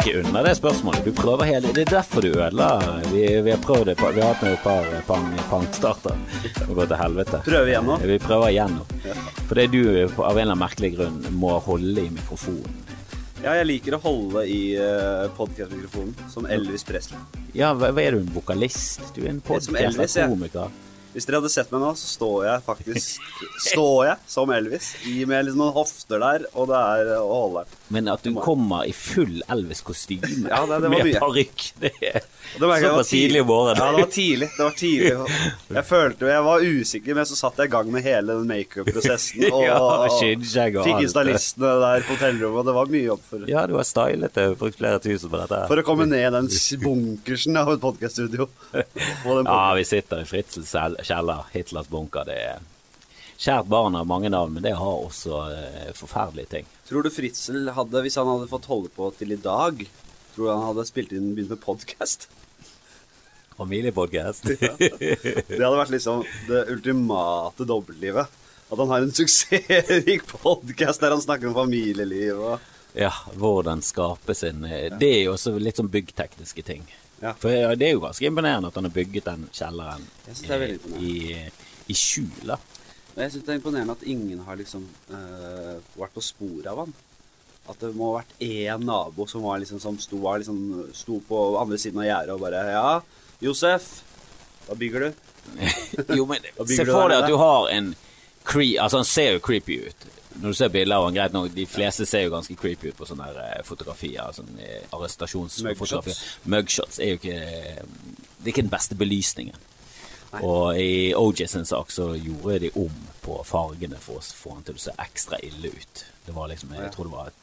kommer ikke unna det spørsmålet. Du prøver hele Det er derfor du ødela. Vi, vi har prøvd det, vi har hatt med et par pang, pangstarter og gått til helvete. Prøve igjen nå? Vi prøver igjen nå. Fordi du av en eller annen merkelig grunn må holde i mikrofonen. Ja, jeg liker å holde i uh, podkastmikrofonen, som Elvis Presley. Ja, hva, hva er du, en vokalist? Du er en er Hvis dere hadde sett meg nå, så står jeg faktisk Står jeg som Elvis, i med liksom noen hofter der, og det er å holde. Men at du kommer i full Elvis-kostyme Ja, det- det med parykk, det er det såpass tidlig i våren Ja, det var tidlig. Det var tidlig. Jeg følte Jeg var usikker, men så satt jeg i gang med hele den makeup-prosessen. Og, Ja, og fikk stylistene der på hotellrommet, og det var mye jobb for Ja, du har stylet det, brukt flere tusen på dette. For å komme ned den bunkersen av et podkaststudio. Ja, vi sitter i fritselsel kjeller, Hitlers bunker. Det er kjært barn av mange navn, men det har også eh, forferdelige ting. Tror du Fritzel hadde, hvis han hadde fått holde på til i dag, tror du han hadde spilt inn begynt med podkast? Familiepodcast. Det hadde vært liksom det ultimate dobbeltlivet. At han har en suksessrik podkast der han snakker om familieliv og ja, hvordan skape sin eh, Det er jo også litt sånn byggtekniske ting. Ja. For ja, det er jo ganske imponerende at han har bygget den kjelleren i, i skjul. Jeg syns det er imponerende at ingen har liksom uh, vært på sporet av han. At det må ha vært én nabo som, var liksom, som sto, var liksom, sto på andre siden av gjerdet og bare Ja, Josef, hva bygger du? Jo, men se for deg at du har en cre Altså, han ser jo creepy ut. Når du ser bilder av han, greit nok, de fleste ser jo ganske creepy ut på sånne her, eh, fotografier. Sånn eh, arrestasjonsfotografier. Mugshots er jo ikke eh, Det er ikke den beste belysningen. Og i OJ sin sak så gjorde de om på fargene for å få han til å se ekstra ille ut. Det var liksom, jeg tror det var eh,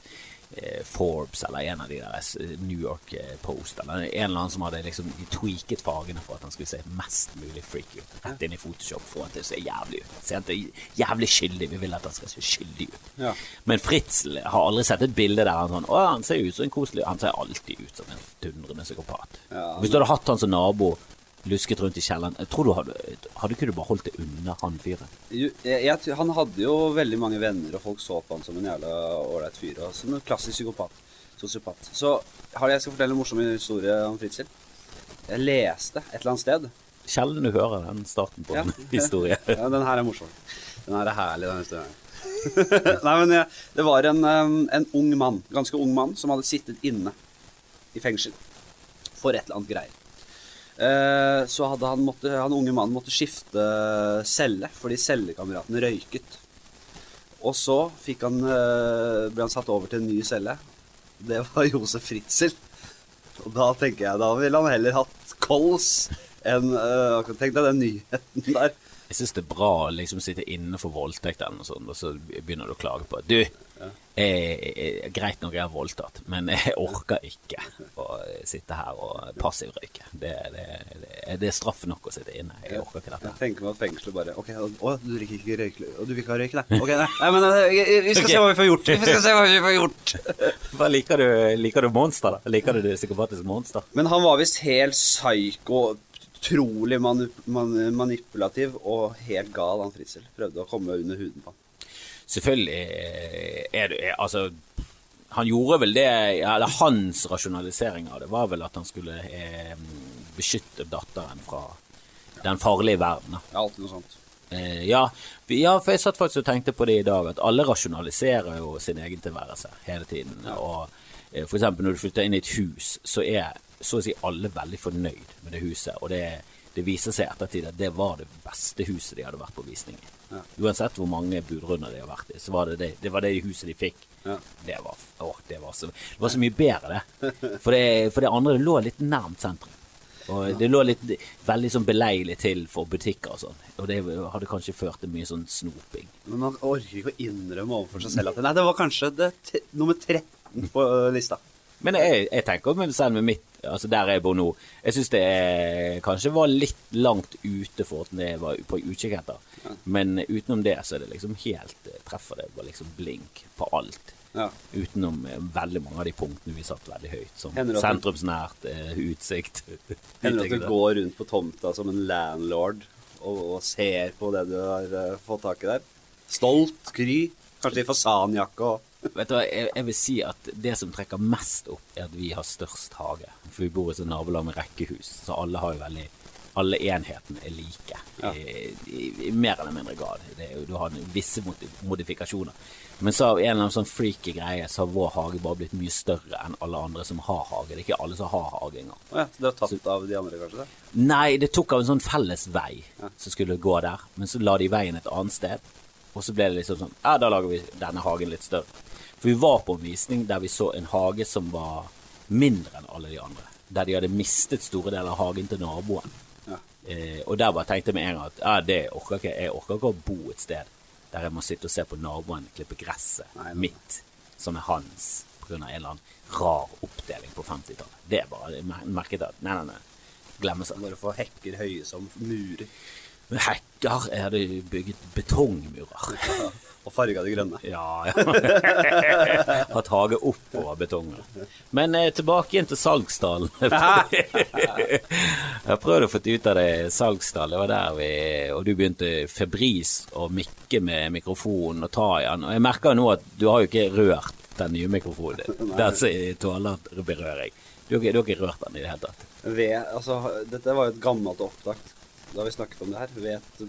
Forbes eller en av de der eh, New York eh, Post eller en eller annen som hadde liksom tweaket fargene for at han skulle se mest mulig freaky ut. Rett inn i Photoshop for at det ser jævlig ut. Se at det er jævlig skyldig. Vi vil at han skal se skyldig ut. Ja. Men Fritzel har aldri sett et bilde der han sånn Å, han ser ut som en koselig Han ser alltid ut som en dundrende psykopat. Ja, Hvis du hadde hatt han som nabo, lusket rundt i kjelleren, jeg tror du hadde Hadde ikke du bare holdt det unna han fyren? Han hadde jo veldig mange venner, og folk så på han som en jævla ålreit fyr. Og som en klassisk psykopat. Sosiopat. Så har jeg skal fortelle en morsom historie om Fritzel. Jeg leste et eller annet sted Sjelden du hører den starten på Ja. en historie. Ja, den her er morsom. Den her er herlig, den historien. Nei, men jeg, det var en, um, en ung mann, ganske ung mann, som hadde sittet inne i fengsel for et eller annet greier. Eh, så hadde han, måtte, han unge mannen måtte skifte celle fordi cellekameraten røyket. Og så han, eh, ble han satt over til en ny celle. Det var Josef Fritzel. Og da tenker jeg, da ville han heller hatt kols enn Tenk deg den nyheten der. Jeg syns det er bra å liksom sitte inne for voldtekt eller noe sånt, og så begynner du å klage på Du, jeg, jeg, greit nok jeg har voldtatt, men jeg orker ikke å sitte her og passivrøyke. Det, det, det, det er straff nok å sitte inne. Jeg orker ikke dette. Jeg tenker meg at fengselet bare Ok, å, du drikker ikke røyk... Og du vil ikke ha røyk, nei? Ok, nei, nei men eh, vi skal okay. se hva vi får gjort. Vi skal se hva vi får gjort. Hva liker du? Liker du monster, da? Liker du det psykopatiske monster? Men han var visst helt psyko, utrolig manip man manipulativ og helt gal, han Fritzel. Prøvde å komme under huden på han. Selvfølgelig eh, er det er- Altså, han gjorde vel det Eller hans rasjonalisering av det var vel at han skulle eh, beskytte datteren fra den farlige verden. Ja, alltid noe sånt. Eh, ja, ja, for jeg satt faktisk og tenkte på det i dag, at alle rasjonaliserer jo sin egen tilværelse hele tiden. Og eh, for eksempel når du flytter inn i et hus, så er så å si alle veldig fornøyd med det huset. Og det, det viser seg i ettertid at det var det beste huset de hadde vært på visning i. Ja. Uansett hvor mange budrunder de har vært i, så var det det, det, var det huset de fikk. Ja. Det, var, å, det, var så, det var så mye bedre, det. For det, for det andre det lå litt nærmt sentrum. Og det lå litt veldig sånn beleilig til for butikker og sånn. Og det hadde kanskje ført til mye sånn snoping. Men man orker ikke å innrømme overfor seg selv at Nei, det var kanskje nummer 13 på lista. Men jeg, jeg tenker selv med mitt Altså der jeg bor nå Jeg syns det er, kanskje var litt langt ute for at jeg var på utkikk etter. Men utenom det så er det liksom helt eh, Treffer det bare liksom blink på alt. Ja. Utenom eh, veldig mange av de punktene vi satt veldig høyt. Som det sentrumsnært, eh, utsikt. Hender det at du går rundt på tomta som en landlord og, og ser på det du har fått tak i der? Stolt, kry, kanskje i fasanjakke og Vet du hva, jeg, jeg vil si at det som trekker mest opp, er at vi har størst hage. For vi bor i et nabolag med rekkehus, så alle har jo veldig alle enhetene er like, Ja. i, i, i mer eller mindre grad. Det er du har visse modifikasjoner. Men så av en eller annen sånn freaky greie, så har vår hage bare blitt mye større enn alle andre som har hage. Det er ikke alle som har hage engang. Ja, så dere har tatt av de andre, kanskje? det? Nei, det tok av en sånn felles vei Ja. som skulle gå der, men så la de veien et annet sted. Og så ble det liksom sånn Ja, da lager vi denne hagen litt større. For vi var på en visning der vi så en hage som var mindre enn alle de andre. Der de hadde mistet store deler av hagen til naboen. Ja. Eh, og der bare tenkte jeg med en gang at ja, det orker ikke jeg orker ikke å bo et sted der jeg må sitte og se på naboen klippe gresset Nei, nei. mitt, som er hans, pga. en eller annen rar oppdeling på 50-tallet. Det er bare jeg mer- merket at nei, nei, nei. Glemme seg. Bare få hekker høye som murer. Men Hekker Jeg hadde bygget betongmurer. Og farga det grønne. Ja, ja. Hatt hage oppover betongen. Men eh, tilbake igjen til Salgsdalen. jeg prøvde å få ut av det Salgsdal, Det var der vi Og du begynte febris å mikke med mikrofonen og ta i den. Og jeg merker nå at du har jo ikke rørt den nye mikrofonen din. Som tåler berøring. Du har, ikke, du har ikke rørt den i det hele tatt. Ved, altså, dette var jo et gammelt opptak. Da vi snakket om det her. Vet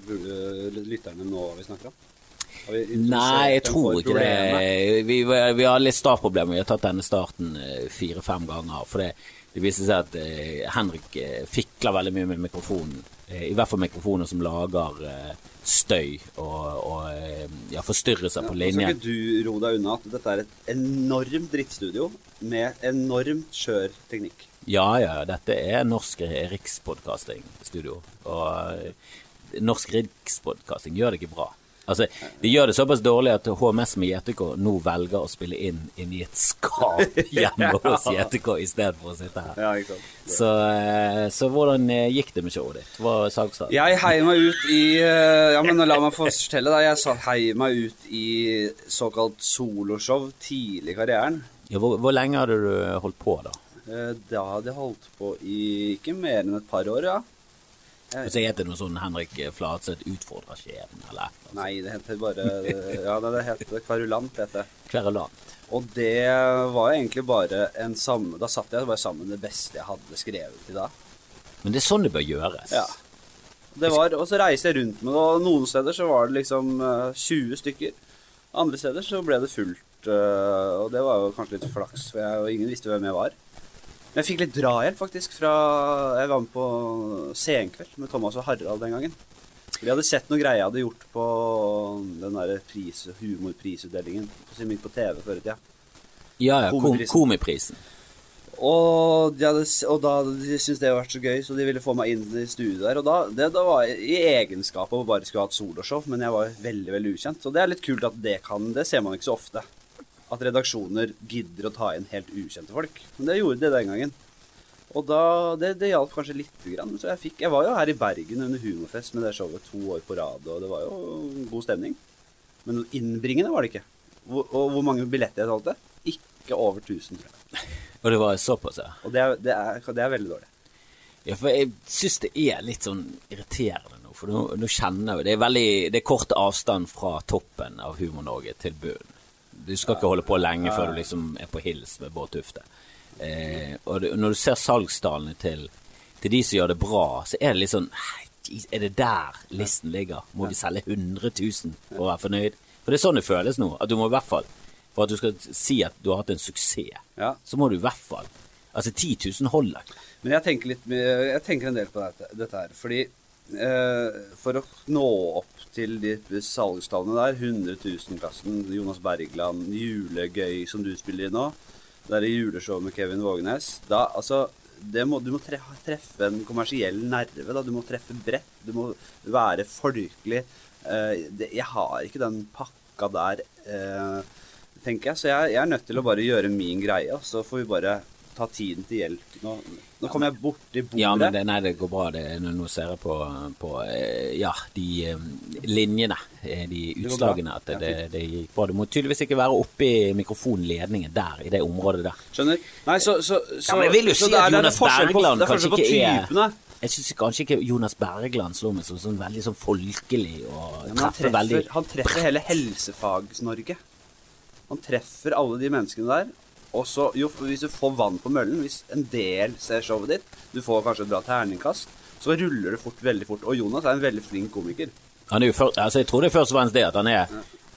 lytterne nå hva vi snakker om? Nei, jeg tror ikke det. Vi, vi har litt startproblemer. Vi har tatt denne starten eh, fire-fem ganger. For det, det viser seg at eh, Henrik eh, fikler veldig mye med mikrofonen. I hvert fall mikrofoner som lager støy og, og ja, forstyrrelser på linjen. skal linjen. ikke du ro deg unna at dette er et enormt drittstudio med enormt skjør teknikk. Ja, ja, dette er Norsk Rikspodkasting-studio. Og Norsk Rikspodkasting gjør det ikke bra. Altså, De gjør det såpass dårlig at HMS med JTK nå velger å spille inn inni et skap hjemme hos JTK i stedet for å sitte her. Ja, ikke sant? Så, eh, så hvordan eh, gikk det med showet ditt? Hva er salgsdagen? Jeg heier meg ut i eh, Ja, men la meg få fortelle deg. Jeg sa- heier meg ut i såkalt soloshow tidlig i karrieren. Ja, hvor, hvor lenge hadde du holdt på, da? Da hadde jeg holdt på i ikke mer enn et par år, ja. Hvis så heter det noe sånn Henrik Flatseth utfordrer skjebnen, eller Nei, det heter bare Ja, det heter Kvarulant, heter det. kverulant? Og det var egentlig bare en samme Da satt jeg bare sammen det beste jeg hadde skrevet i dag. Men det er sånn det bør gjøres. Ja. Det var, og så reiste jeg rundt med det, og noen steder så var det liksom eh, 20 stykker. Andre steder så ble det fullt, eh, og det var jo kanskje litt flaks, for jeg, og ingen visste hvem jeg var. Men jeg fikk litt drahjelp, faktisk, fra Jeg var med på Senkveld med Thomas og Harald den gangen. Vi hadde sett noen greier jeg hadde gjort på den der pris, humorprisutdelingen på- TV før i tida. Ja, ja, Komiprisen. komiprisen. Og, de hadde, og da de syntes det hadde vært så gøy, så de ville få meg inn i studio der. Og da, det, da var jeg i egenskap av å bare skulle ha et soloshow, men jeg var veldig veldig ukjent. Så det er litt kult at det kan Det ser man ikke så ofte. At redaksjoner gidder å ta inn helt ukjente folk. Men det gjorde de den gangen. Og da, det, det hjalp kanskje lite grann. Så jeg, fikk, jeg var jo her i Bergen under Humorfest med det showet to år på rad, og det var jo god stemning. Men innbringende var det ikke. Hvor, og hvor mange billetter jeg solgte? Ikke over 1000, tror jeg. Og det var såpass, ja. Og det er, det er, det er veldig dårlig. Ja, for jeg syns det er litt sånn irriterende nå. For nå, nå kjenner jeg Det er veldig Det er kort avstand fra toppen av Humor-Norge til bunnen. Du skal ikke holde på lenge før du liksom er på hils med Bård Tufte. Eh, og det, når du ser salgstallene til, til de som gjør det bra, så er det litt sånn Er det der listen ligger? Må vi selge 100 000 for å være fornøyd? For det er sånn det føles nå. At du må i hvert fall For at du skal si at du har hatt en suksess, Ja. så må du i hvert fall Altså 10 000 holder ikke. Men jeg tenker, litt, jeg tenker en del på dette, dette her. Fordi for å nå opp til de salgstallene der, 100 000-klassen, Jonas Bergland, julegøy som du spiller i nå, det er juleshowet juleshow med Kevin Vågenes da, altså, må, Du må treffe en kommersiell nerve. Da. Du må treffe bredt. Du må være folkelig. Eh, jeg har ikke den pakka der, eh, tenker jeg. Så jeg, jeg er nødt til å bare gjøre min greie, så får vi bare ta tiden til hjelp. Nå, nå kommer jeg borti bordet. Ja, men det, nei, det går bra. Det, nå, ser jeg på, på eh, ja, de eh, linjene, eh, de utslagene, at det, det, gikk bra. Du må tydeligvis ikke være oppe i mikrofonledningen der, i det området der. Skjønner? Nei, så, så, så, Ja, men jeg vil jo så si at er- er Jonas Bergland er kanskje ikke er- typene. Jeg syns kanskje ikke Jonas Bergland slår meg som sånn veldig sånn folkelig og Ja, han treffer veldig treffer, han treffer hele Helsefags-Norge. Han treffer alle de menneskene der. Og så, jo, hvis du får vann på møllen, hvis en del ser showet ditt, du får kanskje et bra terningkast, så ruller det fort, veldig fort. Og Jonas er en veldig flink komiker. Er først, altså jeg tror det er først og fremst det at han er,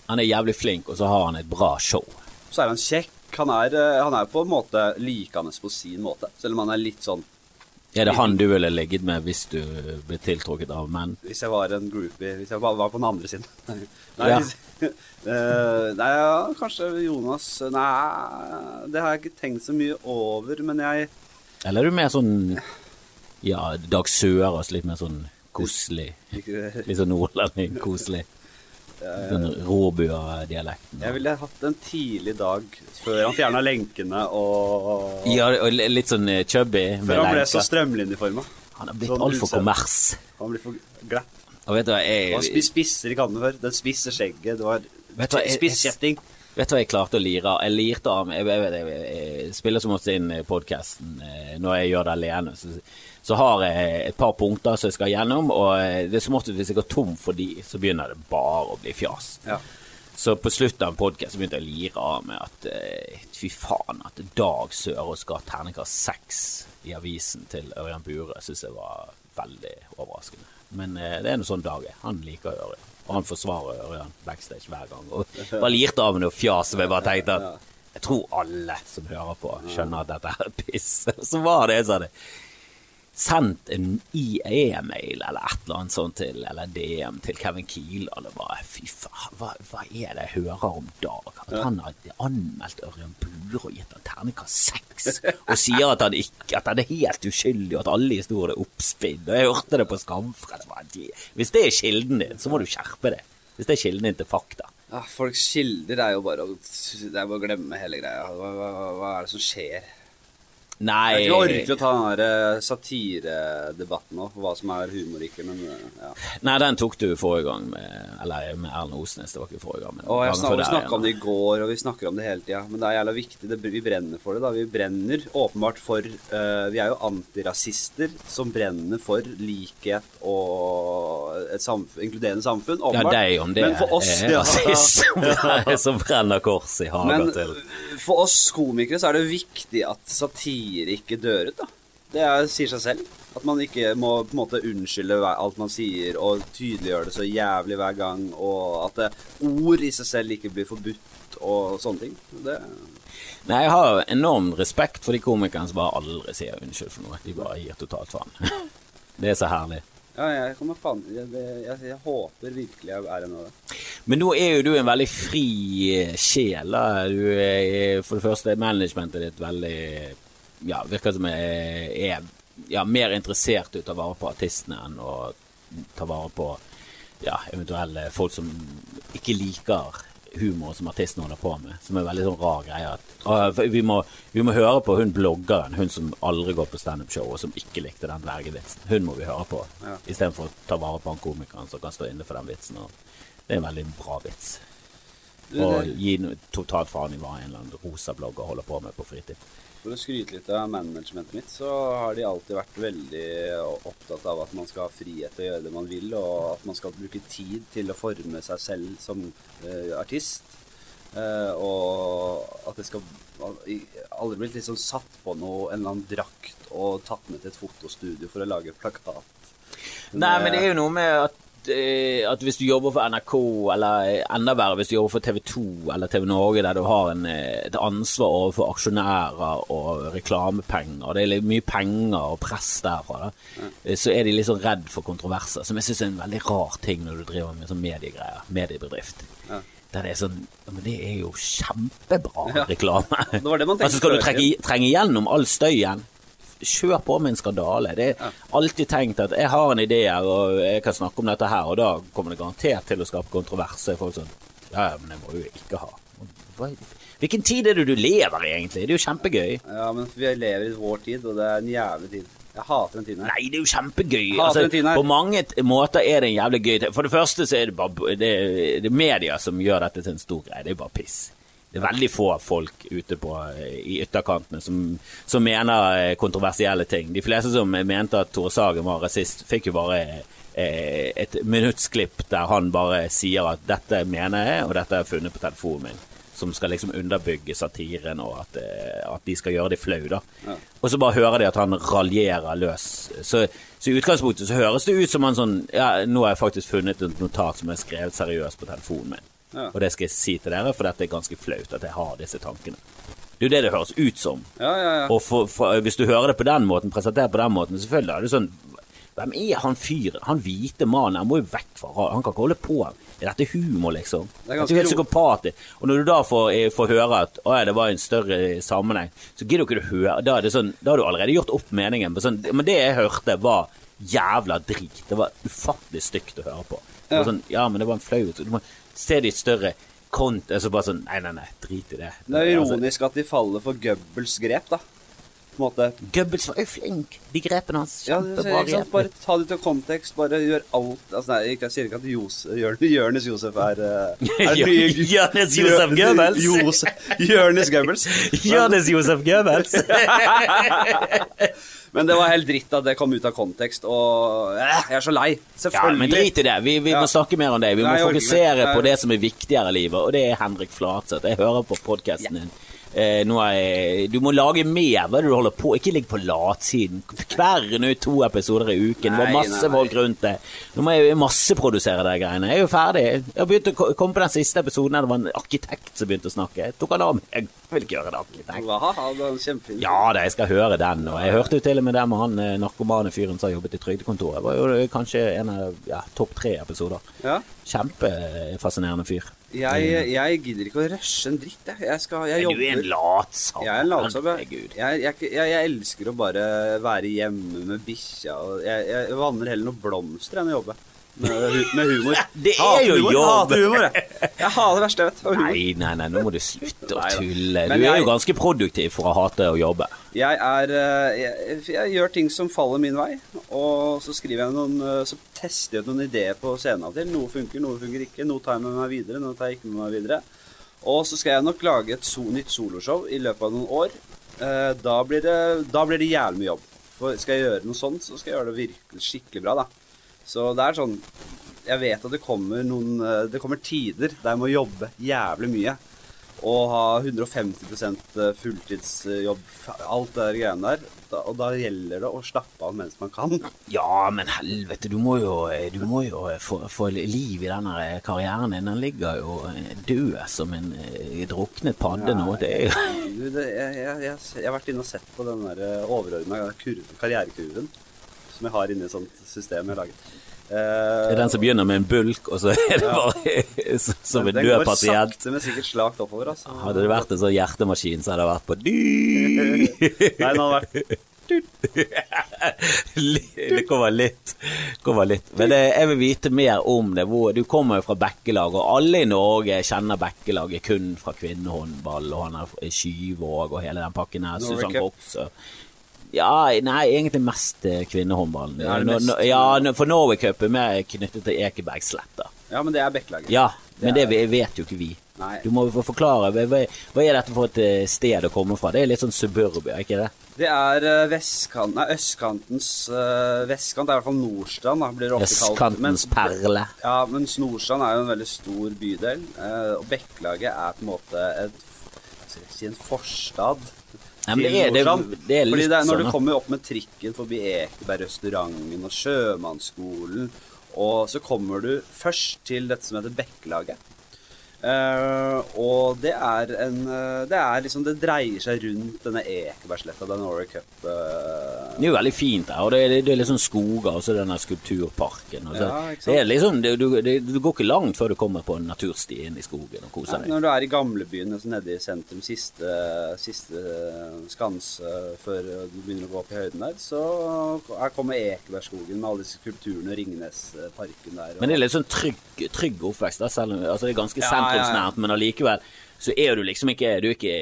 han er jævlig flink, og så har han et bra show. Så er han kjekk. Han er, eh, han er på en måte likende på sin måte, selv om han er litt sånn Er det han du ville ligget med hvis du ble tiltrukket av menn? Hvis jeg var en groupie Hvis jeg var var på den andre siden. Nei, Ja. hvis, Eh, nei ja, kanskje Jonas Nei, det har jeg ikke tenkt så mye over, men jeg Eller er du mer sånn Ja, Dag Sørås, litt mer sånn koselig? Litt sånn nordlending, koselig? Sånn råbua-dialekten? Jeg ville hatt en tidlig dag før han fjerna lenkene og Ja, og litt sånn eh, chubby. Før han ble lenker. så strømlinjeforma. Han har blitt sånn altfor kommers. Han blir for glatt. Og vet du hva, jeg, spiste spisser i kanten før. Den spisser skjegget. Det var Vet hva, spisskjetting. vet du hva jeg klarte å lire av? Jeg lirte av Jeg, jeg, jeg, jeg spiller som ofte inn podkasten når jeg gjør det alene. Så, så har jeg et par punkter som jeg skal gjennom, og eh, det er som ofte hvis jeg går tom for de, så begynner det bare å bli fjas. Ja. Så på slutten av podkasten begynte jeg å lire av med at eh, fy faen, at Dag Sørås ha terningkast seks i avisen til Ørjan Bure, syns jeg var veldig overraskende. Men eh, det er nå sånn Dag er. Han liker Ørjan. Og han forsvarer Ørjan backstage hver gang. Og bare lirte av med noe fjas som jeg bare tenkte at jeg tror alle som hører på, skjønner at dette er piss. Så var det en som hadde sendt en IE-mail eller et eller annet sånt til, eller DM til Kevin Kiel, og det bare Fy faen, hva, hva er det jeg hører om Dag? At han har anmeldt Ørjan Bure og gitt han terningkast seks, og sier at han, ikke, at han er helt uskyldig, og at alle historier er oppspinn. Og jeg hørte det på Skamfred. Hvis det er kilden din, så må du skjerpe det. Hvis det er kilden din til fakta. Ja, folks kilder er jo bare å Det er bare å glemme hele greia. Hva, hva, hva er det som skjer? Nei Jeg orker ikke å ta den der eh, satiredebatten nå, for hva som er humor ikke, men eh, ja. Nei, den tok du forrige gang med Eller med Erlend Osnes, det var ikke forrige gang. Men Og jeg snak, vi snakka om det i går, og vi snakker om det hele tida. Men det er jævla viktig. Det, vi brenner for det. da Vi brenner åpenbart for uh, Vi er jo antirasister som brenner for likhet og et samfunn, inkluderende samfunn. Ja, Åpenbart. deg om det Men for oss, er ja. rasist som, som brenner kors i hagen Men til. for oss komikere så er det viktig at satire ikke dør ut, da. Det er, sier seg selv. At man ikke må på en måte unnskylde alt man sier, og tydeliggjøre det så jævlig hver gang, og at det, ord i seg selv ikke blir forbudt, og sånne ting. Det, Nei, jeg har enorm respekt for de komikerne som bare aldri sier unnskyld for noe. De bare gir totalt faen. Det er så herlig. ja, jeg kommer faen jeg, jeg, jeg håper virkelig jeg er en av det. Men nå er jo du en veldig fri eh, sjel. da. Du er, for det første, managementet ditt veldig Ja, virker som jeg er ja, mer interessert i å ta vare på artistene enn å ta vare på ja, eventuelle folk som ikke liker humor som artisten holder på med. Som er veldig sånn rar greie. At, «Å, vi, må, vi må høre på hun bloggeren, hun som aldri går på standup-show, og som ikke likte den dvergevitsen. Hun må vi høre på, Ja. istedenfor å ta vare på han komikeren som kan stå inne for den vitsen. Det er en veldig bra vits. Og gi totalt faen i hva en eller annen rosa blogger holder på med på fritid. For å skryte litt av managementet mitt, så har de alltid vært veldig opptatt av at man skal ha frihet til å gjøre det man vil, og at man skal bruke tid til å forme seg selv som uh, artist. Uh, og at det skal aldri blitt liksom satt på noe, en eller annen drakt og tatt med til et fotostudio for å lage plakat. Nei, men det er jo noe med at, eh, at hvis du jobber for NRK, eller enda verre hvis du jobber for TV 2 eller TV Norge, der du har en, eh, et ansvar overfor aksjonærer og reklamepenger, det er mye penger og press derfra, da, eh, så er de litt sånn redd for kontroverser, som jeg syns er en veldig rar ting når du driver med sånn mediegreier, mediebedrift. Ja. Der det er sånn Men det er jo kjempebra Ja. reklame. Det var det man altså, skal du trekke, trenge gjennom all støyen? Kjør på med en skandale. Det er alltid tenkt at jeg har en idé her, og jeg kan snakke om dette her, og da kommer det garantert til å skape kontroverser. Er folk sånn Ja, men det må jo ikke ha. Hvilken tid er det du lever i, egentlig? Det er jo kjempegøy. Ja, men vi lever i vår tid, og det er en jævlig tid. Jeg hater den tiden her. Nei, det er jo kjempegøy. Altså, på mange måter er det en jævlig gøy tid. For det første så er det bare det, det media som gjør dette til en stor greie. Det er bare piss. Det er veldig få folk ute på, i ytterkantene som, som mener eh, kontroversielle ting. De fleste som mente at Tore Sagen var rasist, fikk jo bare eh, et minuttsklipp der han bare sier at 'dette mener jeg, og dette har jeg funnet på telefonen min'. som skal liksom underbygge satiren, og at, eh, at de skal gjøre det flau, da. Ja. Og så bare hører de at han raljerer løs. Så, så i utgangspunktet så høres det ut som han sånn Ja, nå har jeg faktisk funnet et notat som er skrevet seriøst på telefonen min. Ja. Og det skal jeg si til dere, for dette er ganske flaut at jeg har disse tankene. Det er jo det det høres ut som. Ja, ja, ja. Og for, for, hvis du hører det på den måten, presentert på den måten, selvfølgelig er det sånn Hvem er han fyren? Han hvite mannen? Han må jo vekk fra. Han kan ikke holde på. Er dette humor, liksom? Det er Det er helt psykopatisk. Og når du da får, eh, får høre at å, ja, det var en større sammenheng, så gidder du ikke å høre Da det sånn, da har du allerede gjort opp meningen. Men, sånn, men det jeg hørte, var jævla drit. Det var ufattelig stygt å høre på. Ja. sånn, ja, men det var en flau Du må se de større kont... Altså bare sånn Nei, nei, nei, drit i det. Det er Altså, ironisk at de faller for Goebbels grep, da. På en måte. Goebbels var jo flink. De grepene hans. Kjempebra ja, grep. Bare ta det til kontekst. Bare gjør alt altså, nei, Jeg sier ikke at Jonis Josef er, eh, er Jørnes Josef Goebbels. Jonis Goebbels. Jonis Josef Goebbels. Men det var helt dritt at det kom ut av kontekst, og eh, jeg er så lei. Ja, men drit i det. Vi, vi må snakke mer om det. Vi må Nei, fokusere på det som er viktigere i livet, og det er Henrik Flatseth. Jeg hører på podkasten din. Eh, nå er du må lage mer. Hva du holder på Ikke ligg på latsiden. Kvern ut to episoder i uken. Det var masse nei, folk rundt det. Nå må jeg masseprodusere de greiene. Jeg er jo ferdig. Jeg har begynt å komme på den siste episoden der det var en arkitekt som begynte å snakke. Jeg tok han av meg. Jeg vil ikke gjøre det, arkitekt. Hva? Det. Ja da, jeg skal høre den. Og jeg hørte jo til og med det med han eh, narkomane fyren som har jobbet i Trygdekontoret. Det var jo eh, kanskje en av ja, topp tre episoder. Ja. Kjempefascinerende fyr. Jeg, jeg gidder ikke å rushe en dritt, jeg. Jeg, skal, jeg Men du er en latsabb. Jeg er en latsabb, jeg. Jeg, elsker å bare være hjemme med bikkja. Jeg vanner heller noen blomster enn å jobbe. Med, med humor. Det er jo humor, jobb. Hater humor, jeg. Jeg hater det verste jeg vet. Nei, nei, nei, nå må du slutte å tulle. Du er jo ganske produktiv for å hate å jobbe. Jeg er eh, jeg, jeg gjør ting som faller min vei, og så skriver jeg noen eh, Så tester jeg ut noen ideer på scenen av og til. Noe funker, noe funker ikke. Noe tar jeg med meg videre, noe tar jeg ikke med meg videre. Og så skal jeg nok lage et so nytt soloshow i løpet av noen år. Eh, Da blir det, da blir det jævlig mye jobb. For skal jeg gjøre noe sånt, så skal jeg gjøre det virkelig skikkelig bra, da. Så det er sånn Jeg vet at det kommer noen eh, Det kommer tider der jeg må jobbe jævlig mye. Og ha 150% fulltidsjobb, alt det der greiene der. Og da gjelder det å slappe av mens man kan. Ja, men helvete, du må jo, du må jo få, få liv i denne karrieren din. Den ligger jo død som en eh, druknet padde nå. Det er jo jeg, jeg, jeg, jeg har vært inne og sett på den der overordna karrierekurven som jeg har inni et sånt system jeg har laget. Det er den som begynner med en bulk, og så er det bare som en den går sakte, men sikkert slakt oppover. Altså. Hadde det vært en sånn hjertemaskin, så hadde det vært på Nei, den hadde vært Det kommer litt. Kommer litt. Men eh, jeg vil vite mer om det. Du kommer jo fra Bekkelag, og alle i Norge kjenner Bekkelaget kun fra kvinnehåndball, og han er Skyvåg og hele den pakken her. Susann. Og ja, nei, egentlig mest eh, kvinnehåndballen. Ja, det mest- ja, for Norway Cup er knyttet til Ekebergsletta. Ja, men det er Bekkelaget. Ja, men det Det er- vet jo ikke vi. Nei. Du må få forklare. Hva, hva er dette for et eh, sted å komme fra? Det er litt sånn suburbia, ikke det? Det er eh, vestkant, nei, østkantens eh, vestkant. Det er i hvert fall Nordstrand, da, blir det ofte kalt. Østkantens perle. Ja, mens Nordstrand er jo en veldig stor bydel. eh, og Bekkelaget er på en måte et si, en forstad Nei, men det er- det- det er Fordi litt det er, når sånn, du kommer opp med trikken forbi Ekebergrestauranten og Sjømannsskolen, og så kommer du først til dette som heter Bekkelaget. Eh, og det er en eh, Det er liksom Det dreier seg rundt denne Ekebergsletta, den Norway Cup. Uh. Det er jo veldig fint der, og det er, det er sånn skoger, og så denne skulpturparken. Og så, Ja, det er liksom, du, det, du går ikke langt før du kommer på en natursti inn i skogen og koser deg. Ja, når du er i gamlebyen, altså nede i sentrum, siste, siste skanse før du begynner å gå opp i høyden der, så her kommer Ekebergskogen med alle disse skulpturene, Ringnesparken der. og- Men det er litt sånn trygg, trygg oppvekst. Da, selv om altså det er ganske Ja, ja. men allikevel så er du liksom ikke Du er, ikke,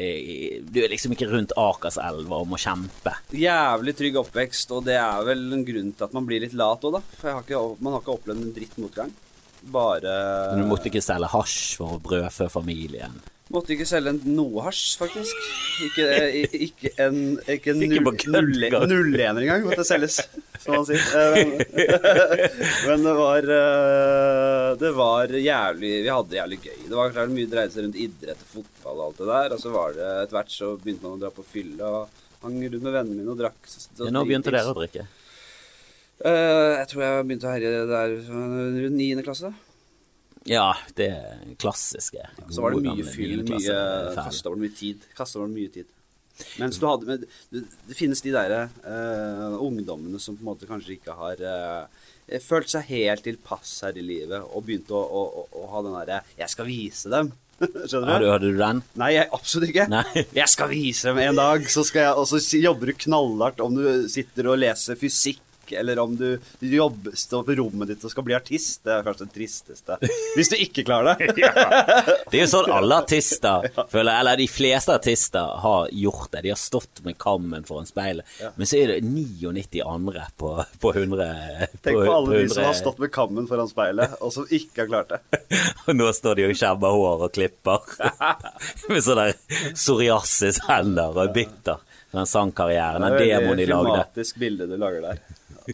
du er liksom ikke rundt Akerselva og må kjempe. Jævlig trygg oppvekst, og det er vel en grunn til at man blir litt lat òg, da. For har ikke, man har ikke opplevd en dritt motgang. Bare Men du måtte ikke selge hasj for å brødfø familien. Måtte ikke selge en noe hasj, faktisk. Ikke, ikke en, ikke en Ikke null, null, engang. måtte selges. som man sier. Eh, Men det var eh, Det var jævlig Vi hadde det jævlig gøy. Det var klart mye dreide seg rundt idrett og fotball og alt det der. Og så var det etter hvert så begynte man å dra på fylla. og hang rundt med vennene mine og drakk. så- så Ja, Nå begynte dere å drikke. Eh, Jeg tror jeg begynte å herje der rundt niende klasse. Ja, det klassiske. Så var det mye fyll, mye Kasta bort mye tid. Bort mye tid. Mens du hadde med, det, det finnes de derre uh, ungdommene som på en måte kanskje ikke har uh, følt seg helt tilpass her i livet og begynte å, å, å, å ha den derre 'jeg skal vise dem'. Skjønner du? Hadde, hadde du den? Nei, jeg, absolutt ikke. Nei. Jeg skal vise dem en dag, så skal jeg, og så jobber du knallhardt om du sitter og leser fysikk, eller om du, du jobber, står på rommet ditt og skal bli artist. Det er kanskje det tristeste. Hvis du ikke klarer det. Det er jo sånn alle artister føler, eller de fleste artister har gjort det. De har stått med kammen foran speilet. Men så er det 99 andre på, på 100 Tenk på alle de 100 som har stått med kammen foran speilet, og som ikke har klart det. Og nå står de og skjemmer hår og klipper. Med sånne psoriasis-hender og bitter. Den sangkarrieren, den demoen de lagde. Det er et filmatisk bilde du lager der.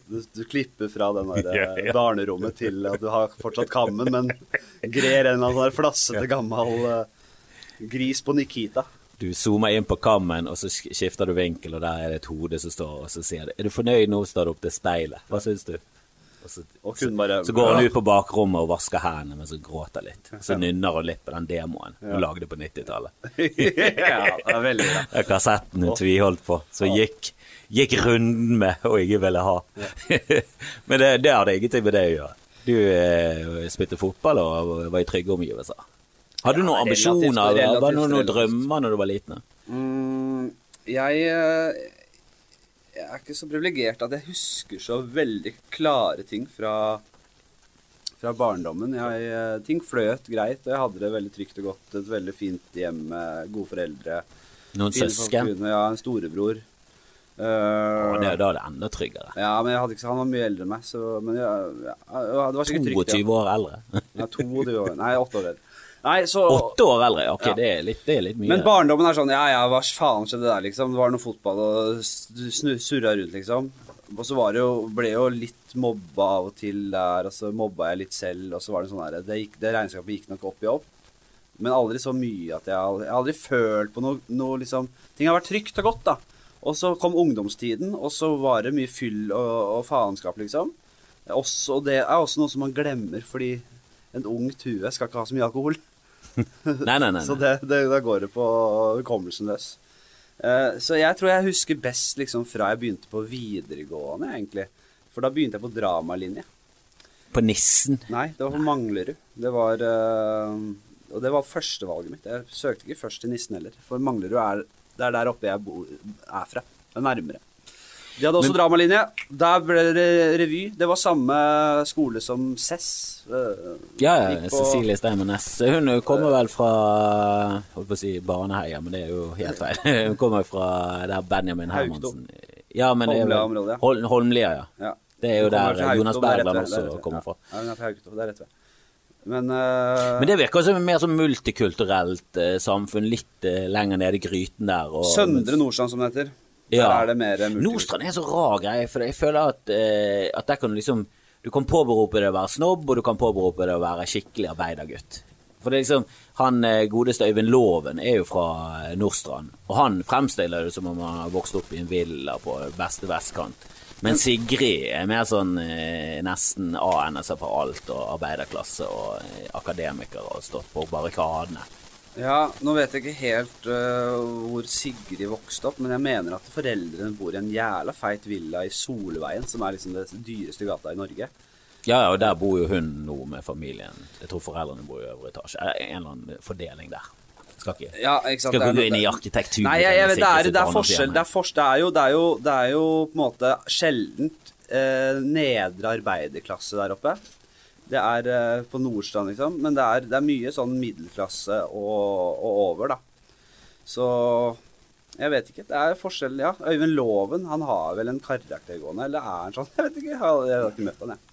Du, du klipper fra den der Ja, ja. barnerommet til at du har fortsatt kammen, men grer en eller annen sånn flassete gammel eh, gris på Nikita. Du zoomer inn på kammen, og så skifter du vinkel, og der er det et hode som står, og så sier det 'Er du fornøyd nå?' står det opp til speilet. Hva syns du? Og så, Og bare så går hun ut på bakrommet og vasker hendene mens hun gråter litt. Så nynner hun litt på den demoen hun lagde på 90-tallet. ja, det er veldig bra. Kassetten hun tviholdt på, som gikk, gikk runden med og ikke ville ha. Men det, det hadde ingenting med det å gjøre. Du eh, spilte fotball og var i trygge omgivelser. Hadde du Ja, noen relativt- ambisjoner? relativt- var det noen, noen drømmer når du var liten? Mm, jeg, eh, jeg er ikke så privilegert at jeg husker så veldig klare ting fra, fra barndommen. Jeg, eh, ting fløt greit, og jeg hadde det veldig trygt og godt. Et veldig fint hjem med gode foreldre. Noen søsken? Ja, en storebror. Og det, da er det enda tryggere. ja, men jeg hadde ikke, han var mye eldre enn meg, så men ja, ja, det var sikkert trygt. 22 år eldre. Nei, 22 år. Nei, 8 år eldre. Nei, så Åtte år eldre? Ok, Ja. det, er litt, det er litt mye. Men barndommen er sånn Ja, ja, hva faen skjedde der, liksom? Det var noe fotball, og surra rundt, liksom. Og så var det jo, ble jo litt mobba av og til der, og så mobba jeg litt selv, og så var det sånn der Det, gikk, det regnskapet gikk nok opp i opp, men aldri så mye at jeg jeg har aldri følt på noe, noe liksom Ting har vært trygt og godt, da. Og så kom ungdomstiden, og så var det mye fyll og, og faenskap, liksom. Også, og det er også noe som man glemmer, fordi en ung hue skal ikke ha så mye alkohol. Nei, nei, nei. Så det, det, da går det på hukommelsen løs. Uh, så jeg tror jeg husker best liksom fra jeg begynte på videregående, egentlig. For da begynte jeg på dramalinje. På Nissen. Nei, det var på Manglerud. Det var uh, Og det var førstevalget mitt. Jeg søkte ikke først til Nissen heller. For Manglerud er, det er der oppe jeg bor, er fra. Det er nærmere. De hadde også Men- dramalinje. Der ble det revy. Det var samme skole som Cess. eh, Ja, ja, Cecilie Steinmann Næss. Hun kommer vel fra Holdt på å si Baneheia, men det er jo helt feil. Hun kommer fra der Benjamin Hermansen Ja, men det Holmlia-området, ja. Holmlia, ja. Ja. Det er jo der Jonas er Bergland er også kommer fra. Ja, hun er fra Haugto, det er rett ved. Men, uh, Men det virker som mer som multikulturelt uh, samfunn, litt uh, lenger nede i gryten der. Og, Søndre Nordstrand, som det heter. Ja. Der er det mer Nordstrand er en så rar greie, for jeg føler at, at der kan du liksom Du kan påberope deg å være snobb, og du kan påberope deg å være skikkelig arbeidergutt. For det er liksom Han godeste Øyvind Loven er jo fra Nordstrand, og han fremstiller det som om han har vokst opp i en villa på beste vestkant. Men Sigrid er mer sånn eh, nesten A-NSA på alt, og arbeiderklasse og eh, akademikere og stått på barrikadene. Ja, nå vet jeg ikke helt uh, hvor Sigrid vokste opp, men jeg mener at foreldrene bor i en jævla feit villa i Solveien, som er liksom det dyreste gata i Norge. Ja, og der bor jo hun nå med familien. Jeg tror foreldrene bor i øvre etasje. En eller annen fordeling der. Skal ikke, Ja, skal ikke gå inn i arkitektur. Nei, jeg, jeg det er, det er forskjell. Det er, forskjell. Det, er jo, det, er jo, det er jo på en måte sjeldent eh, nedre arbeiderklasse der oppe. Det er eh, på Nordstrand, liksom. Men det er, det er mye sånn middelklasse og, og over, da. Så jeg vet ikke. Det er forskjell, ja. Øyvind Loven, han har vel en karakter gående, eller er han sånn? Jeg vet ikke. Jeg har, jeg har ikke møtt han, jeg.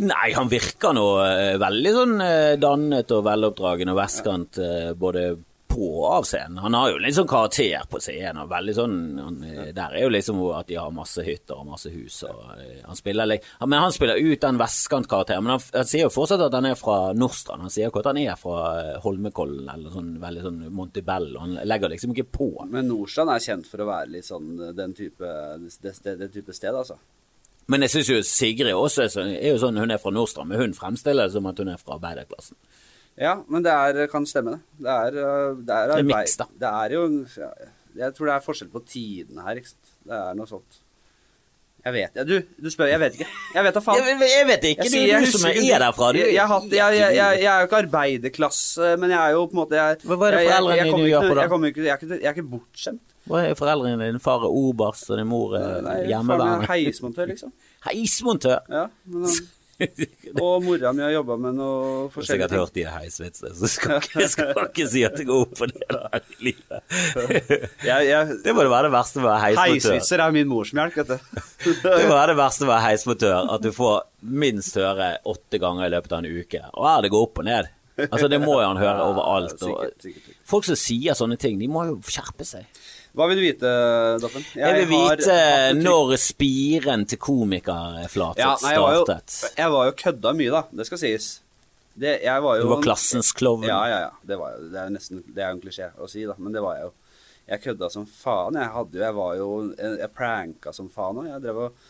Nei, han virker nå eh, veldig sånn eh, dannet og veloppdragen og vestkant, eh, både på og av scenen. Han har jo litt sånn karakter på scenen. veldig sånn, han, Der er jo liksom at de har masse hytter og masse hus. Og, han spiller, men han spiller ut den vestkantkarakteren. Men han, han sier jo fortsatt at han er fra Nordstrand. Han sier jo ikke at han er fra Holmenkollen eller sånn veldig sånn Montebello. Han legger liksom ikke på. Men Nordstrand er kjent for å være litt sånn den type, det, det, det type sted, altså. Men jeg syns jo Sigrid også er, sånn, er jo sånn hun er fra Nordstrand, men hun fremstiller det som at hun er fra arbeiderklassen. Ja, men det er, kan stemme, det. Det er, øh, det er Det er mix, da. Det er jo Jeg tror det er forskjell på tidene her, ikke sant. Det er noe sånt. Jeg vet ja, Du, du spør, jeg vet ikke. Jeg vet da faen. Jeg, jeg vet ikke, Jeg jeg du som er derfra. Du, Jeg, er jo ikke arbeiderklasse, men jeg er jo på en måte jeg, Hva- er det foreldrene dine gjør på da? Jeg er ikke bortskjemt. Hva er foreldrene dine? Far er oberst, og din mor er hjemmeværende. heismontør, liksom. Heismontør! Ja, men, han- og mora mi har jobba med noe Du har forskjellige sikkert hørt de heisvitsene, så skal jeg skal ikke si at det går opp for det der i livet. Jeg, jeg, Det må det være det verste med å være heismontør. Heisvitser er min morsmelk, vet du. Det må være det verste med å være heismontør, at du får minst høre åtte ganger i løpet av en uke. Og her det går opp og ned. Altså, det må jo han høre overalt. Og folk som sier sånne ting, de må jo skjerpe seg. Hva vil du vite, Doffen? Jeg vil vite når spiren til komiker Flatseth ja, nei, jeg, var jo, startet. jeg var jo kødda mye, da. Det skal sies. Det, jeg var Du var klassens klovn. Ja, ja, ja. Det, var, det er nesten Det er jo en klisjé å si, da. Men det var jeg jo. Jeg kødda som faen. Jeg hadde jo Jeg var jo Jeg, jeg pranka som faen òg. Jeg drev og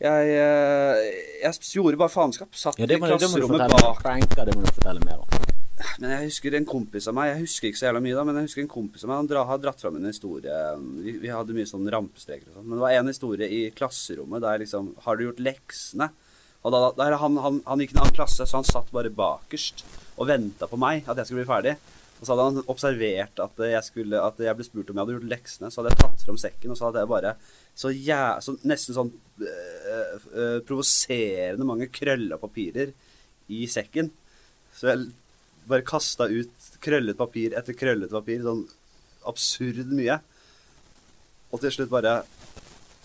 jeg, eh, jeg gjorde bare faenskap. Satt Ja, det i klasserommet bak Pranka, det må du fortelle mer om. Men jeg husker en kompis av meg Jeg husker ikke så jævla mye da Men jeg husker en kompis av meg Han dra, har dratt fram en historie vi, vi hadde mye sånn rampestreker og sånn Men det var en historie i klasserommet Der liksom Har du gjort leksene? Og da, der, han, han, han gikk i en annen klasse Så han satt bare bakerst Og ventet på meg At jeg skulle bli ferdig Og så hadde han observert at jeg, skulle, at jeg ble spurt om jeg hadde gjort leksene Så hadde jeg tatt frem sekken Og så hadde jeg bare Så, jæ, så nesten sånn øh, øh, Provoserende mange krølla papirer I sekken Så jeg bare kasta ut krøllet papir etter krøllet papir. Sånn absurd mye. Og til slutt bare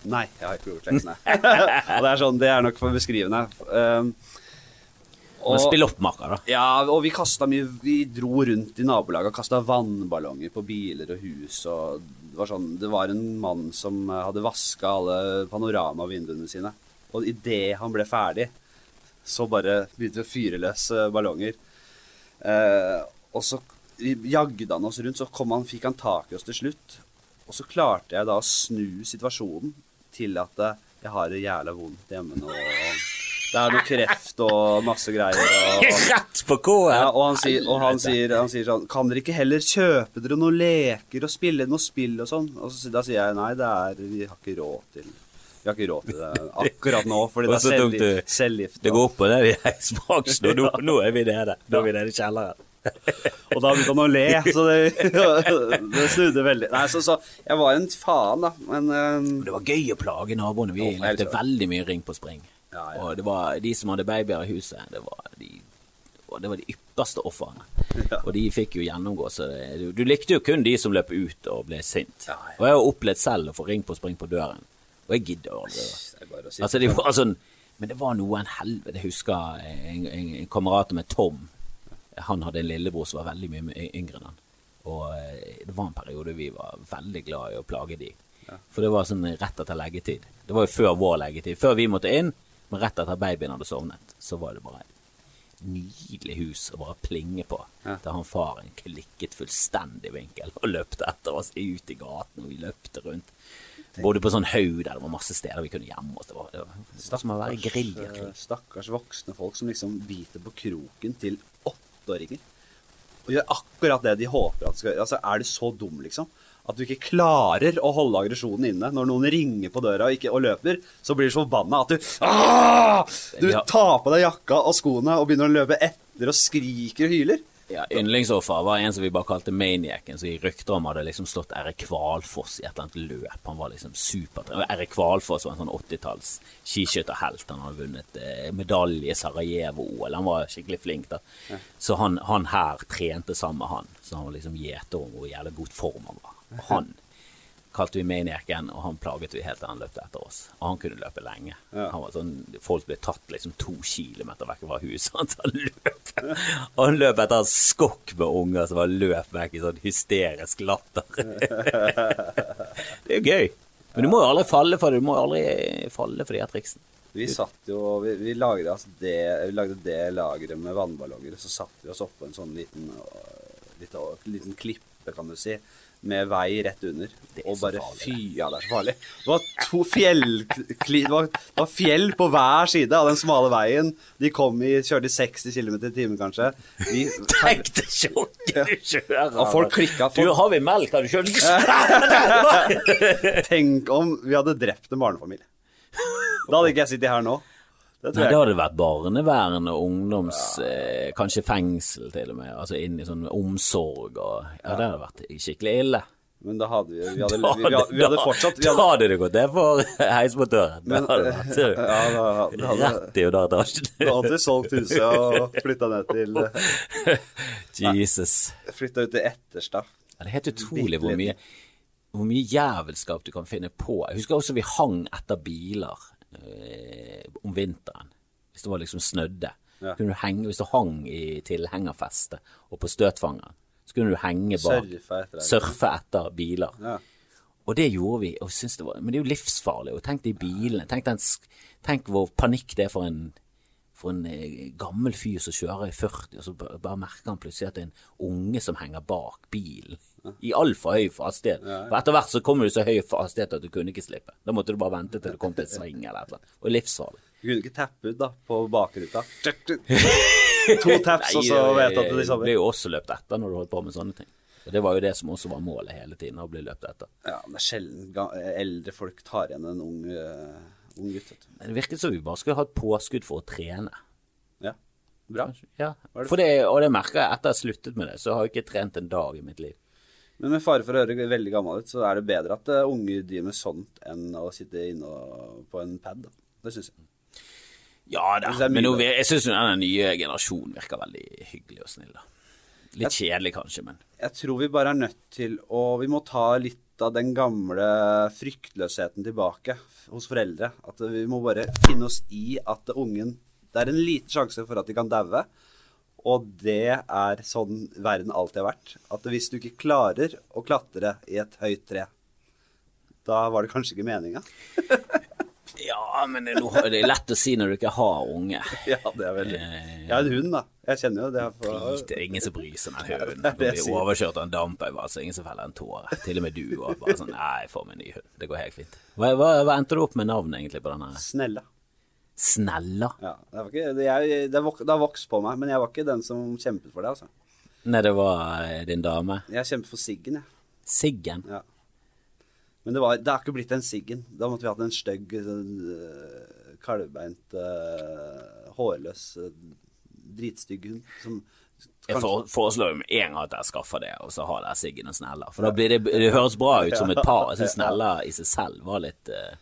Nei, jeg har ikke gjort leksene. og det er sånn, det er nok for beskrivende. Um, og, spill opp, makker, da. ja, og vi kasta mye Vi dro rundt i nabolaget og kasta vannballonger på biler og hus. Og det var sånn Det var en mann som hadde vaska alle panoramavinduene sine. Og idet han ble ferdig, så bare begynte vi å fyre løs eh, ballonger. Eh, og så jagde han oss rundt, så kom han, fikk han tak i oss til slutt. Og så klarte jeg da å snu situasjonen til at eh, jeg har det jævla vondt hjemme nå. Det er noe kreft og masse greier. Og, Rett på K-en! ja, og han, sier, og han, sier, han sier sånn Kan dere ikke heller kjøpe dere noen leker og spille noe spill og sånn? Og så, da sier jeg nei, det er Vi har ikke råd til Vi har ikke råd til det akkurat nå, fordi det er tok selvgi- Det går opp og ned i heisbransjen, og nå, nå er vi nede. Nå er vi nede i kjelleren. Og da begynte han å le, så det, det snudde veldig. Nei, så, så jeg var en faen, da. Men eh, Det var gøy å plage naboene. Vi Jo, lekte veldig mye Ring på spring. Ja, ja. Og det var de som hadde babyer i huset, det var de, det var de ypperste ofrene. Ja. Og de fikk jo gjennomgå, så det, du, du likte jo kun de som løp ut og ble sint. Og jeg har opplevd selv å få Ring på spring på døren, og jeg gidder aldri. det Altså, det var sånn Men det var noe en helvete. Jeg husker en, en, en kamerat med Tom. Han hadde en lillebror som var veldig mye yngre enn han. Og eh, det var en periode vi var veldig glad i å plage de. For det var sånn rett etter leggetid. Det var jo før vår leggetid. Før vi måtte inn, men rett etter babyen hadde sovnet, så var det bare et nydelig hus å bare plinge på. Ja. Der han faren klikket fullstendig vinkel og løpte etter oss ut i gaten, og vi løpte rundt. Bodde på sånn haug der det var masse steder vi kunne gjemme oss. Det var, det var, som å være geriljakrig. eh, Stakkars voksne folk som liksom biter på kroken til åtteåringer. Og gjør akkurat det de håper at skal gjøre. Altså, er du så dum, liksom? At du ikke klarer å holde aggresjonen inne. Når noen ringer på døra og, ikke, og løper, så blir du så forbanna at du Aah! Du tar på deg jakka og skoene og begynner å løpe etter og skriker og hyler. Ja, Yndlingsoffer var en som vi bare kalte Maniacen, som i rykter om hadde liksom slått Erik Kvalfoss i et eller annet løp. Han var liksom supertrent. Erik Kvalfoss var en sånn 80-talls skiskytterhelt. Han hadde vunnet eh, medalje i Sarajevo-OL. Han var skikkelig flink, da. Så han, han her trente sammen med han. Så han var liksom gjeter om hvor jævlig god form han var. Han kalte vi Maniacen, og han plaget vi helt til han løpte etter oss. Og han kunne løpe lenge. Ja. Han var sånn, Folk ble tatt liksom to kilometer vekk fra huset hans. Han løp Og han løp etter en skokk med unger som var løp vekk i sånn hysterisk latter. det er jo gøy. Men du må jo aldri falle for det. Du må jo aldri falle for de her triksene. Vi satt jo Vi, vi lagde, altså det, vi lagde det lageret med vannballonger, og så satte vi oss oppå en sånn liten, liten, liten klippe, kan du si, med vei rett under. er Og bare fy, ja, det er så farlig. Det var to fjell det, var, det var fjell på hver side av den smale veien. De kom i Kjørte i 60 km i timen, kanskje. De, Tenk deg sjokket du kjører! Og folk klikka. Du, har vi melk? Har du kjørt? tenk om vi hadde drept en barnefamilie. Da hadde ikke jeg sittet her nå. Det Nei, det hadde vært barnevern og ungdoms... Eh, kanskje fengsel, til og med. Altså inn i sånn omsorg og Ja, det hadde vært skikkelig ille. Men da hadde vi Vi hadde, vi, vi, hadde, vi hadde fortsatt vi Da hadde, hadde det gått ned for heismotøren. Det hadde vært Ja, da, da hadde, rett i underetasjen. da hadde vi solgt huset og flytta ned til Jesus. Flytta ut til Etterstad. Ja, det er helt utrolig hvor mye, hvor mye jævelskap du kan finne på. Jeg husker også vi hang etter biler eh, om vinteren. Hvis det var liksom snødde. Ja. Kunne du henge, hvis du hang i tilhengerfestet og på støtfangeren, så kunne du henge bak. Surfe etter. Surfe etter biler. Ja. Og det gjorde vi. og det var, Men det er jo livsfarlig. og Tenk de bilene. Tenk, den, tenk hvor panikk det er for en, for en eh, gammel fyr som kjører i 40, og så bare merker han plutselig at det er en unge som henger bak bilen. I altfor høy hastighet. For etter hvert så kommer du så høy hastighet at du kunne ikke slippe. Da måtte du bare vente til du kom til en sving eller et eller annet. Og livsfarlig. Du kunne ikke tappe ut da, på bakruta. To taps, og så vet du at det det liksom ble jo også løpt etter når du holdt på med sånne ting. Og Det var jo det som også var målet hele tiden, å bli løpt etter. Ja, men det er sjelden eldre folk tar igjen en ung, uh, ung gutt. Men Det virket som vi bare skulle ha et påskudd for å trene. Ja, bra. Ja, det- det, og det merker jeg etter jeg har sluttet med det, så har jeg ikke trent en dag i mitt liv. Men med fare for å høre veldig gammel ut, så er det bedre at eh, unge driver med sånt enn å sitte inne på en pad. Da. Det syns jeg. Ja da, er men jeg syns den nye generasjonen virker veldig hyggelig og snill. da. Litt kjedelig kanskje, men Jeg tror vi bare er nødt til å Vi må ta litt av den gamle fryktløsheten tilbake hos foreldre. At vi må bare finne oss i at ungen Det er en liten sjanse for at de kan daue. Og det er sånn verden alltid har vært. At hvis du ikke klarer å klatre i et høyt tre, da var det kanskje ikke meninga. Ja, men det, er lett å si når du ikke har unge. Ja, det er veldig Jeg er en hund, da. Jeg kjenner jo det. er for- Det er ingen som bryr seg om den hunden. jeg blir overkjørt av en dampauer, så ingen som feller en tåre. Til og med du var bare sånn Nei, jeg får meg en ny hund. Det går helt fint. Hva, hva, hva endte du opp med navnet egentlig på denne? Snella. Snella? Ja, det, var ikke, det, jeg, det, vok, det har vokst på meg, men jeg var ikke den som kjempet for det. altså. Nei, det var eh, din dame. Jeg kjempet for Siggen, jeg. Siggen. Ja. Men det, var, det har ikke blitt en Siggen. Da måtte vi hatt en stygg, sånn, øh, kalvbeint, øh, hårløs, dritstygg hund. Som Jeg for, foreslår jo med en gang at jeg skaffer det, og så har jeg Siggen og Snella. For da blir det, det høres bra ut som et par. Jeg syns Snella i seg selv var litt eh,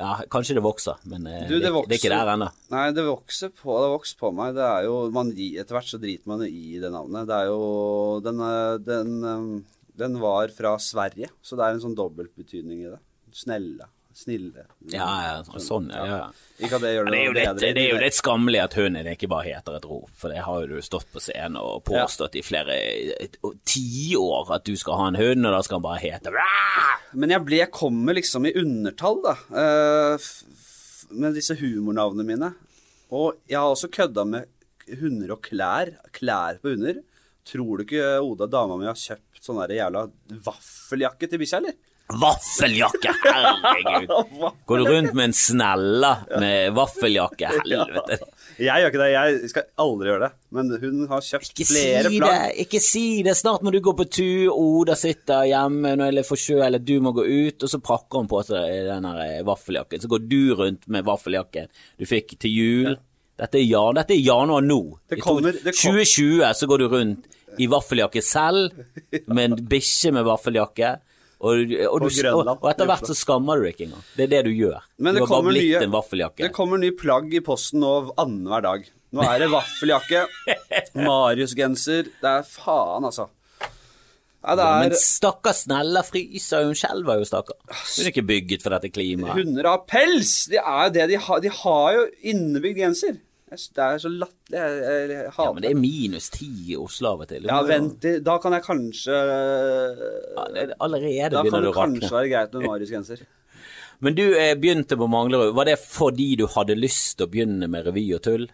Ja, kanskje det vokser, men eh, Du, det, vokser, det er ikke der ennå. Nei, det vokser på, det vokser på meg. Det er jo, man, Etter hvert så driter man i det navnet. Det er jo Den, øh, den, øh, den var fra Sverige, så det er en sånn dobbeltbetydning i det. Snella. Snille. Ja, ja, sånn, ja. ja. Ikke at det gjør det, det er, litt, bedre. det er jo litt skammelig at hunden ikke bare heter et rop, for det har jo du stått på scenen og påstått i flere tiår at du skal ha en hund, og da skal han bare hete Men jeg ble, jeg kommer liksom i undertall, da. uh, med disse humornavnene mine. Og jeg har også kødda med hunder og klær. Klær på hunder. Tror du ikke Oda, dama mi, har kjøpt sånn jævla vaffeljakke til bikkja, eller? Vaffeljakke, herregud! Går du rundt med en snella med vaffeljakke? Helvete. Jeg gjør ikke det. Jeg skal aldri gjøre det. Men hun har kjøpt Ikke si flere det, plagg. ikke si det. Snart må du gå på tur, Oda sitter hjemme eller jeg eller du må gå ut, og så prakker hun på seg den eh, vaffeljakken. Så går du rundt med vaffeljakken du fikk til jul. Dette er, jan, dette er januar nå. Det I kommer- det kom- 2020 så går du rundt i vaffeljakke selv, med en bikkje med vaffeljakke. Og, og, du, og, og etter hvert så skammer du deg ikke engang. Det er det du gjør. Men du det har bare blitt nye- en vaffeljakke. Det kommer ny plagg i posten nå annenhver dag. Nå er det vaffeljakke, Marius-genser Det er faen, altså. Ja, det Men er stakkars Snella fryser hun skjelver jo, stakkar. Hun er ikke bygget for dette klimaet. Hunder har pels! Det er jo det de har. De har jo innebygd genser. Det er så latterlig. Jeg, jeg, jeg Ja, men det er minus ti i Oslo av og til. Ja, vent til Da kan jeg kanskje Ja, det er- Allerede Da kan begynner det du å rakne. kanskje være greit med Marius-genser. Men du eh, begynte på Manglerud. Var det fordi du hadde lyst til å begynne med revy og tull?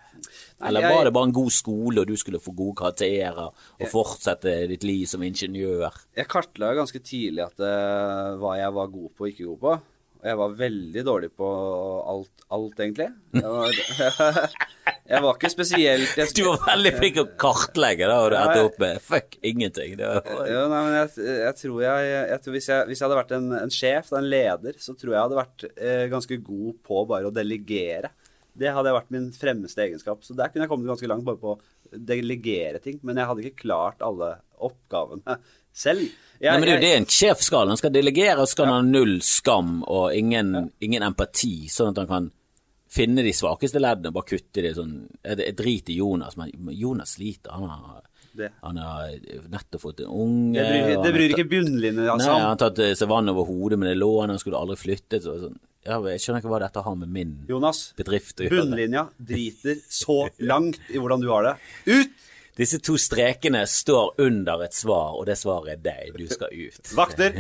Eller var det bare en god skole, og du skulle få gode karakterer og fortsette ditt liv som ingeniør? Jeg kartla ganske tidlig at uh, hva jeg var god på og ikke god på. Og jeg var veldig dårlig på alt, alt egentlig. Jeg var, jeg var ikke spesielt jeg, Du var veldig flink til å kartlegge, da, og du endte opp med fuck ingenting. Var, Jo, nei, men jeg, jeg tror jeg, tror hvis, hvis jeg hadde vært en, en sjef, en leder, så tror jeg jeg hadde vært eh, ganske god på bare å delegere. Det hadde vært min fremste egenskap. Så der kunne jeg kommet ganske langt bare på å delegere ting. Men jeg hadde ikke klart alle oppgavene selv. ja, Nei, men det er en sjef. Han skal delegere, og så skal han ha null skam og ingen, ingen empati, sånn at han kan finne de svakeste leddene og bare kutte de sånn Jeg jeg driter i Jonas, men Jonas sliter. Han har, han har nettopp fått en unge. det bryr, det bryr ikke bunnlinjen Nei, altså. han har tatt eh, seg vann over hodet med det lånet, han skulle aldri flyttet. Så, sånn. ja, jeg skjønner ikke hva dette har med min Jonas, bedrift å gjøre. bunnlinja driter så langt i hvordan du har det. Ut! Disse to strekene står under et svar, og det svaret er deg. Du skal ut. Vakter!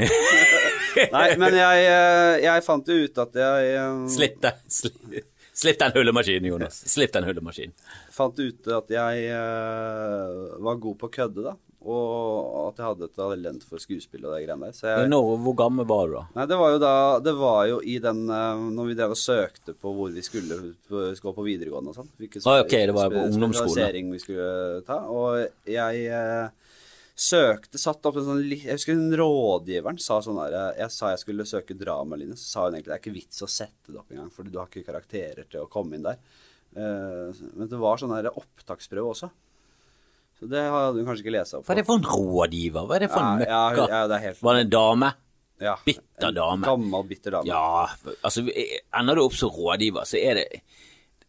Nei, men jeg, eh, jeg fant jo ut at jeg eh, Slipp slipp, slipp den hullemaskinen, Jonas. Slipp den hullemaskinen. fant ut at jeg uh, var god på å kødde, da. Og at jeg hadde et talent for skuespill og det greiene der. Så jeg, Nå, hvor gammel var du da? nei, det var jo da Det var jo i den uh, Når vi drev og søkte på hvor vi skulle gå på videregående og sånn. Ah, ok, det var på ungdomsskolen. vi skulle ta. Og jeg eh, søkte Satt opp en sånn Jeg husker hun rådgiveren sa sånn der eh, Jeg sa jeg skulle søke dramalinje, så sa hun egentlig det er ikke vits å sette det opp engang, fordi du har ikke karakterer til å komme inn der. Eh, men det var sånn opptaksprøve også. Så det hadde hun kanskje ikke lest opp Hva er det for en rådgiver? Hva er det for en Ja, møkka? ja, det er helt Var det en dame? ja, bitter en dame. Gammel, bitter dame. Ja, altså ender du opp som rådgiver, så er det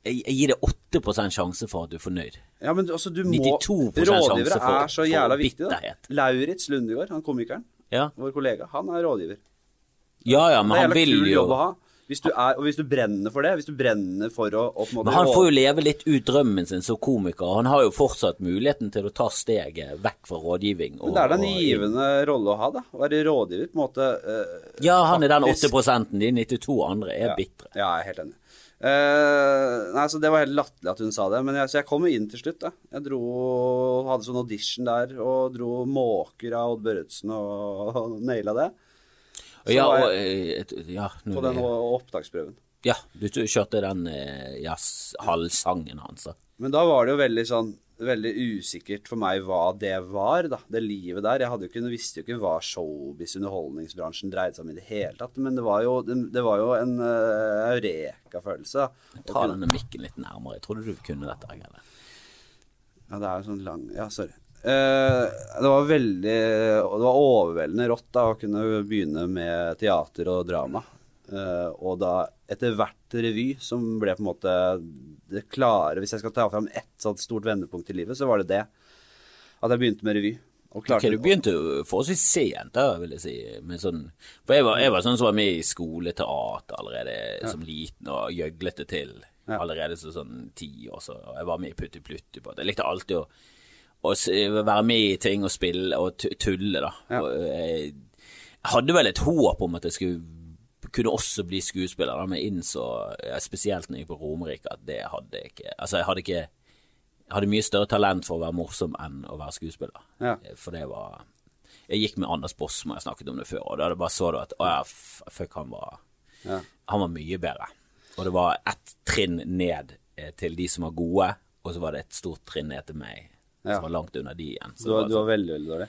Jeg jeg gir det 8% sjanse for at du er fornøyd. Ja, men altså, du må 92% sjanse Rådgivere for- er så jævla viktig, da. Lauritz Lundegård, han komikeren, Ja, vår kollega, han er rådgiver. ja, ja men han vil jo. Hvis du er, hvis du brenner for det, hvis du brenner for å, å Men han får jo leve litt ut drømmen sin som komiker. Han har jo fortsatt muligheten til å ta steget vekk fra rådgivning. Men det er da en givende rolle å ha, da. Å være rådgiver, på en måte. eh, Ja, han er den faktisk- 8% de 92 andre er Ja. bitre. Ja, jeg er helt enig. Eh, nei, så Det var helt latterlig at hun sa det, men jeg, så jeg kom jo inn til slutt. da. Jeg dro, hadde sånn audition der, og dro måker av Odd Børretzen og, og naila det. Så Ja, og, jeg eh, et- ja, nå- på den opptaksprøven. ja, du kjørte den eh, ja, halvsangen hans. Men da var det jo veldig sånn Veldig usikkert for meg hva det var, da. Det livet der. Jeg ikke, visste jo ikke hva showbiz, underholdningsbransjen, dreide seg om i det hele tatt. Men det var jo, det, det var jo en uh, eureka-følelse. Ta denne mikken litt nærmere. Jeg trodde du kunne dette. Eller? Ja, det er jo sånn lang Ja, sorry. Uh, det var veldig Det var overveldende rått da å kunne begynne med teater og drama. Eh, og da etter hvert revy, som ble på en måte det klare Hvis jeg skal ta fram ett sånt stort vendepunkt i livet, så var det det. At jeg begynte med revy. Og Ok, klarte Du begynte jo forholdsvis sent, da, vil jeg si. Sånn, for jeg var, jeg var sånn som var med i skoleteater allerede som liten, og gjøglet det til Ja. allerede som sånn ti år. Så jeg var med i Putti Plutti. på det. Jeg likte alltid å, å være med i ting og spille og tulle, da. Ja. Og jeg hadde vel et håp om at jeg skulle kunne også bli skuespiller, da, men innså, spesielt når jeg gikk på Romerike, at det hadde jeg ikke Altså, jeg hadde ikke jeg hadde mye større talent for å være morsom enn å være skuespiller. Ja. Eh, For det var Jeg gikk med Anders Båsmo, jeg snakket om det før, og da bare så du at å ja, fuck, han var Ja. Han var mye bedre. Og det var ett trinn ned eh, til de som var gode, og så var det et stort trinn ned til meg, som var langt under de igjen. Så Du, var- du var var veldig, veldig dårlig.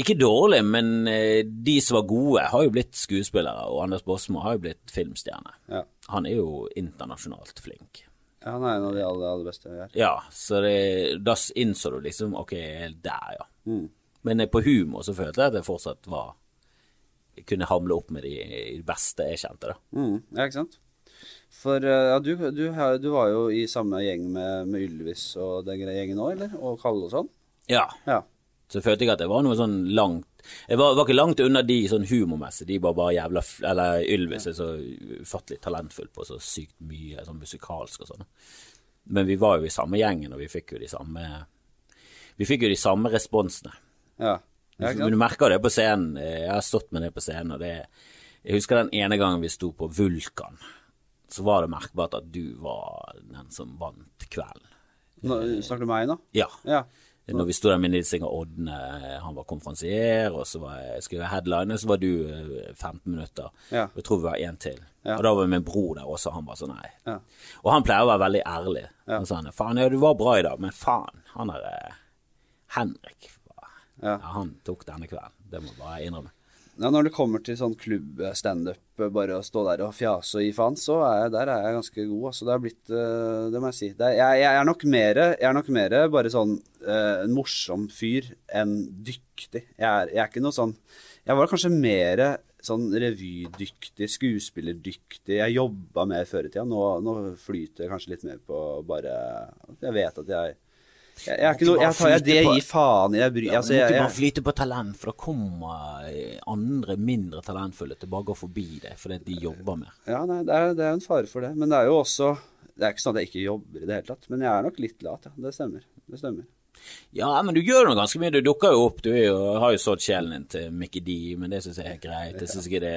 Ikke dårlig, men eh, de som var gode, har jo blitt skuespillere, og Anders Baasmo har jo blitt filmstjerne. Ja. Han er jo internasjonalt flink. ja, han er en av de aller, aller beste jeg er. Ja, så det, da innså du liksom Ok, er der, ja. Mm. Men eh, på humor så følte jeg at jeg fortsatt var Jeg kunne hamle opp med de, de beste jeg kjente, da. Mm, ja, ikke sant? For eh, ja, du, du, du var jo i samme gjeng med, med Ylvis og den gjengen òg, eller? Og Kalle og sånn? Ja. Ja. Så følte jeg at det var noe sånn langt Jeg var, var ikke langt unna de sånn humormessig. De var bare jævla Eller Ylvis er så ufattelig talentfull på så sykt mye sånn musikalsk og sånn. Men vi var jo i samme gjengen, og vi fikk jo de samme Vi fikk jo de samme responsene. Ja. Men du merker det på scenen. Jeg har stått med det på scenen, og det Jeg husker den ene gangen vi sto på Vulkan, så var det merkbart at du var den som vant kvelden. Nå, snakker du meg nå? Ja. Ja. Når vi sto der med Nils Inger Odne, han var konferansier, og så var jeg, skulle jeg headline, så var du eh, 15 minutter. Ja. Og jeg tror vi var én til. Ja. Og da var min bror der også, han var sånn nei. Ja. Og han pleier å være veldig ærlig. Han sa han, faen, ja, du var bra i dag, men faen, han der eh, Henrik Han tok denne kvelden. Det må jeg bare innrømme. Ja, når det kommer til sånn klubb-standup, bare å stå der og fjase og gi faen, så er jeg, der er jeg ganske god. Altså, det har blitt eh, Det må jeg si. Er, jeg, jeg er nok mer Jeg er nok mer bare sånn uh, morsom fyr enn dyktig. Jeg er, jeg er ikke noe sånn Jeg var kanskje mer sånn revydyktig, skuespillerdyktig. Jeg jobba mer før i tida. Nå, nå flyter jeg kanskje litt mer på bare Jeg vet at jeg jeg, jeg ikke noe Jeg tar jeg det gir faen i. Jeg bryr Ja, altså, jeg, ikke bare flyte på talent, for da kommer eh, andre mindre talentfulle til bare å gå forbi deg fordi de jobber mer. Ja, nei, det er, det er en fare for det. Men det er jo også Det er ikke sånn at jeg ikke jobber i det hele tatt. Men jeg er nok litt lat, ja. Det stemmer. Det stemmer. Ja, men du gjør nå ganske mye. Du dukker jo opp. Du jo, har jo sådd sjelen din til Mickey D, men det syns jeg er greit. Jeg synes ikke det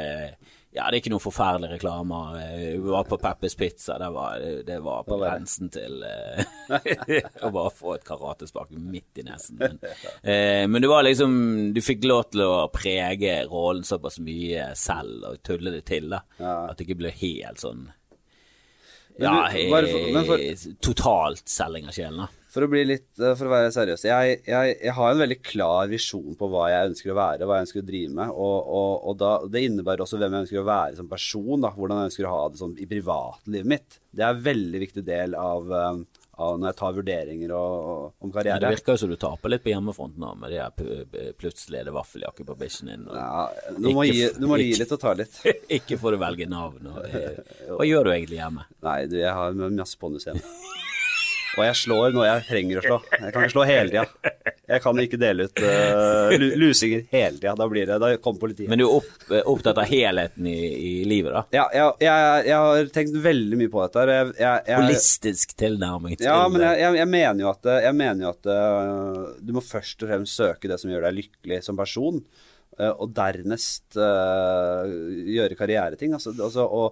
Ja, det er ikke noen forferdelige reklamer. Eh, Vi var på Peppers Pizza. Det var, det var på grensen til eh, å bare få et karatespark midt i nesen. Men, eh, men det var liksom Du fikk lov til å prege rollen såpass mye selv og tulle det til, da. At det ikke ble helt sånn Men Ja, du, bare for- men for- totalt selging av sjelen, da. For å bli litt eh, For å være seriøs. Jeg, jeg, jeg har en veldig klar visjon på hva jeg ønsker å være, hva jeg ønsker å drive med. Og, og, og da, det innebærer også hvem jeg ønsker å være som person. Da, hvordan jeg ønsker å ha det sånn i privatlivet mitt. Det er en veldig viktig del av, eh, av når jeg tar vurderinger og, og, om Ja, det virker jo som du taper litt på hjemmefronten nå, med det her pu- pu- plutselig er det vaffeljakke på bikkjen din. Og Ja, du, må Ikke gi, du må gi litt og ta litt. ikke får du velge navn. Og, eh, hva gjør du egentlig hjemme? Nei, du, jeg har masse ponnus igjen. Og jeg slår når jeg trenger å slå. Jeg kan ikke slå hele tida. Jeg kan ikke dele ut uh, lusinger hele tida. Da blir det, da kommer politiet. Men du er opp, eh, opptatt av helheten i, i livet, da? ja, jeg, jeg, jeg har tenkt veldig mye på dette. Jeg, jeg, Holistisk tilnærming til ja, men jeg, mener jo at, jeg mener jo at uh, du må først og fremst søke det som gjør deg lykkelig som person. Eh, og dernest uh, gjøre karriereting. Altså, altså å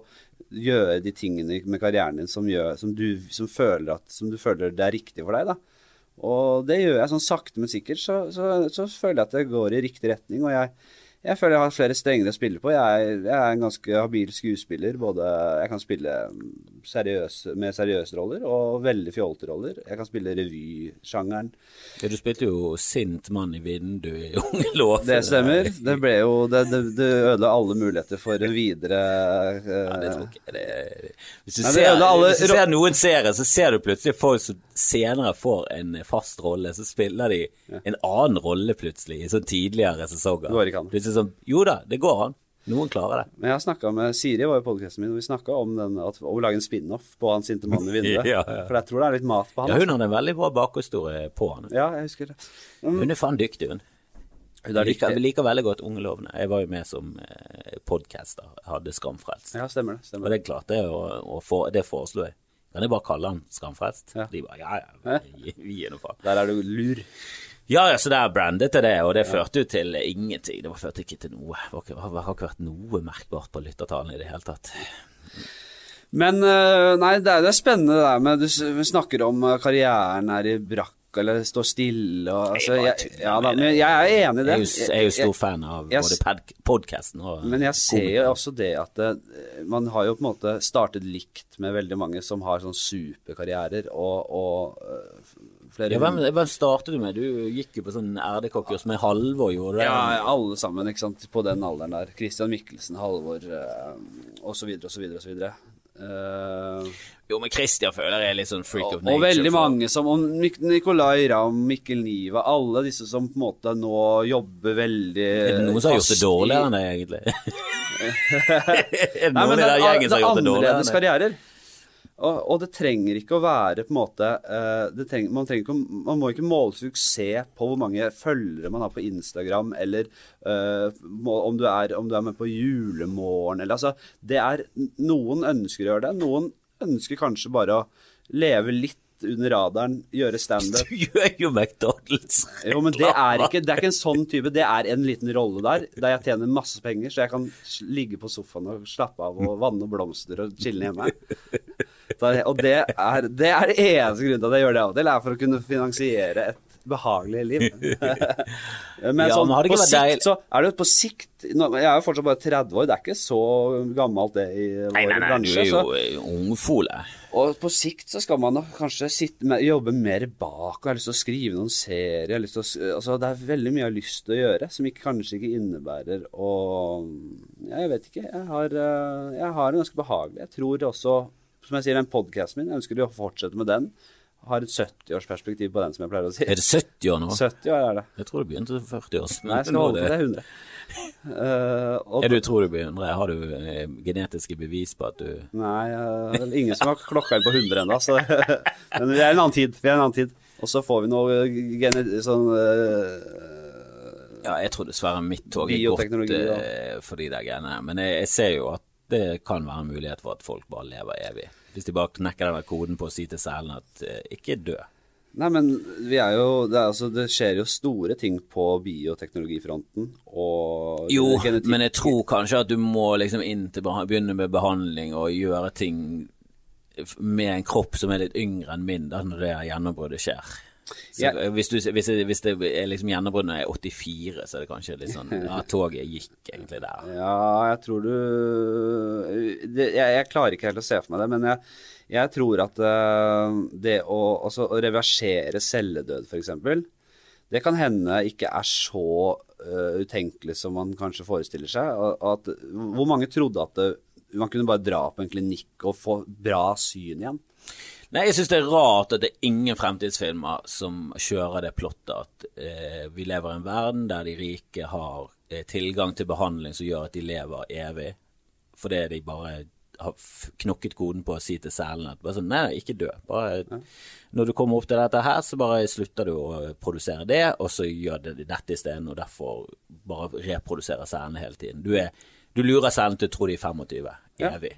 gjøre de tingene med karrieren din som, gjør, som, du, som, føler at, som du føler det er riktig for deg. da. Og det gjør jeg sånn sakte, men sikkert. Så, så, så føler jeg at det går i riktig retning. Og jeg, jeg føler jeg har flere strenger å spille på. Jeg, er- jeg er en ganske habil skuespiller. Både jeg kan spille seriøs, med seriøse roller og veldig fjollete roller. Jeg kan spille revysjangeren. Ja, du spilte jo sint mann i vinduet i Unge lov. Det stemmer. Det ble jo Det, det, det ødela alle muligheter for en videre uh, Ja, det tror jeg det Hvis du, Nei, ser, alle hvis du ser noen serier, så ser du plutselig folk som senere får en fast rolle. Så spiller de en annen rolle plutselig i sånn tidligere sesonger. Det sånn, jo da, det går an. Noen klarer det. Men jeg har snakket med Siri var i podcasten min, og vi snakka om, den, at, å lage en spin-off på han sinte mannen i vinduet. Ja, ja. For jeg tror det er litt mat på han. Ja, hun hadde en veldig bra bakhistorie på han. Ja, jeg husker det. Mm. Hun er faen dyktig, hun. Hun er liker, vi dyktig. liker veldig godt Ungelovene. Jeg var jo med som eh, podcaster, hadde Skamfrelst. Ja, stemmer det. Og det er klart, det, å, å få, det foreslo jeg. Kan jeg bare kalle han Skamfrelst? Ja. De bare ja, ja, vi, vi gir noe faen. Der er du lur. Ja, ja, så det er brandet til det, og det førte jo til ingenting. Det var- førte ikke til noe. Det har ikke vært noe merkbart på lyttertallene i det hele tatt. Men eh, nei, det er, det er spennende det der med Du snakker om eh, karrieren er i brakk eller står stille og altså, jeg, Ja da, men jeg er enig i Jeg det. er jo, jeg er jo stor Jeg- fan av jeg- både podkasten og Men jeg ser jo også det at det, man har jo på en måte startet likt med veldig mange som har sånn superkarrierer og, og flere ja, hvem, hvem startet du med? Du gikk jo på sånn RD-kokkurs med Halvor, gjorde du det? Ja, alle sammen, ikke sant, på den alderen der. Christian Mikkelsen, Halvor øh, og så videre og så videre og så videre. Eh, Jo, men Christian føler jeg er litt sånn freak og, of nature. og veldig for- mange som og Nicolay Ramm, Mikkel Niva, alle disse som på en måte nå jobber veldig Er det noen som har gjort det dårligere enn deg, egentlig? er det Nei, noen men i det den er, gjengen som har er gjort det dårligere annerledes enn annerledes karrierer. Og, og det trenger ikke å være på en måte eh, trenger, man, trenger ikke, man må ikke måle suksess på hvor mange følgere man har på Instagram, eller uh, må, om, du er, om du er med på julemorgen, eller altså det er, Noen ønsker å gjøre det. Noen ønsker kanskje bare å leve litt under radaren, gjøre standup. Du gjør jo McDonald's. Jo, men det er ikke Det er ikke en sånn type. Det er en liten rolle der, der jeg tjener masse penger, så jeg kan ligge på sofaen og slappe av og vanne blomster og chille hjemme. Og det er, det er det eneste grunnen til at jeg gjør det av og til, er for å kunne finansiere et behagelig liv. Men Ja, sånn, men på sikt så er det på sikt Jeg er jo fortsatt bare 30 år, det er ikke så gammelt det i vår Nei, nei, nei, du er jo eh, ungfole. Og på sikt så skal man kanskje sitte jobbe mer bak, og jeg har lyst til å skrive noen serier. Å, altså det er veldig mye jeg har lyst til å gjøre, som ikke, kanskje ikke innebærer å ja, Jeg vet ikke. Jeg har, eh, jeg har en ganske behagelig Jeg tror også, som jeg sier, den podkasten min, jeg ønsker å fortsette med den. Har et 70-årsperspektiv på den, som jeg pleier å si. Er det 70 år nå? 70 år er det. Jeg tror det begynte som 40 år. Nei, jeg skal holde på til 100. Eh, og, Er du tror du blir 100? Har du eh, genetiske bevis på at du Nei, det er vel ingen som har klokka inn på 100 ennå, så Men vi er en annen tid. Vi er en annen tid. Og så får vi noe gene, sånn eh, Ja, jeg tror dessverre mitt tog er eh, for de der greiene. Men jeg, jeg ser jo at det kan være en mulighet for at folk bare lever evig. Hvis de bare knekker den koden på å si til selene at eh, ikke dø. Nei, men vi er jo det, er, altså, det skjer jo store ting på bioteknologifronten og Jo, genetik. men jeg tror kanskje at du må liksom inn til begynne med behandling og gjøre ting med en kropp som er litt yngre enn min, da når det gjennombruddet skjer. Så Ja. hvis, du, hvis, det, hvis det er liksom gjennombruddet når jeg er 84, så er det kanskje litt sånn Ja, toget gikk egentlig der. Ja, jeg tror du det, jeg, jeg klarer ikke helt å se for meg det, men jeg, jeg tror at eh, det å, altså, å reversere celledød, f.eks., det kan hende ikke er så uh, utenkelig som man kanskje forestiller seg. At, hvor mange trodde at det, man kunne bare dra på en klinikk og få bra syn igjen? Nei, jeg syns det er rart at det er ingen fremtidsfilmer som kjører det plottet at eh, vi lever i en verden der de rike har eh, tilgang til behandling som gjør at de lever evig, fordi de bare har knokket koden på å si til selene at bare sånn, nei, ikke dø. Bare, Når du kommer opp til dette her, så bare slutter du å produsere det, og så gjør det dette isteden, og derfor bare reproduserer selene hele tiden. Du, er, du lurer selen til å tro de er 25 Ja. evig.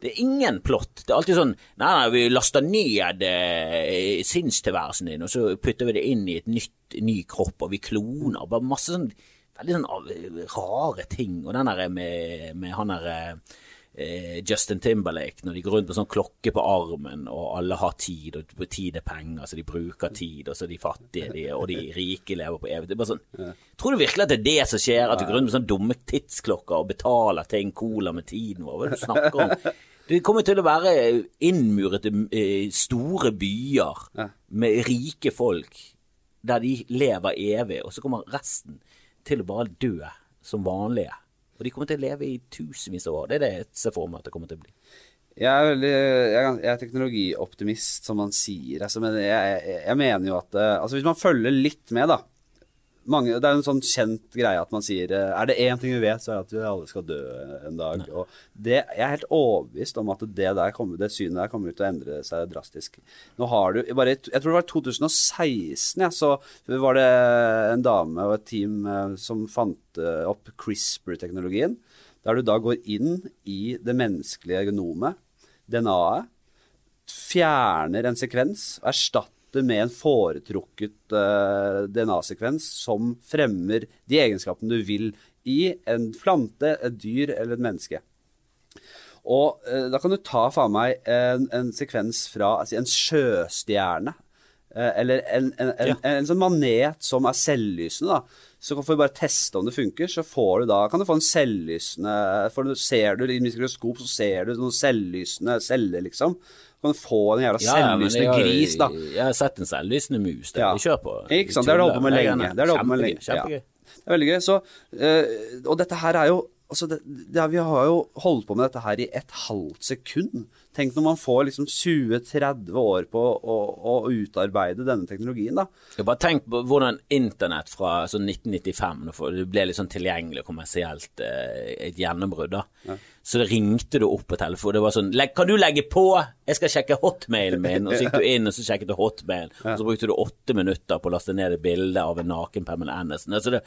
Det er ingen plott. Det er alltid sånn Nei, nei, vi laster ned eh, sinnstilværelsen din, og så putter vi det inn i et nytt, ny kropp, og vi kloner. Bare masse sånn veldig sånn rare ting. Og den der med, med han der eh, Justin Timberlake, når de går rundt med sånn klokke på armen, og alle har tid, og tid er penger, så de bruker tid, og så de fattige, de, og de rike lever på evig. tid. sånn Tror du virkelig at det er det som skjer, at du går rundt med sånne dumme tidsklokker og betaler en cola med tiden vår? Hva er det du snakker om? Det kommer til å være innmurete i store byer med rike folk der de lever evig, og så kommer resten til å bare dø som vanlige. Og de kommer til å leve i tusenvis av år. Det er det jeg ser for meg at det kommer til å bli. Jeg er, veldig, jeg er, teknologioptimist, som man sier. Altså, men jeg, jeg mener jo at eh, altså Hvis man følger litt med, da mange, Det er en sånn kjent greie at man sier eh, Er det én ting vi vet, så er det at vi alle skal dø en dag. Og det, jeg er helt overbevist om at det, kommer, det synet der kommer til å endre seg drastisk. Nå har du bare, Jeg tror det var i 2016, ja, så var det en dame og et team eh, som fant eh, opp CRISPR-teknologien. Der du da går inn i det menneskelige genomet, DNA-et, fjerner en sekvens og erstatter med en foretrukket uh, DNA-sekvens som fremmer de egenskapene du vil i en plante, et dyr eller et menneske. Og uh, da kan du ta faen meg en, en sekvens fra altså en sjøstjerne. eh, eller en, en, en, Ja. en, sånn manet som er selvlysende. da. Så får vi bare teste om det funker. Så får du da, kan du få en selvlysende for Ser du i mikroskop, så ser du noen selvlysende celler, liksom. Kan få en jævla selvlysende jeg gris, da. Jeg har sett en selvlysende mus. Det Ja. vi kjører på. Ikke sant, det har du holdt på med lenge. Det har du holdt på med Kjempegøy, lenge. Ja. Kjempegøy. Det er veldig gøy. Så, øh, og dette her er jo altså det, det Vi har jo holdt på med dette her i et halvt sekund. Tenk når man får liksom 20-30 år på å, å utarbeide denne teknologien, da. Jeg bare tenk på hvordan internett fra altså 1995, det ble litt sånn tilgjengelig kommersielt eh, et gjennombrudd, da. Så det ringte du opp på telefonen. Det var sånn 'Kan du legge på? Jeg skal sjekke hotmailen min.' Og så gikk du inn, og så sjekket du hotmailen. Og så brukte du åtte minutter på å laste ned et bilde av en naken Pamela Anderson. Altså det,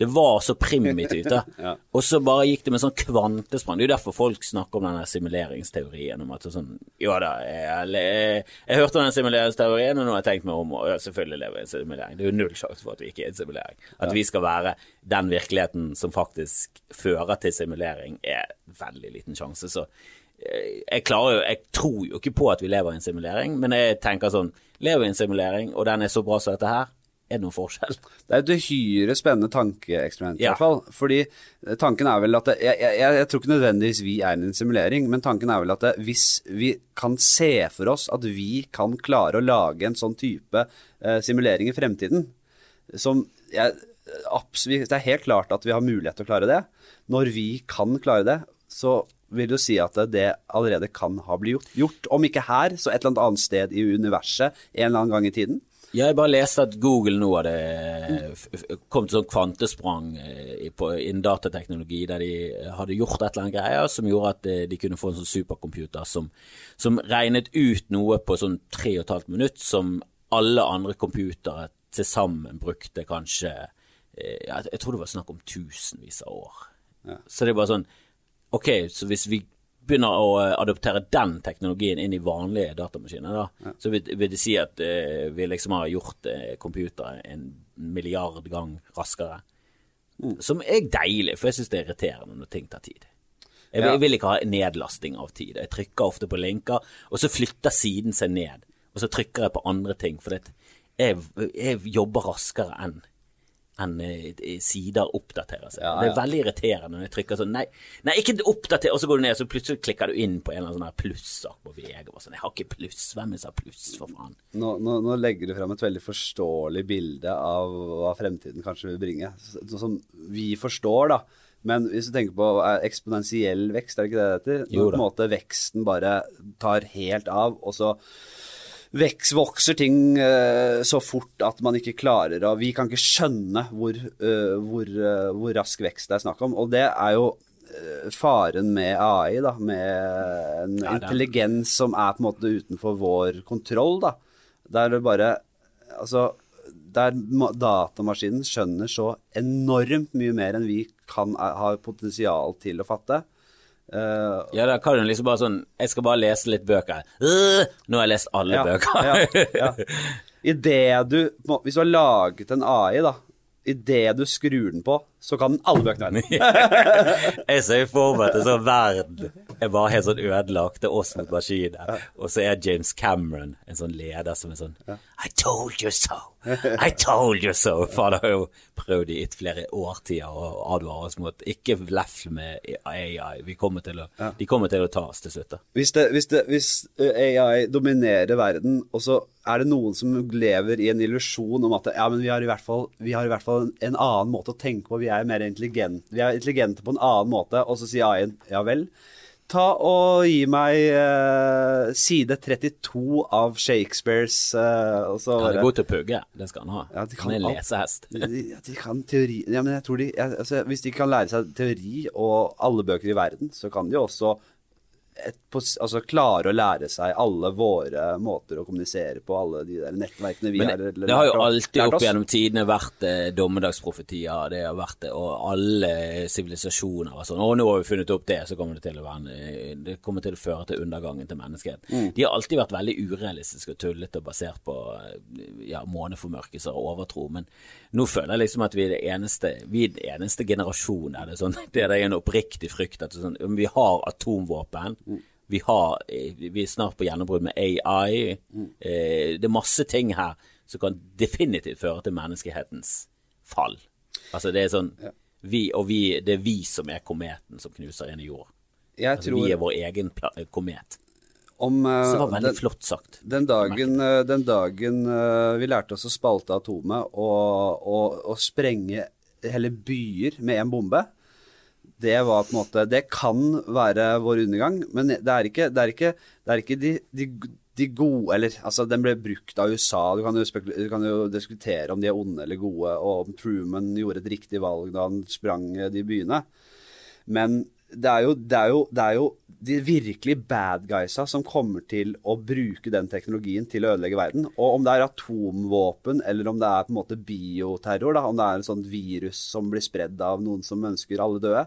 det var så primitivt, da. Ja. Og så bare gikk det med sånn kvantesprang. Det er jo derfor folk snakker om denne simuleringsteorien. Om at sånn Jo da, jeg, jeg, jeg hørte om den simuleringsteorien, og nå har jeg tenkt meg om, og selvfølgelig lever jeg i en simulering. Det er jo null sjanse for at vi ikke er i en simulering. At vi skal være den virkeligheten som faktisk fører til simulering, er veldig liten sjanse. Så eh, jeg klarer jo Jeg tror jo ikke på at vi lever i en simulering, men jeg tenker sånn Lever i en simulering, og den er så bra som dette her, er det noen forskjell? Det er et uhyre spennende tankeeksperiment, i Ja. hvert fall. Fordi eh, tanken er vel at det, jeg, jeg, jeg tror ikke nødvendigvis vi er i en simulering, men tanken er vel at det, hvis vi kan se for oss at vi kan klare å lage en sånn type eh, simulering i fremtiden, som jeg, absolutt, Det er helt klart at vi har mulighet til å klare det. Når vi kan klare det, så vil du si at det allerede kan ha blitt gjort. gjort. Om ikke her, så et eller annet sted i universet en eller annen gang i tiden. Jeg bare leste at Google nå hadde f- f- kom til sånn kvantesprang eh, i- innen datateknologi, der de hadde gjort et eller annet greier som gjorde at eh, de kunne få en sånn supercomputer som, som regnet ut noe på sånn tre og et halvt minutt som alle andre computere til sammen brukte kanskje eh, Jeg tror det var snakk om tusenvis av år. Så det er bare sånn Ok, så hvis vi begynner å eh, adoptere den teknologien inn i vanlige datamaskiner, da, så vil, vil det si at uh, vi liksom har gjort uh, computere en milliard gang raskere. Som er deilig, for jeg syns det er irriterende når ting tar tid. Jeg, Ja. jeg vil ikke ha nedlasting av tid. Jeg trykker ofte på linker, og så flytter siden seg ned. Og så trykker jeg på andre ting, for jeg, jeg jobber raskere enn enn eh, sider oppdaterer seg. Ja, Det er veldig irriterende når jeg trykker sånn Nei, nei ikke oppdater, og så går du ned, så plutselig klikker du inn på en eller annen sånn plussak på VG. Og sånn, jeg har ikke pluss. Hvem det pluss, for faen? Nå, nå, nå legger du frem et veldig forståelig bilde av hva fremtiden kanskje vil bringe. Sånn som vi forstår, da. Men hvis du tenker på eh, eksponentiell vekst, er det ikke det det heter? Når på en måte veksten bare tar helt av, og så veks, vokser ting uh, så fort at man ikke klarer å Vi kan ikke skjønne hvor, uh, hvor, uh, hvor rask vekst det er snakk om. Og det er jo faren med AI, da, med en Ja, intelligens som er på en måte utenfor vår kontroll, da. Der det bare Altså, der datamaskinen skjønner så enormt mye mer enn vi kan har potensial til å fatte. Eh, Ja, da kan du liksom bare sånn Jeg skal bare lese litt bøker. Uh, nå har jeg lest alle ja, bøker. ja, ja. I det du Hvis du har laget en AI, da. Idet du skrur den på, så kan den alle bøkene være jeg ser for meg at det er sånn verden er bare helt sånn ødelagt. Er oss mot maskiner. Og så er James Cameron en sånn leder som er sånn I told you so! I told you so! For han har jo prøvd i et flere årtier å advare oss mot ikke lefle med AI. Vi kommer å, De kommer til å ta oss til slutt. da. Hvis, det, hvis, det, hvis AI dominerer verden, og så er det noen som lever i en illusjon om at ja, men vi har i hvert fall, vi har i hvert fall en, en annen måte å tenke på, vi er mer intelligente, vi er intelligente på en annen måte, og så sier AI-en ja vel. Ta og gi meg uh, side 32 av Shakespeares uh, og så Han bare- er god til pugge. Det skal han ha. Ja, de kan han er lesehest. de, de kan teori Ja, men jeg tror de jeg, altså, Hvis de kan lære seg teori og alle bøker i verden, så kan de også et, altså, klare å lære seg alle våre måter å kommunisere på, alle de der nettverkene vi Men har eller det har jo alltid opp gjennom tidene vært eh, dommedagsprofetier, det har vært det, og alle sivilisasjoner og sånn. Og nå har vi funnet opp det, så kommer det til å være eh, det kommer til å føre til undergangen til menneskeheten. Mm. De har alltid vært veldig urealistiske og tullete og basert på eh, ja, måneformørkelser og overtro, men nå føler jeg liksom at vi er det eneste, vi er den eneste generasjonen der det er sånn, det er en oppriktig frykt at sånn, vi har atomvåpen. Vi, har, eh, vi er snart på gjennombrudd med AI. Eh, det er masse ting her som kan definitivt føre til menneskehetens fall. Altså det er sånn vi, Og vi, det er vi som er kometen som knuser inn i jord. Jeg Altså, tror vi er vår egen pla komet. om uh, Så det var veldig den, flott sagt. den dagen, eh, den dagen uh, vi lærte oss å spalte atomet og, og, og sprenge hele byer med en bombe, det var på en måte Det kan være vår undergang, men det er ikke, det er ikke, det er ikke de, de, de gode Eller altså, den ble brukt av USA. Du kan, du kan jo diskutere om de er onde eller gode, og om Truman gjorde et riktig valg da han sprang eh, de byene. Men det er jo, det er jo, det er jo de virkelig bad guysa som kommer til å bruke den teknologien til å ødelegge verden. Og om det er atomvåpen, eller om det er på en måte bioterror, da, om det er en sånn virus som blir spredd av noen som ønsker alle døde,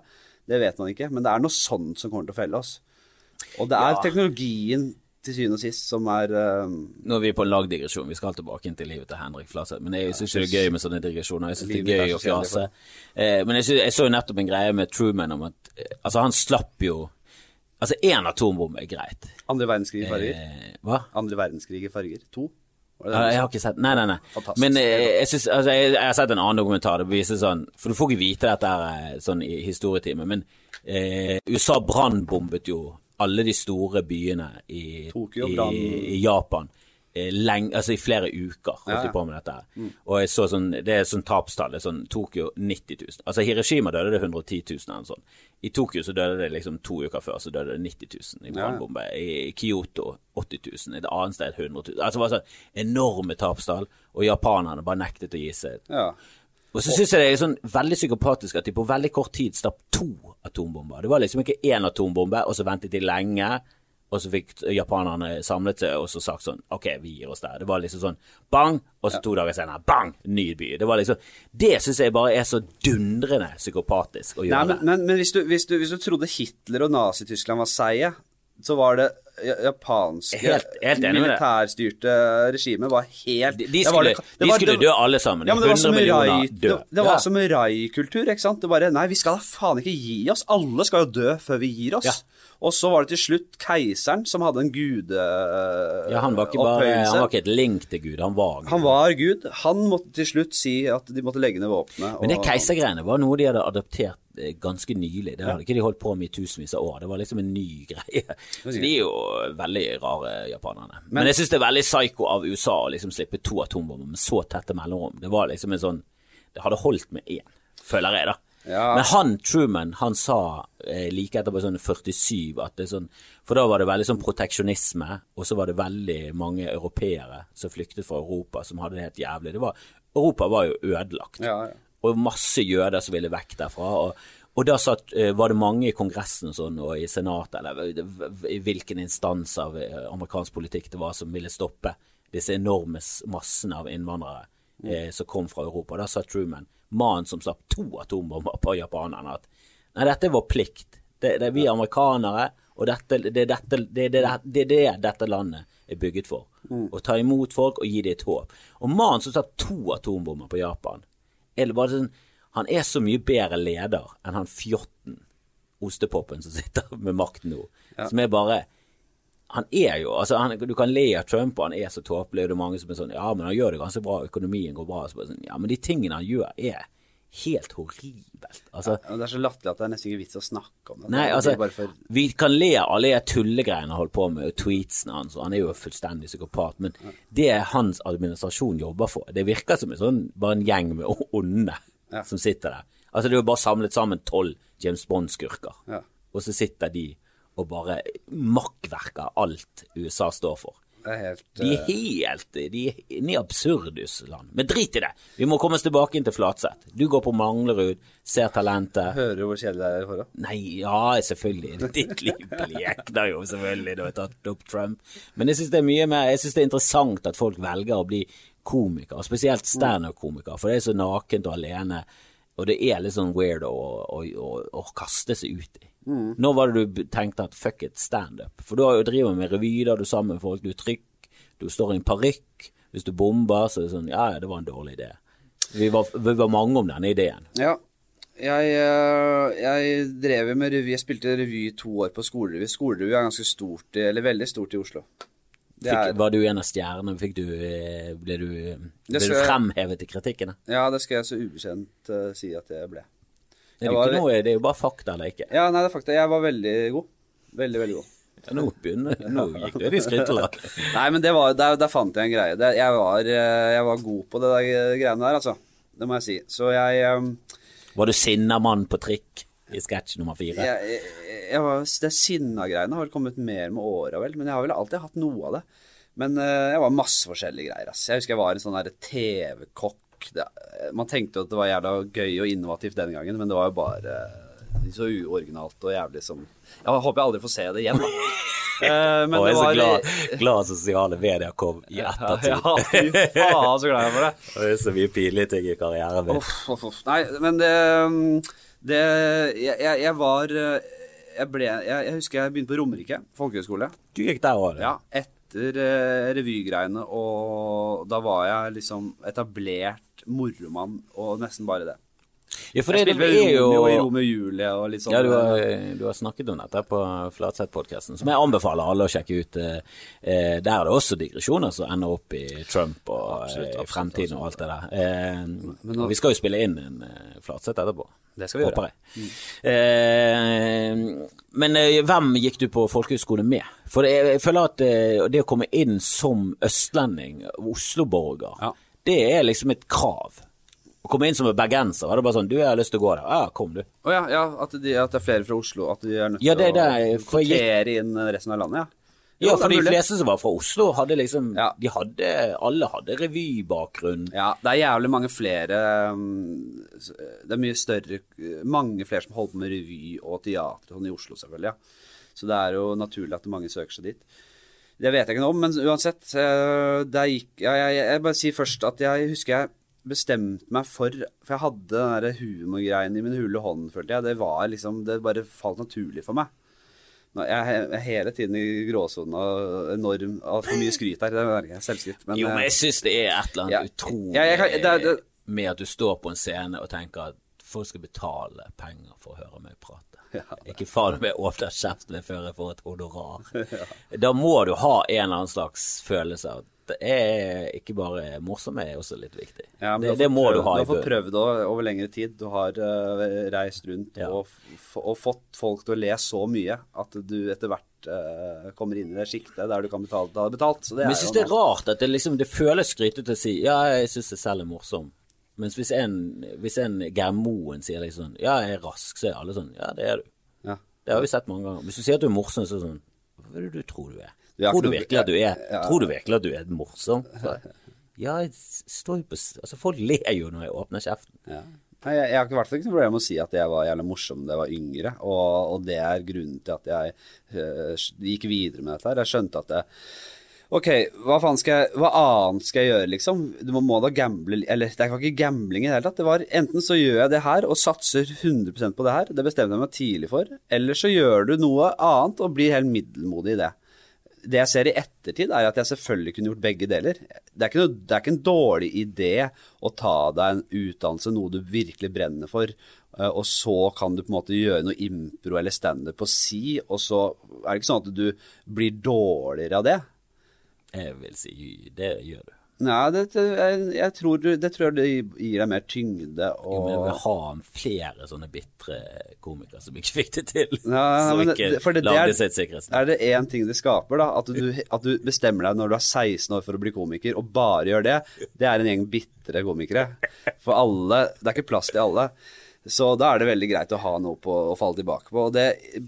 det vet man ikke. Men det er noe sånt som kommer til å felle oss. Og det er Ja. teknologien til syvende og sist som er uh... Nå er vi på en lagdigresjon, vi skal tilbake til livet til Henrik Flatseth. Men jeg syns det er gøy med sånne digresjoner. Jeg syns det er er gøy å fjase. Eh, men jeg, synes, jeg så jo nettopp en greie med Truman om at eh, Altså, han slapp jo Altså, én atombombe er greit. andre verdenskrig i farger. Eh, hva? Andre verdenskrig i farger. To? Ja, jeg har ikke sett Nei, nei, nei. Fantastisk. Men eh, jeg, synes, altså, jeg, jeg har sett en annen dokumentar. Det viser sånn For du får ikke vite dette her eh, sånn i historietime, men eh, USA brannbombet jo alle de store byene i, Tokyo i, i Japan. Eh, Lenge, altså I flere uker holdt Ja, de ja. på med dette. her Og jeg så sånn, Det er sånn tapstall. Det er sånn Tokyo 90 000. Altså Hiroshima døde det 110 000 eller noe sånt. I Tokyo så døde det liksom to uker før så døde det 90 000 i brannbombe. I Kyoto 80 000. Et annet sted 100 000. Altså det var sånn enorme tapstall, og japanerne bare nektet å gi seg. Ja. Og så syns jeg det er sånn veldig psykopatisk at de på veldig kort tid stapp to atombomber. Det var liksom ikke én atombombe, og så ventet de lenge, og så fikk japanerne samlet seg og så sagt sånn OK, vi gir oss der. Det var liksom sånn bang, og så to dager senere bang, ny by. Det var liksom Det syns jeg bare er så dundrende psykopatisk å Nei, gjøre. men, men, men hvis, du, hvis, du, hvis du trodde Hitler og Nazi-Tyskland var seige, så var det ja- japanske Helt- helt militærstyrte regimet var helt De, de var skulle, det- det de var- skulle dø alle sammen. Ja, men det var 100 som rai, dø. det, det var Ja. som rai-kultur, ikke sant? Det bare Nei, vi skal da faen ikke gi oss. Alle skal jo dø før vi gir oss. Ja. Og så var det til slutt keiseren som hadde en gude... Ja, han var ikke bare opphøyelse. Han var ikke et til Gud, han var Gud. Han var Gud. Han måtte til slutt si at de måtte legge ned våpenet. Men det keisergreiene var noe de hadde adoptert eh, ganske nylig. Det hadde ikke de holdt på med i tusenvis av år. Det var liksom en ny greie. Så de er jo veldig rare, japanerne. Men, jeg syns det er veldig psycho av USA å liksom slippe to atombomber med så tette mellomrom. Det var liksom en sånn Det hadde holdt med én, føler jeg, da. Ja. Men han Truman, han sa eh, like etterpå sånn 47 at det er sånn For da var det veldig sånn proteksjonisme, og så var det veldig mange europeere som flyktet fra Europa, som hadde det helt jævlig. Det var, Europa var jo ødelagt Ja, ja. og masse jøder som ville vekk derfra. Og, og da satt, eh, var det mange i Kongressen sånn, og i Senatet, eller i hvilken instans av eh, amerikansk politikk det var som ville stoppe disse enorme massene av innvandrere eh, som kom fra Europa. Da sa Truman, mannen som slapp to atombomber på japanerne, at nei, dette er vår plikt. Det, det er vi amerikanere, og dette, det, dette, det, det, det det dette landet er bygget for. Å ta imot folk og gi dem et håp. Og mannen som slapp to atombomber på Japan, er det bare sånn Han er så mye bedre leder enn han fjotten, ostepopen, som sitter med makten nå. Som er bare Han er jo altså han, Du kan le av Trump, og han er så tåpelig, og det er mange som er sånn Ja, men han gjør det ganske bra, økonomien går bra. Så sånn, ja, men de tingene han gjør, er helt horribelt. Altså, Ja, Det er så latterlig at det er nesten ikke vits å snakke om det. Nei, altså, det for... vi kan le av alle de tullegreiene han holder på med, og tweetsene hans, og han er jo fullstendig psykopat, men det hans administrasjon jobber for, det virker som en sånn, bare en gjeng med onde Ja. som sitter der. Altså, det er jo bare samlet sammen tolv James Bond-skurker, Ja. og så sitter de og bare makkverker alt USA står for. Er helt De er helt De er i absurdusland. Men drit i det! Vi må komme oss tilbake inn til Flatseth. Du går på Manglerud, ser talentet. Hører du hvor kjedelig det er for deg? Nei, ja, selvfølgelig. Ditt liv blekner jo selvfølgelig når du har tatt opp Trump. Men jeg syns det er mye mer Jeg synes det er interessant at folk velger å bli komikere, spesielt standup-komikere, for det er så nakent og alene, og det er litt sånn weird å, å, å, å kaste seg ut i. Når var det du tenkte at fuck it, standup? For du har jo driver med revy, da er du sammen med folk, du er trykk, du står i en parykk. Hvis du bomber, så er det sånn Ja, ja, det var en dårlig idé. Vi var, vi var mange om denne ideen. Ja. Jeg, eh, jeg drev med revy. Jeg spilte revy i to år på skolerevy. Skolerevy er ganske stort, eller veldig stort i Oslo. Det Fikk, er, var du en av stjernene? Fikk du, eh, ble du, ble du fremhevet i kritikkene? ja, det skal jeg så ubekjent uh, si at jeg ble. Det er, jo ikke noe, det er jo bare fakta eller ikke. Ja, nei, det er fakta. Jeg var veldig god. Veldig, veldig god. Ja, nå, begynner, nå gikk det i skrittelag. Nei, men det var, der, der fant jeg en greie. Det, jeg, var, eh, jeg var god på det der greiene der, altså. Det må jeg si. Så jeg um... Var du sinna mann på trikk i sketsj nummer fire? jeg, jeg, jeg var, Det sinna-greiene har vel kommet mer med åra, vel. Men jeg har vel alltid hatt noe av det. Men uh, jeg var masse forskjellige greier. ass. Jeg husker jeg var en sånn derre Det- Man tenkte jo at det var jævla gøy og innovativt den gangen, men det var jo bare så uoriginalt og jævlig som Jeg håper jeg aldri får se det igjen, da. Uh, men Og jeg er så glad, glad sosiale medier kom i ettertid. Ja, fy faen, så glad jeg er for det. Og det er så mye pinlige ting i karrieren min. Uff, uff, uff. Nei, men det, det jeg, jeg, var jeg, ble, jeg, jeg husker jeg begynte på Romerike folkehøgskole. Du gikk der òg. Ja, etter eh, revygreiene, og da var jeg liksom etablert moromann og nesten bare det. Ja, for Jeg det, er jo Romeo i Romeo Julie og litt sånn. Ja, du har, du har snakket om dette på Flatseth-podkasten, som jeg anbefaler alle å sjekke ut. Eh, eh, der er det også digresjoner som ender opp i Trump og Absolutt, eh, absolutt, fremtiden og alt det der. Eh, nå- og vi skal jo spille inn en eh, Flatseth etterpå. Det skal vi gjøre. Mm. Eh, men eh, hvem gikk du på folkehøyskole med? For jeg, jeg føler at det å komme inn som østlending, Oslo-borger, Ja. Det er liksom et krav. Å komme inn som en bergenser, var det bare sånn Du, jeg har lyst til å gå der. Ja, kom, du. Å ja, ja at, de, at det er flere fra Oslo. At de er nødt Ja, til å kvotere jeg- inn resten av landet, ja. Jo, Ja, for de fleste som var fra Oslo, hadde liksom Ja. De hadde Alle hadde revybakgrunn. Ja, det er jævlig mange flere um, Det er mye større Mange flere som holder på med revy og teater sånn i Oslo, selvfølgelig. ja. Så det er jo naturlig at mange søker seg dit. Det vet jeg ikke noe om, men uansett eh, gikk ja, jeg, jeg, bare sier først at jeg husker jeg bestemte meg for For jeg hadde den der humorgreien i min hule hånd, følte jeg. Det var liksom Det bare falt naturlig for meg. Jeg er hele tiden i gråsonen av enorm av for mye skryt her. Det merker jeg. Selvskryt. Men, Jo, men eh, jeg syns det er et eller annet Ja, utrolig ja, kan- det er- det- med at du står på en scene og tenker at folk skal betale penger for å høre meg prate. Ikke faen om jeg åpner kjeften min før jeg får et honorar. Da må du ha en eller annen slags følelse av det er ikke bare morsomt, det er også litt viktig. Ja, det, det må prøvd- du ha Du i har fått prøvd over lengre tid. Du har uh, reist rundt Ja. og, og fått folk til å le så mye at du etter hvert uh, kommer inn i det sjiktet der du kan betale det du har betalt. Så det Men jeg syns det er rart at det liksom Det føles skrytete å si ja, jeg syns jeg selv er morsom. Mens hvis en, hvis en Geir Moen sier liksom ja, jeg er rask, så er alle sånn ja, det er du. ja. Det har vi sett mange ganger. Hvis du sier at du er morsom, så er det sånn Hva er det du tror du er? Du tror du virkelig at du er Ja. Tror du virkelig at du er morsom? Så, ja, jeg står jo på Altså, folk ler jo når jeg åpner kjeften. Ja. Nei, jeg, jeg har ikke ikke noe problem med å si at jeg var jævlig morsom da jeg var yngre, og, og det er grunnen til at jeg eh, gikk videre med dette her. Jeg skjønte at jeg, Ok, hva faen skal jeg Hva annet skal jeg gjøre, liksom? Du må, må da gamble Eller det var ikke gambling i det hele tatt. Det var enten så gjør jeg det her og satser 100% på det her, det bestemte jeg meg tidlig for, eller så gjør du noe annet og blir helt middelmodig i det. Det jeg ser i ettertid, er at jeg selvfølgelig kunne gjort begge deler. Det er ikke, noe, det er ikke en dårlig idé å ta deg en utdannelse, noe du virkelig brenner for, eh, og så kan du på en måte gjøre noe impro eller standup på si, og så er det ikke sånn at du blir dårligere av det. Jeg vil si det gjør du. Nei, det, jeg, jeg tror, du- det tror jeg det gir deg mer tyngde Jo, men jeg vil ha flere sånne bitre komikere som ikke fikk det til. Ja, som ikke det- det- det lagde er- seg sikkerhetsnett. Er det én ting det skaper, da, at du, at du bestemmer deg når du er 16 år for å bli komiker, og bare gjør det, det er en gjeng bitre komikere. For alle Det er ikke plass til alle. Så da er det veldig greit å ha noe på å falle tilbake på. Og det,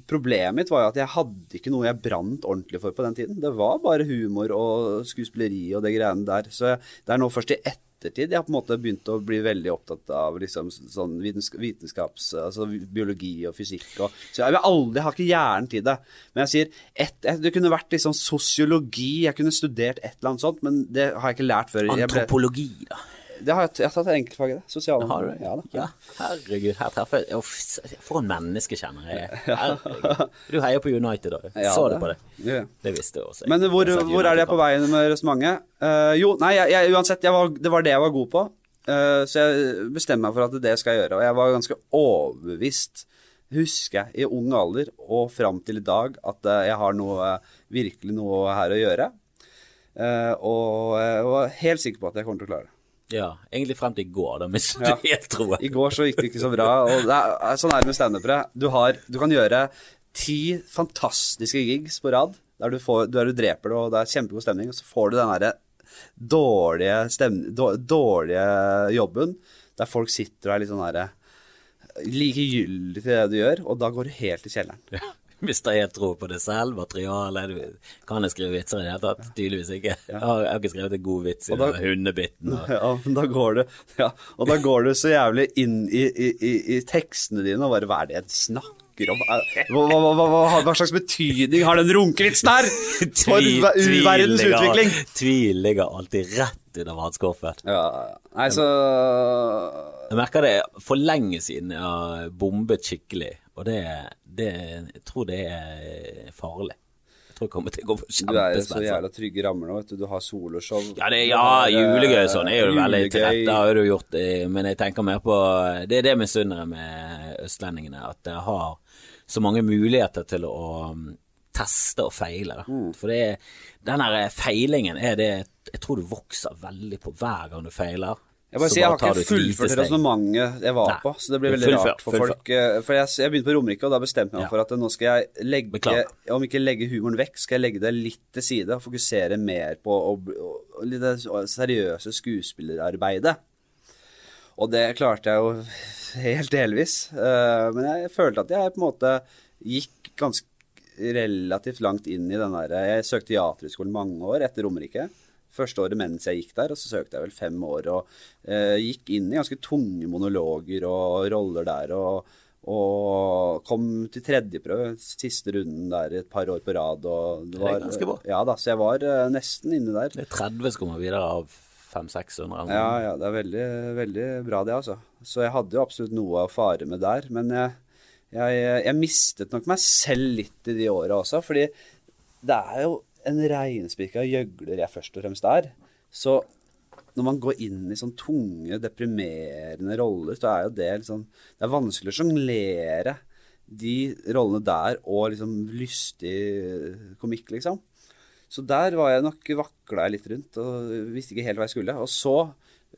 problemet mitt var jo at jeg hadde ikke noe jeg brant ordentlig for på den tiden. Det var bare humor og skuespilleri og det greiene der. Så det er nå først i ettertid jeg har på en måte begynt å bli veldig opptatt av liksom sånn vitensk- vitenskaps... Altså biologi og fysikk og Så jeg aldri jeg ikke hjernen til det. Men jeg sier et, et, Det kunne vært liksom sosiologi, jeg kunne studert et eller annet sånt, men det har jeg ikke lært før. Antropologi, da. Det har jeg, jeg har tatt enkeltfag i det. Sosial Har du det? Ja. Ja, herregud, her treffer jeg Uff, For en menneskekjenner jeg er. Herregud. Du heier på United, da. Ja, Sa du på det? Ja. Det visste jeg også. Men hvor, Jeg hvor er det jeg på vei med resonnementet? Uh, jo, nei, jeg, uansett, var, det var det jeg var god på. Uh, så jeg bestemmer meg for at det skal jeg gjøre. Og jeg var ganske overbevist, husker jeg, i ung alder og fram til i dag, at uh, jeg har noe, virkelig noe her å gjøre. Eh, og jeg var helt sikker på at jeg kommer til å klare det. Ja, egentlig frem til i går, da mistet Ja. du helt troen. I går så gikk det ikke så bra. Og det er, sånn er det med standupere. Du, har- du kan gjøre ti fantastiske gigs på rad der du, får, der du dreper det, og det er kjempegod stemning, og så får du den derre dårlige, dårlige jobben der folk sitter og er litt sånn herre Likegyldig til det du gjør, og da går du helt i kjelleren. mister er tro på det selv. Materiale du, Kan jeg skrive vitser i det hele tatt? Tydeligvis ikke. Jeg har, jeg har ikke skrevet en god vits i hundebiten. Og, Ja, men da går det ja, Og da går du så jævlig inn i, i, i, i tekstene dine og bare Hva er det jeg snakker om? Hva, hva, hva, hva, slags betydning har den runkevitsen her for ver- verdens utvikling? Tvil ligger alltid rett under vannskorpen. Ja, nei, så Jeg merker det for lenge siden jeg har bombet skikkelig, og det, det Jeg tror det er farlig. Jeg tror jeg kommer til å gå på Du er i så kjempespenst. jævla trygge rammer nå, vet du. Du har soloshow. Ja, det, ja har, eh, julegøy og sånn er jo veldig til julegøy. rette, har du gjort, det, men jeg tenker mer på Det er det misunner jeg med østlendingene, at jeg har så mange muligheter til å um, teste og feile. Mm. For det den her feilingen er det Jeg tror du vokser veldig på hver gang du feiler. Jeg bare så sier, jeg har ikke fullført resonnementet jeg var Nei. på, så det blir veldig Fullfør, rart for fullfør. folk. eh, For jeg, jeg begynte på Romerike, og da bestemte jeg meg Ja. for at nå skal jeg legge Beklager. Om ikke legge humoren vekk, skal jeg legge det litt til side og fokusere mer på å, å, å, det seriøse skuespillerarbeidet. Og det klarte jeg jo helt delvis. Uh, Men jeg følte at jeg på en måte gikk ganske relativt langt inn i den der Jeg søkte teaterhøgskolen mange år etter Romerike. Første året mens jeg gikk der, og så søkte jeg vel fem år. Og eh, gikk inn i ganske tunge monologer og roller der. Og, og kom til tredjeprøve, siste runden der et par år på rad. Og det Det er var, ganske bra. Ja da, så jeg var eh, nesten inne der. Det er 30 som kommer videre av 500-600. Ja, ja, det er veldig, veldig bra det, altså. Så jeg hadde jo absolutt noe å fare med der. Men jeg, jeg, jeg mistet nok meg selv litt i de åra også, fordi det er jo en reinspikka gjøgler jeg først og fremst er. Så når man går inn i sånn tunge, deprimerende roller, så er jo det liksom Det er vanskelig å sjonglere de rollene der og liksom lystig komikk, liksom. Så der var jeg nok vakla litt rundt og visste ikke helt hva jeg skulle. Og så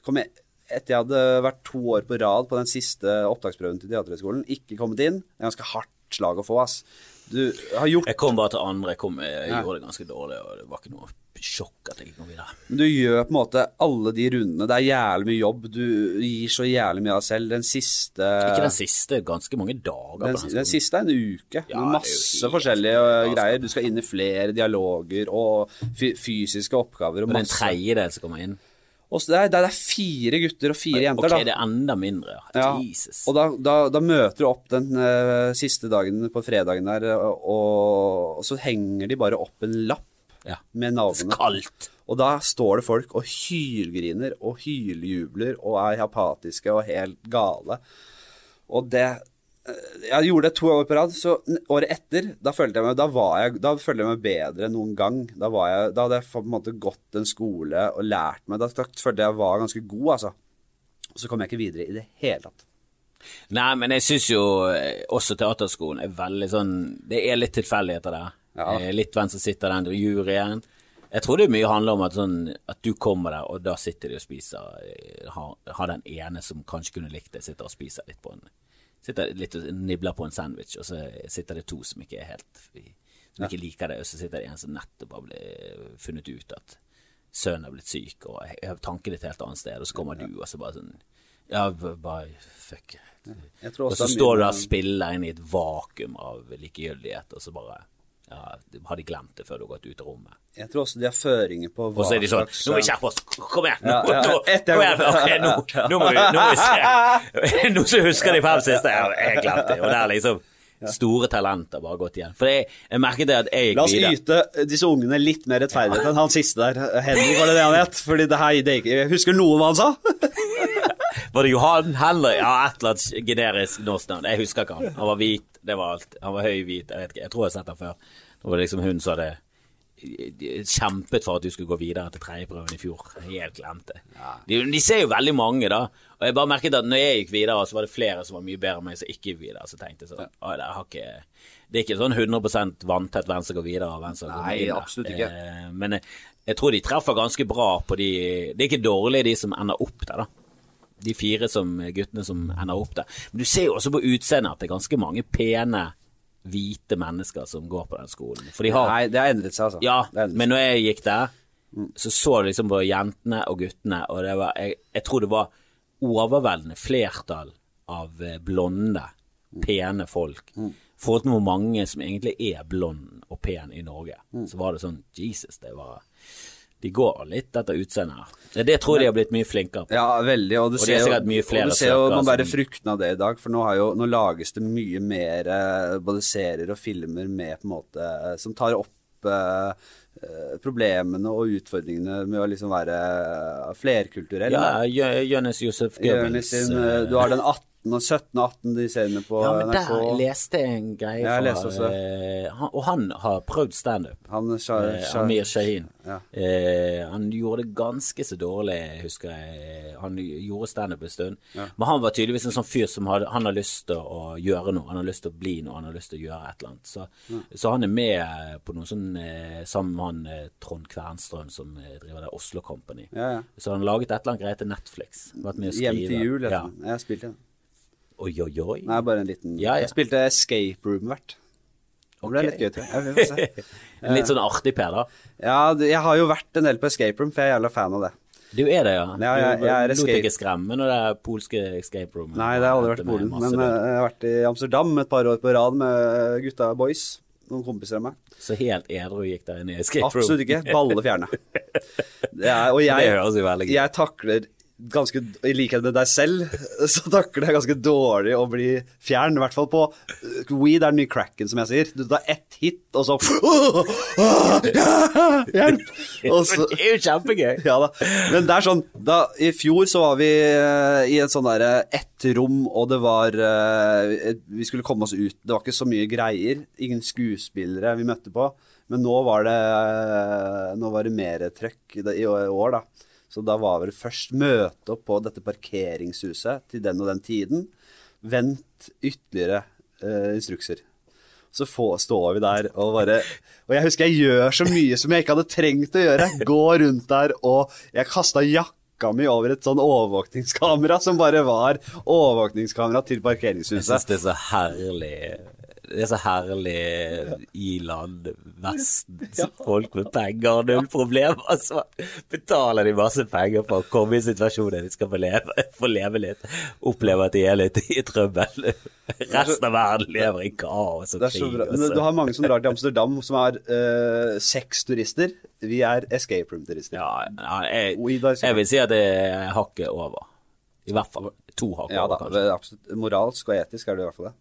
kom jeg etter jeg hadde vært to år på rad på den siste opptaksprøven til Teaterhøgskolen, ikke kommet inn. Det er ganske hardt slag å få, ass. Du har gjort Jeg kom bare til andre. Jeg, kom, jeg Ja. gjorde det ganske dårlig, og det var ikke noe sjokk at jeg ikke kom videre. Men du gjør på en måte alle de rundene. Det er jævlig mye jobb. Du gir så jævlig mye av deg selv. Den siste Ikke den siste, ganske mange dager. den, den den siste er en uke. Ja, masse forskjellige galskap. greier. Du skal inn i flere dialoger og fysiske oppgaver. Og Og masse. den tredjedel som kommer inn. Og så det, er, det er fire gutter og fire jenter. Ok, da. det er enda mindre. ja. Jesus. Og da, da, da møter du opp den uh, siste dagen på fredagen der, og, og så henger de bare opp en lapp Ja. med navnene. Kaldt. Og da står det folk og hylgriner og hyljubler og er apatiske og helt gale. Og det Jeg gjorde det to år på rad, så året etter, da følte jeg meg, da var jeg, da følte jeg meg bedre enn noen gang. Da, var jeg, da hadde jeg på en måte gått en skole og lært meg Da, da følte jeg jeg var ganske god, altså. Og så kom jeg ikke videre i det hele tatt. Nei, men jeg syns jo eh, også teaterskolen er veldig sånn Det er litt tilfeldigheter der. Ja. Eh, Litt hvem som sitter der juryen. Jeg tror det mye handler om at, sånn, at du kommer der, og da sitter de og spiser eh, Har, har den ene som kanskje kunne likt det, sitter og spiser litt på en Sitter litt og nibler på en sandwich, og så sitter det to som ikke er helt Som ikke liker det, og så sitter det en som nettopp har blitt funnet ut at sønnen har blitt syk, og jeg har tanken et helt annet sted, og så kommer du, og så bare sånn Ja, bare fuck. Og så står du der og spiller inn i et vakuum av likegyldighet, og så bare ja, Har de glemt det før du har gått ut av rommet? Jeg tror også de har føringer på hva Og så er de sånn slags- Nå må vi skjerpe oss! Kom igjen! Nå, Ja, ja, etter- kom igjen. Okay, nå, nå, må vi, nå må vi se! Nå så husker de fem siste. Jeg jeg glemte det. Og det er liksom store talenter bare gått igjen. For jeg, jeg merket det at jeg La oss videre. yte disse ungene litt mer rettferdighet enn han siste der. Henrik, var det det han het? Fordi det her, det jeg husker noe hva han sa? Var det Johan Henry? Ja, et eller annet generisk norsk navn. Jeg husker ikke han. Han var hvit, det var alt. Han var høy hvit, jeg vet ikke. Jeg tror jeg har sett han før. Det var liksom hun som hadde kjempet for at du skulle gå videre til tredjeprøven i fjor. Helt glemt det. De, de ser jo veldig mange, da. Og jeg bare merket at når jeg gikk videre, så var det flere som var mye bedre enn meg som ikke gikk videre. Så tenkte jeg sånn «Å, det, har ikke, det er ikke sånn 100 vanntett hvem som går videre og hvem som går inn. absolutt ikke. Eh, Men jeg, jeg tror de treffer ganske bra på de Det er ikke dårlig de som ender opp der, da de fire som, guttene som ender opp der. Men du ser jo også på utseendet at det er ganske mange pene, hvite mennesker som går på den skolen. De har Nei, det har endret seg, altså. Ja, har men når jeg gikk der, så så du liksom på jentene og guttene, og det var Jeg, jeg tror det var overveldende flertall av eh, blonde, pene folk. forhold til hvor mange som egentlig er blond og pen i Norge, Mm. så var det sånn Jesus, det var De går litt etter utseendet her. Det, det tror jeg de har blitt mye flinkere på. Ja, veldig. Og du Og er ser, jo, mye flere og du ser jo man bærer fruktene av det i dag, for nå, har jo, nå lages det mye mer eh, både serier og filmer med på en måte som tar opp eh, eh, problemene og utfordringene med å liksom være eh, flerkulturell. Ja, Jonis Josef Goebbels. du har den 18 og 17 og 18 de seriene på Ja, men der leste jeg en greie Ja, jeg fra også. eh, han, Og han har prøvd standup. Shah, Amir Shahin. Ja. Eh, han gjorde det ganske så dårlig, husker jeg. Han gjorde standup en stund. Men han var tydeligvis en sånn fyr som hadde, han har lyst til å gjøre noe. Han har lyst til å bli noe, han har lyst til å gjøre et eller annet. Så, så han er med på noe sånn sammen med han Trond Kvernstrøm som driver det Oslo Company. Ja, ja. Så han har laget et eller annet greie til Netflix. Hjem til jul, ja. Jeg spilte den. Oi, oi, oi. Nei, bare en liten Ja, ja. Jeg spilte Escape Room-vert. Det ble litt gøy, tror jeg. jeg. litt sånn artig Per, da. Ja, jeg har jo vært en del på Escape Room, for jeg er jævla fan av det. Du er det, ja? Ja, jeg- jeg er lot escape- deg ikke skremme når det er polske escape room? Nei, det har aldri vært i Polen, men eh, jeg har vært i Amsterdam et par år på rad med gutta boys. Noen kompiser av meg. Så helt edru gikk der inn i escape room? Absolutt ikke. Balle fjerne. Er, og jeg, jeg takler ganske, i likhet med deg selv, så takler jeg ganske dårlig å bli fjern. I hvert fall på uh, weed er den nye cracken, som jeg sier. Du tar ett hit, og så Hjelp! Og så, det er jo kjempegøy! ja da. Men det er sånn da, I fjor så var vi eh, i et sånn derre ett rom, og det var eh, Vi skulle komme oss ut. Det var ikke så mye greier. Ingen skuespillere vi møtte på. Men nå var det eh, Nå var det mer trøkk i år, da. Så da var det først møte opp på dette parkeringshuset til den og den tiden. Vent ytterligere eh, instrukser. Så få, står vi der og bare Og jeg husker jeg gjør så mye som jeg ikke hadde trengt å gjøre. Gå rundt der, og jeg kasta jakka mi over et sånn overvåkningskamera som bare var overvåkningskamera til parkeringshuset. Jeg syns det er så herlig Det er så herlig i-land, Vesten, folk med penger og null problemer. Så betaler de masse penger for å komme i situasjoner de skal få leve, få leve litt. Oppleve at de er litt i trøbbel. Resten av verden lever i kaos og krig. du har mange som drar til Amsterdam, som er uh, sexturister. Vi er escape room-turister. Ja, ja jeg, jeg vil si at det er hakket over. I hvert fall to hakk Ja over, da, kanskje. absolutt. Moralsk og etisk er det i hvert fall det.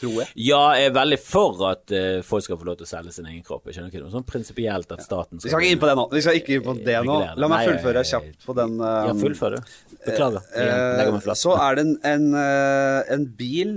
Tror jeg. Ja, jeg er veldig for at uh, folk skal få lov til å selge sin egen kropp. Jeg skjønner ikke noe sånn prinsipielt at staten Vi skal ikke inn på det nå. Vi skal ikke inn på det nå. La meg fullføre kjapt på den. eh, Ja, fullføre. Beklager. Jeg legger meg Eh, flatt. Så er det en, en, eh, en bil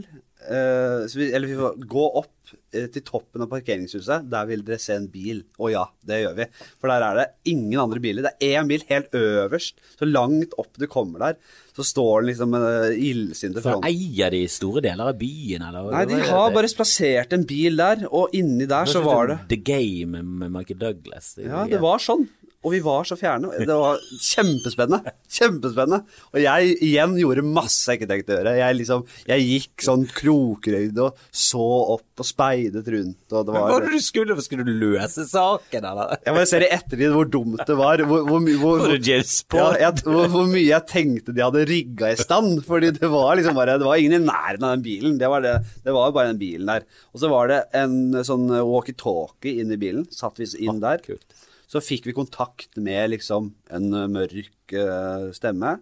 uh, så vi, Eller vi får gå opp eh, til toppen av parkeringshuset. Der vil dere se en bil. Å ja, det gjør vi. For der er det ingen andre biler. Det er én bil helt øverst. Så langt opp du kommer der, så står den liksom uh, illsinte front. eier de store deler av byen, eller? Nei, de har bare plassert en bil der, og inni der så var det The Game med Michael Douglas. Ja, det var sånn. Og vi var så fjerne. Det var kjempespennende. Kjempespennende. Og jeg igjen gjorde masse jeg ikke tenkte å gjøre. Jeg liksom, jeg gikk sånn krokrøyd og så opp og speidet rundt, og det Hva var var det du skulle? Skulle du løse saken, eller? Jeg bare ser i ettertid hvor dumt det var. Hvor, hvor, hvor, hvor, ja, jeg, hvor mye jeg tenkte de hadde rigga i stand. Fordi det var liksom bare Det var ingen i nærheten av den bilen. Det var, det, det var bare den bilen der. Og så var det en sånn walkietalkie inn i bilen. Satt vi inn der. Kult. Så fikk vi kontakt med liksom en eh, mørk uh, stemme,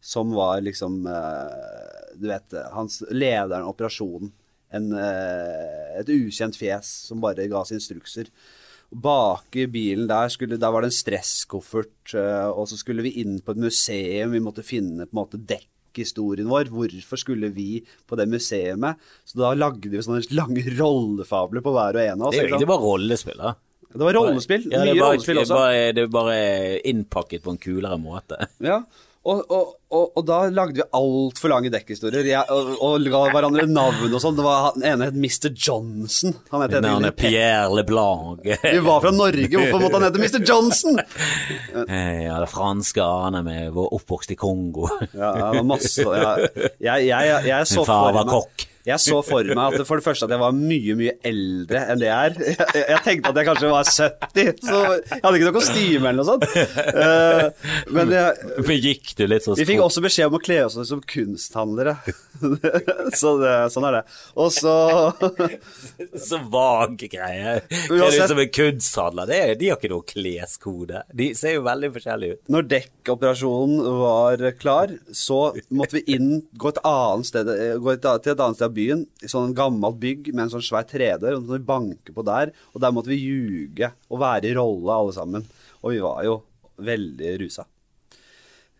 som var liksom uh, Du vet, hans lederen av operasjonen. En, uh, et ukjent fjes som bare ga oss instrukser. Bak i bilen der, skulle, der var det en stresskoffert, og så skulle vi inn på et museum. Vi måtte finne på en måte dekkhistorien vår. Hvorfor skulle vi på det museet? Så da lagde vi sånne lange rollefabler på hver og en av oss. Det er jo egentlig bare rollespill, da. Det var rollespill. Ja, det mye rollespill også. Bare, det var bare innpakket på en kulere måte. Ja, og, og, og, og da lagde vi altfor lange dekkhistorier jeg, og, ga hverandre navn og sånn. Det ene het Mr. Johnson. Han het Navnet er Pierre LeBlanc. Vi var fra Norge, hvorfor måtte han hete Mr. Johnson? Eh, Ja, det franske aner med var oppvokst i Kongo. Ja, masse ja. jeg, jeg, jeg, jeg så Min far var kokk. Jeg så for meg at for det første at jeg var mye, mye eldre enn det jeg er. Jeg, jeg tenkte at jeg kanskje var 70, så jeg hadde ikke noe kostyme eller noe sånt. Uh, men jeg, gikk det litt sånn vi fikk også beskjed om å kle oss ut som kunsthandlere. så det, sånn er det. Og så Så vage greier. Kle deg ut som en kunsthandler. Det de har ikke noe kleskode. De ser jo veldig forskjellige ut. Når dekkoperasjonen var klar, så måtte vi inn, gå, et annet sted, eh, gå et, til et annet sted byen, i sånn gammelt bygg med en sånn svær tredør, og så banker på der, og der måtte vi ljuge og være i rolle alle sammen. Og vi var jo veldig rusa.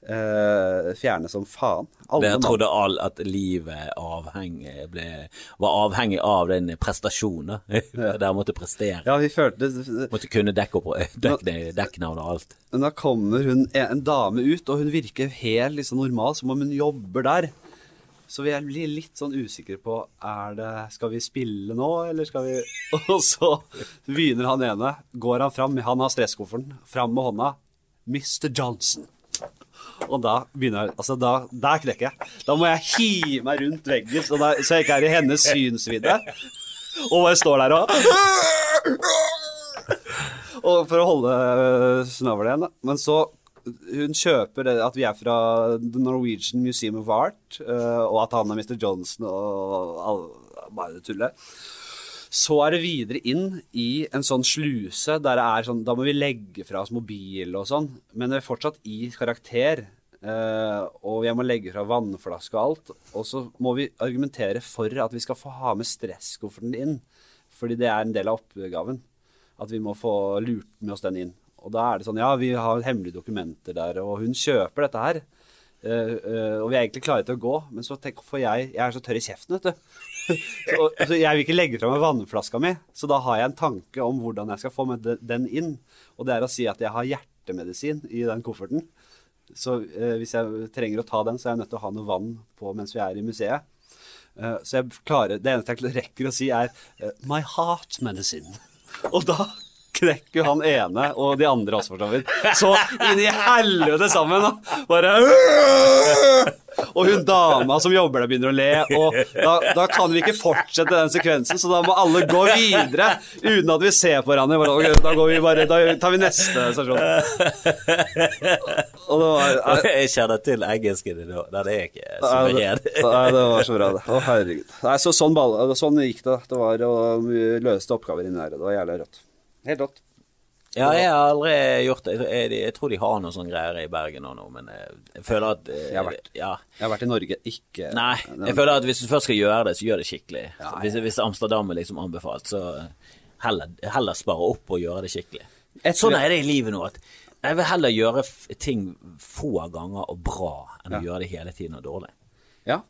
Uh, fjerne som faen. Alle Dere trodde all at livet avhengig ble, var avhengig av den prestasjonen. Der måtte prestere. Ja, vi følte Måtte kunne dekke opp dekknavn og alt. Men da kommer hun, en dame ut, og hun virker helt liksom normal, som om hun jobber der. Så vi blir litt sånn usikre på er det, Skal vi spille nå, eller skal vi Og så begynner han ene. Går han fram, han har stresskofferten, fram med hånda. Mr. Johnson. Og da begynner jeg Altså, da, der knekker jeg. Da må jeg hive meg rundt veggen, så, da, så jeg ikke er i hennes synsvidde. Og bare står der og Og for å holde øh, igjen, da. Men så hun kjøper det at vi er fra The Norwegian Museum of Art, uh, og at han er Mr. Johnson og all, bare det tullet. Så er det videre inn i en sånn sluse der det er sånn Da må vi legge fra oss mobil og sånn, men det er fortsatt i karakter. Uh, og jeg må legge fra vannflaske og alt. Og så må vi argumentere for at vi skal få ha med stresskofferten inn. Fordi det er en del av oppgaven. At vi må få lurt med oss den inn. Og da er det sånn Ja, vi har hemmelige dokumenter der, og hun kjøper dette her. Uh, uh, og vi er egentlig klare til å gå, men så tenk, for jeg, jeg er så tørr i kjeften, vet du. så, så jeg vil ikke legge fra meg vannflaska mi, så da har jeg en tanke om hvordan jeg skal få med den inn. Og det er å si at jeg har hjertemedisin i den kofferten. Så uh, hvis jeg trenger å ta den, så er jeg nødt til å ha noe vann på mens vi er i museet. Så jeg klarer, det eneste jeg rekker å si, er 'my heart medicine'. Og da knekker han ene, og de andre også, for så vidt. Så inn i helvete sammen, og Bare Og hun dama som jobber der, begynner å le. Og da, da kan vi ikke fortsette den sekvensen, så da må alle gå videre uten at vi ser på hverandre. Da går vi bare Da tar vi neste stasjon. Og det var Jeg kjenner til engelsken din nå. Den er ikke så Nei, det, var så bra, det. Å, herregud. Nei, så sånn, ball, sånn gikk det. Det var vi løste oppgaver inni der. Det var jævlig rått. Helt rått. Ja, jeg har aldri gjort det. Jeg, jeg, jeg tror de har noen sånne greier i Bergen nå, men jeg, jeg føler at eh, Jeg har vært. Ja. Jeg har vært i Norge, ikke Nei, jeg føler at hvis du først skal gjøre det, så gjør det skikkelig. Ja, ja. Hvis, hvis Amsterdam er liksom anbefalt, så heller, heller spare opp og gjøre det skikkelig. Sånn er det i livet nå. at Jeg vil heller gjøre ting få ganger og bra, enn å gjøre det hele tiden og dårlig. Ja.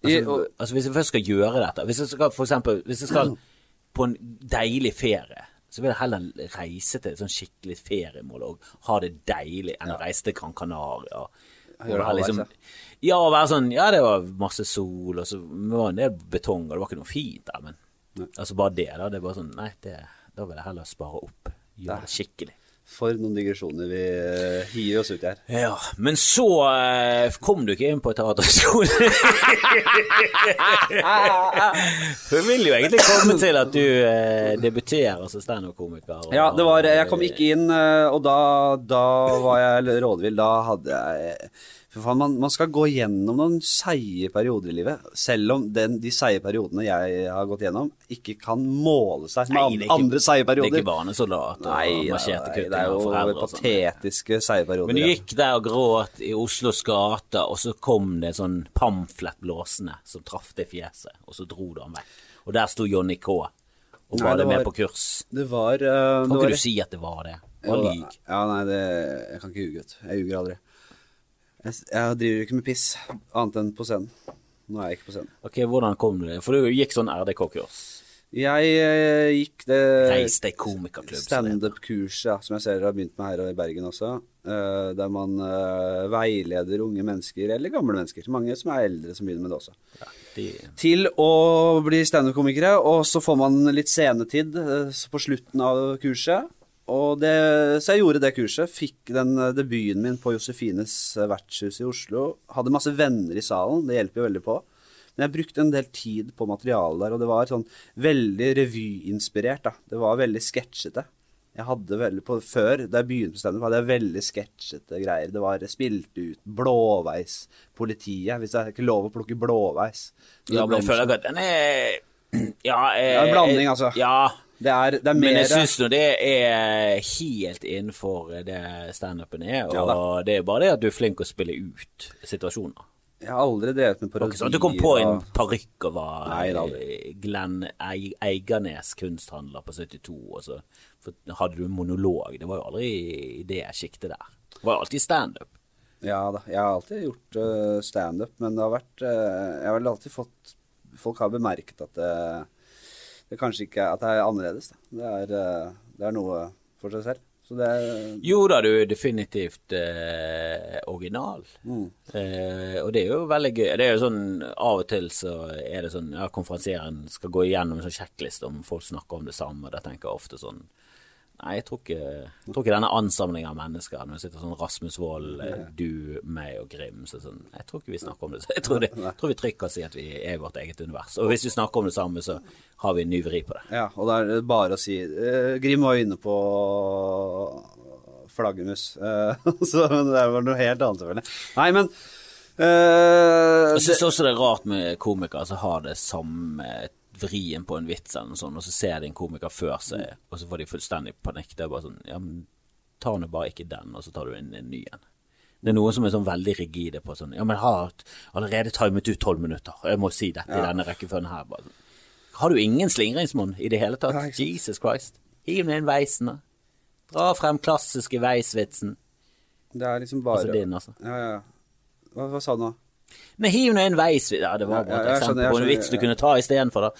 I, Altså, og, altså Hvis jeg først skal gjøre dette Hvis jeg skal for eksempel Hvis jeg skal på en deilig ferie, så vil jeg heller reise til et sånn skikkelig feriemål og ha det deilig enn å reise til Gran Canaria. Liksom, ja, og være sånn Ja, det var masse sol, og så var det en del betong, og det var ikke noe fint der, men altså bare det, da. Det er bare sånn Nei, det, da vil jeg heller spare opp. Gjøre det skikkelig. For noen digresjoner vi eh, hiver oss ut i her. Ja, men så eh, kom du ikke inn på teaterskolen. Hun vil jo egentlig komme til at du eh, debuterer som standup-komiker. Ja, det var Jeg kom ikke inn, eh, og da, da var jeg rådvill. Da hadde jeg For faen, man, man skal gå gjennom noen seige perioder i livet. Selv om den, de seige periodene jeg har gått gjennom, ikke kan måle seg med Nei, ikke- andre seige Det er ikke barnesoldat og Nei, kutt det er jo foreldre. sånn. patetiske seige perioder. Men du gikk der og gråt i Oslos gater, og så kom det en sånn pamflett blåsende som traff det fjeset, og så dro du han vekk. Og der sto Johnny K. Og Nei, var det det med var- på kurs. Det var uh, Kan det var ikke du si at det var det? Det var lyg. Ja, nei, det, jeg kan ikke ljuge, gutt. Jeg ljuger aldri. Jeg, jeg driver ikke med piss, annet enn på scenen. Nå er jeg ikke på scenen. Ok, hvordan kom du det? For du gikk sånn RDK-kurs. Jeg eh, gikk det Reis deg komikerklubb. standup-kurset ja, som jeg ser dere har begynt med her i Bergen også. eh, der man eh, veileder unge mennesker, eller gamle mennesker. Mange som er eldre som begynner med det også. Ja, de, Til å bli standup-komikere, og så får man litt scenetid eh, så på slutten av kurset. Og det, så jeg gjorde det kurset. Fikk den eh, debuten min på Josefines eh, vertshus i Oslo. Hadde masse venner i salen, det hjelper jo veldig på. Men jeg brukte en del tid på materialet der, og det var sånn veldig revyinspirert. da. Det var veldig sketsjete. Jeg hadde veldig, på, Før, da jeg begynte på standup, hadde jeg veldig sketsjete greier. Det var spilt ut blåveispolitiet, hvis det er ikke lov å plukke blåveis. Ja, men jeg føler at den er Ja, eh, Ja, en blanding, altså. Ja, Det er, det er mer men jeg syns nå det er helt innenfor det standupen er. Ja Og det er bare det at du er flink å spille ut situasjoner. Jeg har aldri drevet med parodi. Okay, sånn at du kom på en parykk og var Nei, eh, Glenn Eiganes kunsthandler på 72, og så hadde du en monolog. Det var jo aldri i det sjiktet der. Det var jo alltid standup. Ja da, jeg har alltid gjort uh, standup, men det har vært uh, Jeg har vel alltid fått Folk har bemerket at det, det kanskje ikke At det er annerledes. Det, er, eh, det er noe for seg selv. Så det er Jo da, du er definitivt eh, original. Mm. Eh, og det er jo veldig gøy. Det er jo sånn Av og til så er det sånn ja, konferansieren skal gå igjennom en sånn sjekkliste om folk snakker om det samme. Da tenker jeg ofte sånn Nei, jeg tror ikke, jeg tror ikke denne ansamlingen av mennesker Når det sitter sånn Rasmus Wold, eh, du, meg og Grim så sånn, Jeg tror ikke vi snakker om det. Jeg tror, det, jeg tror vi trykker kan si at vi er vårt eget univers. Og hvis vi snakker om det samme, så har vi en ny vri på det. Ja, og da er det bare å si eh, Grim var inne på flaggermus. Eh, så det var noe helt annet, selvfølgelig. Nei, men eh, Jeg syns også det er rart med komikere som har det samme vrien på en vits eller noe sånt, og så ser de en komiker før seg, og så får de fullstendig panikk. Det er bare sånn Ja, men ta nå bare ikke den, og så tar du en, en ny en. Det er noen som er sånn veldig rigide på sånn Ja, men har allerede timet ut tolv minutter, og jeg må si dette i denne rekkefølgen her. Bare. sånn. Har du ingen slingringsmonn i det hele tatt? Ja. Jesus Christ. Hiv ned en veisen, da. Dra frem klassiske veisvitsen. det er liksom bare Altså din, altså. Ja, ja. ja. Hva, hva sa du nå? Men hiver nå en veis Ja, det var bare et eksempel på en vits du kunne ta istedenfor, da.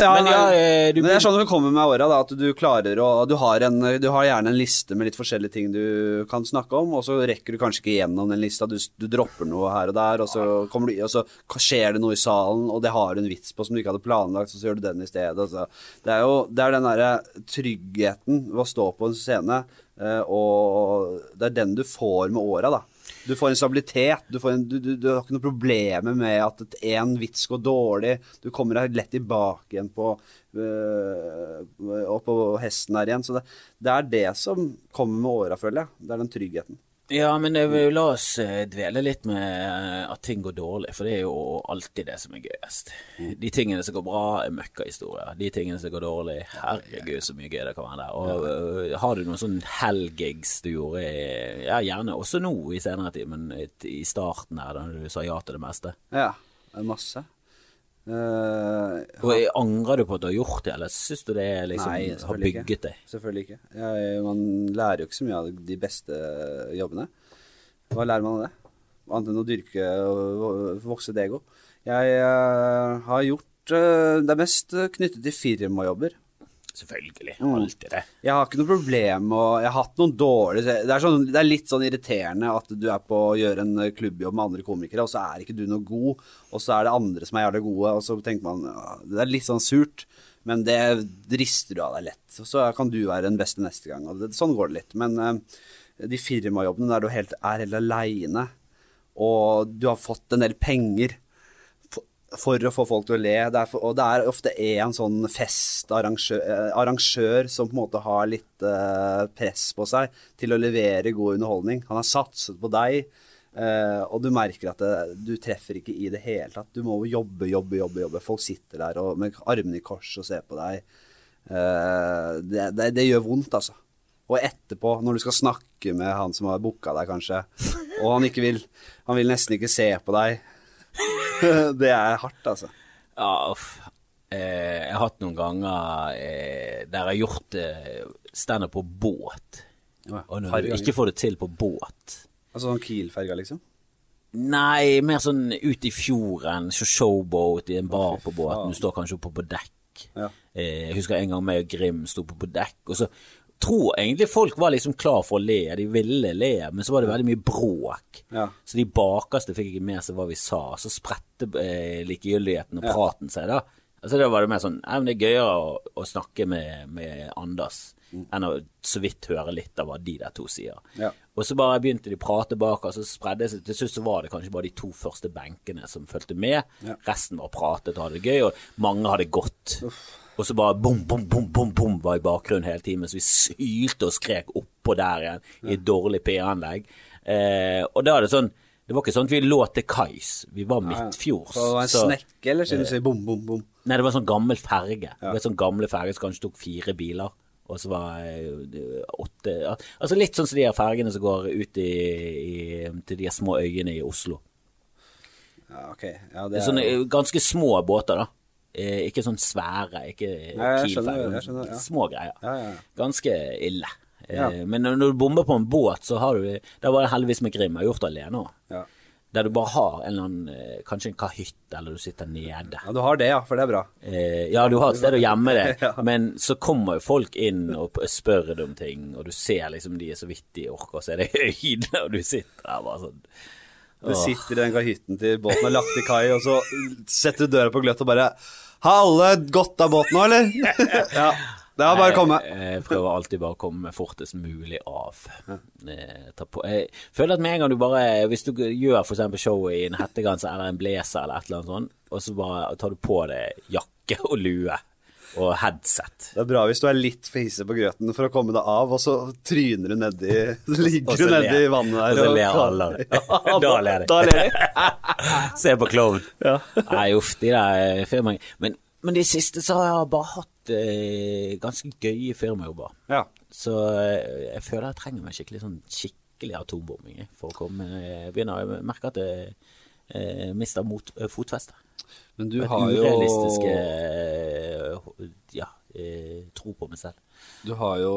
Ja, Men ja, eh, du men jeg skjønner det kommer med åra, at du klarer å du har, en, du har gjerne en liste med litt forskjellige ting du kan snakke om, og så rekker du kanskje ikke gjennom den lista. Du, du dropper noe her og der, og så, du, og så skjer det noe i salen, og det har du en vits på som du ikke hadde planlagt, så, så gjør du den i stedet. Så. Det er jo det er den derre tryggheten ved å stå på en scene, eh, og det er den du får med åra, da. Du får en stabilitet. Du, en, du, du, du har ikke noe problemer med at én vits går dårlig. Du kommer deg lett tilbake igjen på øh, opp på hesten her igjen. Så det, det er det som kommer med åra, føler jeg. Det er den tryggheten. Ja, men vil la oss eh, dvele litt med eh, at ting går dårlig, for det er jo alltid det som er gøyest. De tingene som går bra, er møkkahistorier. De tingene som går dårlig, herregud så mye gøy det kan være der. Og øh, har du noen sånn helgigs du gjorde, ja gjerne også nå i senere tid, men i- starten her, da du sa ja til det meste? Ja, masse. Eh, Og Angrer du på at du har gjort det, eller syns du det liksom, Nei, har bygget deg? Selvfølgelig ikke. Jeg, man lærer jo ikke så mye av de beste jobbene. Hva lærer man av det? Annet enn å dyrke og vokse et ego. Jeg uh, har gjort uh, Det er mest knyttet til firmajobber. Selvfølgelig. Mm. Alltid det. Jeg har ikke noe problem med å Jeg har hatt noen dårlige det er, sånn, det er litt sånn irriterende at du er på å gjøre en klubbjobb med andre komikere, og så er ikke du noe god, og så er det andre som er jævlig gode, og så tenker man ja, Det er litt sånn surt, men det rister du av deg lett. Så kan du være den beste neste gang. Det, sånn går det litt. Men uh, de firmajobbene der du helt, er helt aleine, og du har fått en del penger for, å få folk til å le. Det for, og det er ofte en sånn festarrangør eh, arrangør som på en måte har litt uh, press på seg til å levere god underholdning. Han har satset på deg, uh, og du merker at det, du treffer ikke i det hele tatt. Du må jobbe, jobbe, jobbe. jobbe. Folk sitter der og, med armene i kors og ser på deg. Uh, det, det, det gjør vondt, altså. Og etterpå, når du skal snakke med han som har booka deg, kanskje, og han ikke vil Han vil nesten ikke se på deg. det er hardt, altså. Ja. Eh, jeg har hatt noen ganger eh, der jeg har gjort eh, standup på båt. Ja, Og når du ikke får det til på båt Altså sånn Kiel-ferga, liksom? Nei, mer sånn ut i fjorden, showboat i en bar på båten. Du står kanskje oppe på dekk. Ja. Eh, jeg husker en gang meg og Grim sto oppe på dekk, og så tror egentlig folk var liksom klar for å le. De ville le, men så var det veldig mye bråk. Ja. Så de bakerste fikk ikke med seg hva vi sa. Så spredte eh, likegyldigheten og praten seg, da. Altså Da var det mer sånn Nei, men det er gøyere å, å snakke med, med Anders enn å så vidt høre litt av hva de der to sier. Ja. Og så bare begynte de å prate bak, og så spredde det seg. Til slutt så var det kanskje bare de to første benkene som fulgte med. Ja. Resten var pratet og hadde det gøy, og mange hadde gått. Og så bare bom, bom, bom, bom, bom var i bakgrunnen hele tiden, mens vi sylte og skrek oppå der igjen i et dårlig P-anlegg. Eh, og da er det sånn Det var ikke sånn at vi lå til kais, vi var midtfjords. Ja, det var en så- snekke, eller siden du sier bom, bom, bom? Nei, det var en sånn gammel ferge. Det var sånn gamle ferge som kanskje tok fire biler. Og så var eh, åtte Altså litt sånn som de her fergene som går ut i, i, til de små øyene i Oslo. Ja, ok. Ja, Det det er sånne ganske små båter, da. Eh, ikke sånn svære, ikke Nei, jeg skjønner, jeg skjønner, ja. Små greier. Ja, ja. Ganske ille. Eh. Men når, du bomber på en båt, så har du Da var det heldigvis med Grim, jeg har gjort det alene òg. Der du bare har en eller annen eh, Kanskje en kahytt, eller du sitter nede. ja, du har det, ja, for det er bra. Eh, ja, du har et sted å gjemme det, Ja. men så kommer jo folk inn og spør deg om ting, og du ser liksom de er så vidt de orker, så er det høyde, og du sitter der bare sånn Du sitter i den kahytten til båten er lagt i kai, og så setter du døra på gløtt og bare Har alle gått av båten nå, eller? ja. Det er bare å komme. Jeg, jeg prøver alltid bare å komme fortest mulig av. Eh, på. Jeg føler at med en gang du bare Hvis du gjør eksempel showet i en hettegenser eller en blazer eller et eller annet sånt, og så bare tar du på deg jakke og lue og headset Det er bra hvis du er litt for hissig på grøten for å komme deg av, og så tryner du nedi Ligger du nedi i vannet der. og så ler alle av det. Da ler de. Da ler de. Se på klovn. Ja. Nei, uff, de der firmaene. Men, men de siste så har jeg bare hatt eh, ganske gøye firmajobber. Ja. Så eh, jeg føler jeg trenger meg skikkelig sånn skikkelig atombombing for å komme Jeg begynner å merke at jeg eh, mista mot, eh, fotfestet. Men du har jo eh, ja, eh, tro på meg selv. Du har jo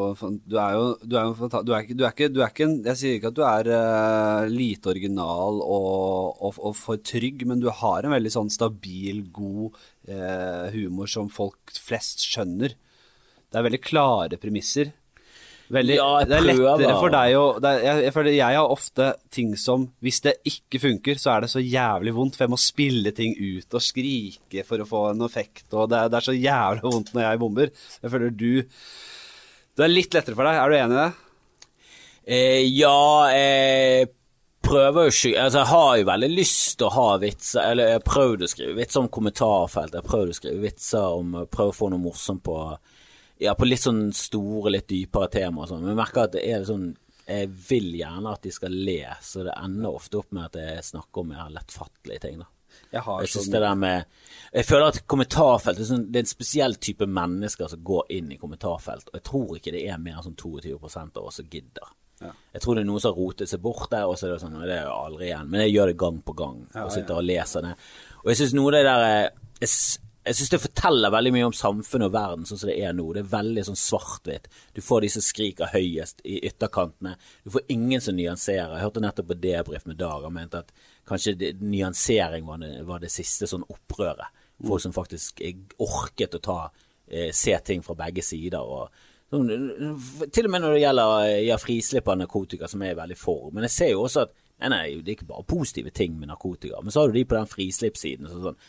Du er jo Du er, jo du er, ikke, du er, ikke, du er ikke Jeg sier ikke at du er uh, lite original og, og, og for trygg, men du har en veldig sånn stabil, god uh, humor som folk flest skjønner. Det er veldig klare premisser. Veldig, Ja, det er lettere for deg å jeg, jeg jeg har ofte ting som Hvis det ikke funker, så er det så jævlig vondt, for jeg må spille ting ut og skrike for å få en effekt, og det er, det er så jævlig vondt når jeg bomber. Jeg føler du Det er litt lettere for deg. Er du enig i det? Eh, ja, jeg prøver jo ikke Altså, jeg har jo veldig lyst til å ha vitser Eller jeg har prøvd å skrive vitser om kommentarfelt. Jeg har prøvd å skrive vitser om Prøve å få noe morsomt på Ja, på litt sånn store, litt dypere temaer og sånn. Men jeg merker at det er sånn Jeg vil gjerne at de skal le, så det ender ofte opp med at jeg snakker om mer lettfattelige ting, da. Jeg har Jeg synes sånn det der med Jeg føler at kommentarfelt er sånn, Det er en spesiell type mennesker som går inn i kommentarfelt, og jeg tror ikke det er mer enn sånn 22 av oss som gidder. Ja. Jeg tror det er noen som har rotet seg bort der, og så er det sånn Det er jo aldri igjen. Men jeg gjør det gang på gang, og sitter og leser det. Og jeg syns noe av det der eh, Jeg, jeg syns det forteller veldig mye om samfunnet og verden sånn som det er nå. Det er veldig sånn svart-hvitt. Du får de som skriker høyest i ytterkantene. Du får ingen som nyanserer. Jeg hørte nettopp på debrief med Dag og mente at kanskje det, nyansering var det, var det siste sånn opprøret. Folk som faktisk eh, orket å ta eh, se ting fra begge sider. og sånn, til og med når det gjelder eh, ja, frislipp av narkotika, som jeg er veldig for. Men jeg ser jo også at nei, nei, det er ikke bare positive ting med narkotika. Men så har du de på den frislippssiden Sånn, sånn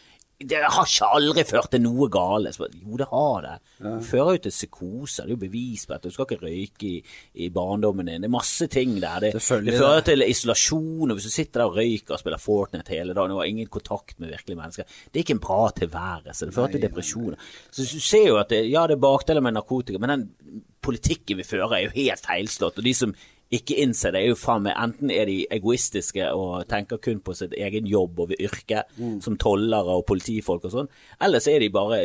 Det har ikke aldri ført til noe gale. Jo, det har det. Det fører jo til psykose. Det er jo bevis på at du skal ikke røyke i, i barndommen din. Det er masse ting der. Det, det fører til isolasjon. Og hvis du sitter der og røyker og spiller Fortnite hele dagen og har ingen kontakt med virkelige mennesker, det er ikke en bra tilværelse. Det fører til depresjoner. Så du ser jo at det, ja, det er bakdeler med narkotika, men den politikken vi fører er jo helt feilslått. Og de som ikke innser det, er jo faen meg enten er de egoistiske og tenker kun på sitt egen jobb og yrke, som tollere og politifolk og sånn, eller så er de bare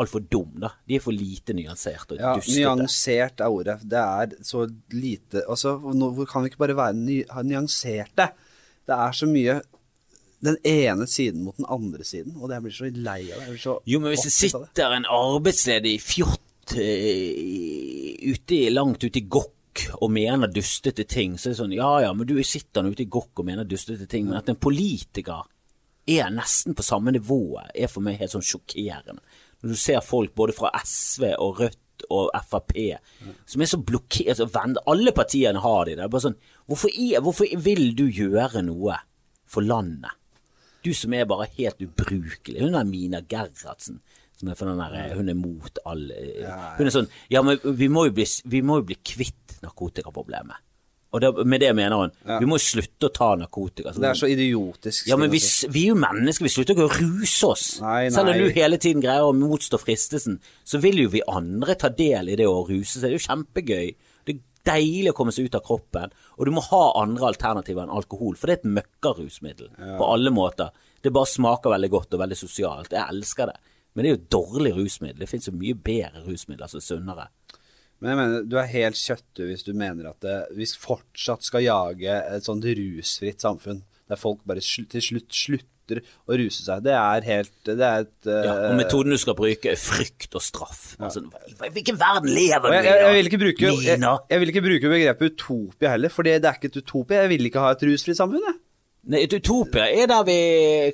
altfor dum, da. De er for lite nyansert og Ja, dustete. nyansert er ordet. Det er så lite Altså, hvor kan vi ikke bare være ny, nyanserte? Det er så mye den ene siden mot den andre siden, og det blir så lei av det. Blir så Jo, men hvis det sitter en arbeidsledig fjott eh, ute langt ute i gokk og mener dustete ting, så er det sånn ja ja, men du sitter nå ute i gokk og mener dustete ting, men at en politiker er nesten på samme nivå, er for meg helt sånn sjokkerende. Når du ser folk både fra SV og Rødt og Frp som er så blokkert altså, Alle partiene har de det. Er bare sånn hvorfor, er, hvorfor vil du gjøre noe for landet? Du som er bare helt ubrukelig. Hun der Mina Gerhardsen. Som er for den der, Hun er mot all Hun er sånn Ja, men vi må jo bli, vi må jo bli kvitt narkotikaproblemet. Og det, med det mener hun Ja. vi må slutte å ta narkotika. Det er så idiotisk. ja, men vi, vi er jo mennesker, vi slutter ikke å ruse oss. Nei, Selv om du hele tiden greier å motstå fristelsen, så vil jo vi andre ta del i det å ruse seg. Det er jo kjempegøy. Det er deilig å komme seg ut av kroppen, og du må ha andre alternativer enn alkohol, for det er et møkkarusmiddel på alle måter. Det bare smaker veldig godt og veldig sosialt. Jeg elsker det. Men det er jo dårlig rusmiddel. Det finnes jo mye bedre rusmidler som er sunnere. Men jeg mener, du er helt kjøttu hvis du mener at det, vi fortsatt skal jage et sånt rusfritt samfunn, der folk bare sl til slutt slutter å ruse seg. Det er helt Det er et uh, Ja, og metoden du skal bruke, er frykt og straff. Altså, hvilken verden lever du i, jeg, da? jeg, vil ikke bruke, jeg, jeg vil ikke bruke begrepet utopia heller, for det er ikke et utopia. Jeg vil ikke ha et rusfritt samfunn, jeg. Et utopia er der vi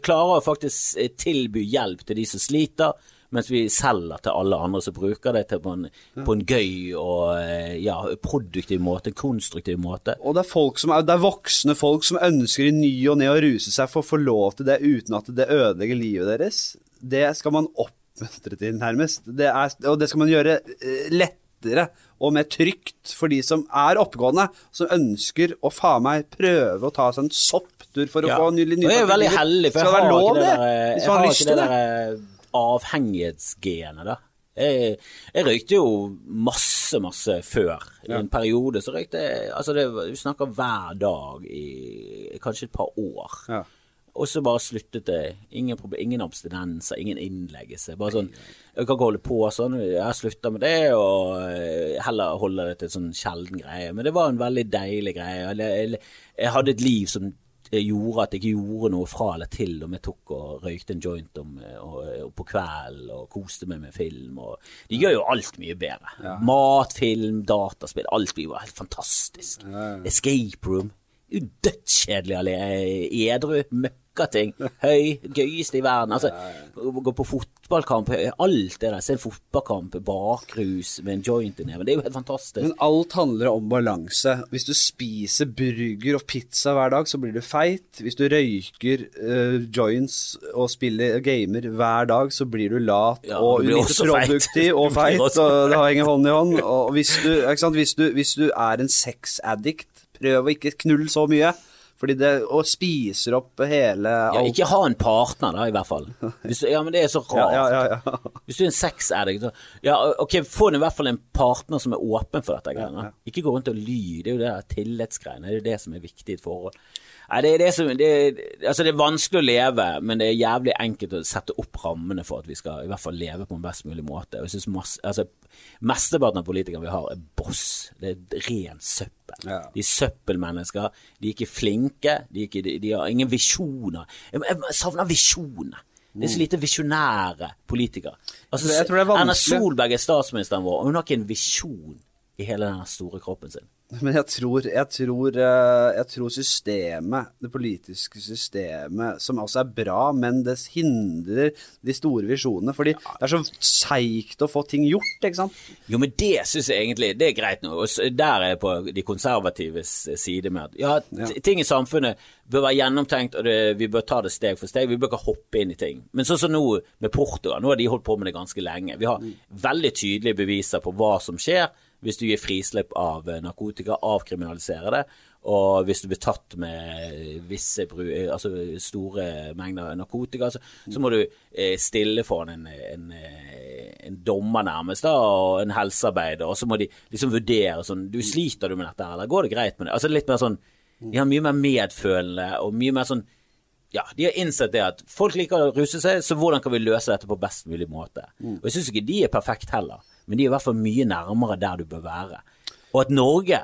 klarer å faktisk eh, tilby hjelp til de som sliter, mens vi selger til alle andre som bruker det på en, på en gøy og eh, ja, produktiv måte, konstruktiv måte. Og det er, folk som det er voksne folk som ønsker i ny og ne å ruse seg for å få lov til det uten at det ødelegger livet deres. Det skal man oppmuntre til, nærmest. Det er, og det skal man gjøre eh, lettere og mer trygt for de som er oppegående, som ønsker å faen meg prøve å ta seg en sopptur for å Ja. få ny, ny jeg er jo veldig heldig, for jeg har lov, det der, eh, jeg har har ikke det der eh, avhengighetsgenet, da. Jeg, jeg røykte jo masse, masse før. I en periode så røykte jeg Altså, det, vi snakker hver dag i kanskje et par år. Ja. Og så bare sluttet det. Ingen, ingen abstinenser, ingen innleggelse. Bare sånn Jeg kan ikke holde på sånn. Jeg slutter med det, og eh, heller holde det til en sånn sjelden greie. Men det var en veldig deilig greie. Jeg, Jeg hadde et liv som eh, gjorde at jeg ikke gjorde noe fra eller til om jeg tok og røykte en joint om, eh, og, og på kvelden og koste meg med film. De gjør jo alt mye bedre. Mat, film, dataspill. Alt blir jo helt fantastisk. Escape room. Dødskjedelig edru. Møkkating. Høy. Gøyeste i verden. Altså, gå på fotballkamp, alt det der. Se en fotballkamp, bakrus med en joint i neven. Det er jo helt fantastisk. Men alt handler om balanse. Hvis du spiser burger og pizza hver dag, så blir du feit. Hvis du røyker uh, joints og spiller gamer hver dag, så blir du lat Ja, og lite produktiv og feit. Og det henger hånd i hånd. Og hvis du? Hvis du, hvis du er en sexaddict, prøv å ikke knulle så mye. Fordi det og spiser opp hele Ja, ikke ha en partner, da, i hvert fall. Hvis ja, men det er så rart. ja, ja, ja. Hvis du er en sexaddict, så Ja, ok, få i hvert fall en partner som er åpen for dette greiene. Ikke gå rundt og ly. Det er jo det tillitsgreiene. Det er jo det som er viktig i et forhold. Nei, det det som det, Altså, det er vanskelig å leve, men det er jævlig enkelt å sette opp rammene for at vi skal i hvert fall leve på en best mulig måte. Jeg synes masse, altså, Mesteparten av politikerne vi har, er boss. Det er ren søppel. Ja. De er søppelmennesker. De er ikke flinke. De, ikke, de, de har ingen visjoner. Jeg, jeg savner visjoner. Det er så lite visjonære politikere. Altså, er Erna. Solberg er statsministeren vår, og hun har ikke en visjon i hele den store kroppen sin. Men jeg tror, jeg, tror, eh, jeg tror systemet, det politiske systemet, som også er bra, men det hindrer de store visjonene. Fordi det er så seigt å få ting gjort, ikke sant? Jo, men det syns jeg egentlig det er greit nå. Og der er jeg på de konservatives side med at ja, ting i samfunnet bør være gjennomtenkt, og det, vi bør ta det steg for steg. Vi bør ikke hoppe inn i ting. Men sånn som nå med Portugal, nå har de holdt på med det ganske lenge. Vi har veldig tydelige beviser på hva som skjer hvis du gir frislipp av eh, narkotika, avkriminaliserer det. Og hvis du blir tatt med visse eh, altså store mengder narkotika, så, så må du eh, stille foran en, en, en dommer nærmest, da, og en helsearbeider, og så må de liksom vurdere sånn Du sliter du med dette, eller går det greit med det? Altså litt mer sånn De har mye mer medfølende og mye mer sånn ja, de har innsett det at folk liker å ruse seg, så hvordan kan vi løse dette på best mulig måte? Og jeg syns ikke de er perfekt heller, men de er i hvert fall mye nærmere der du bør være. Og at Norge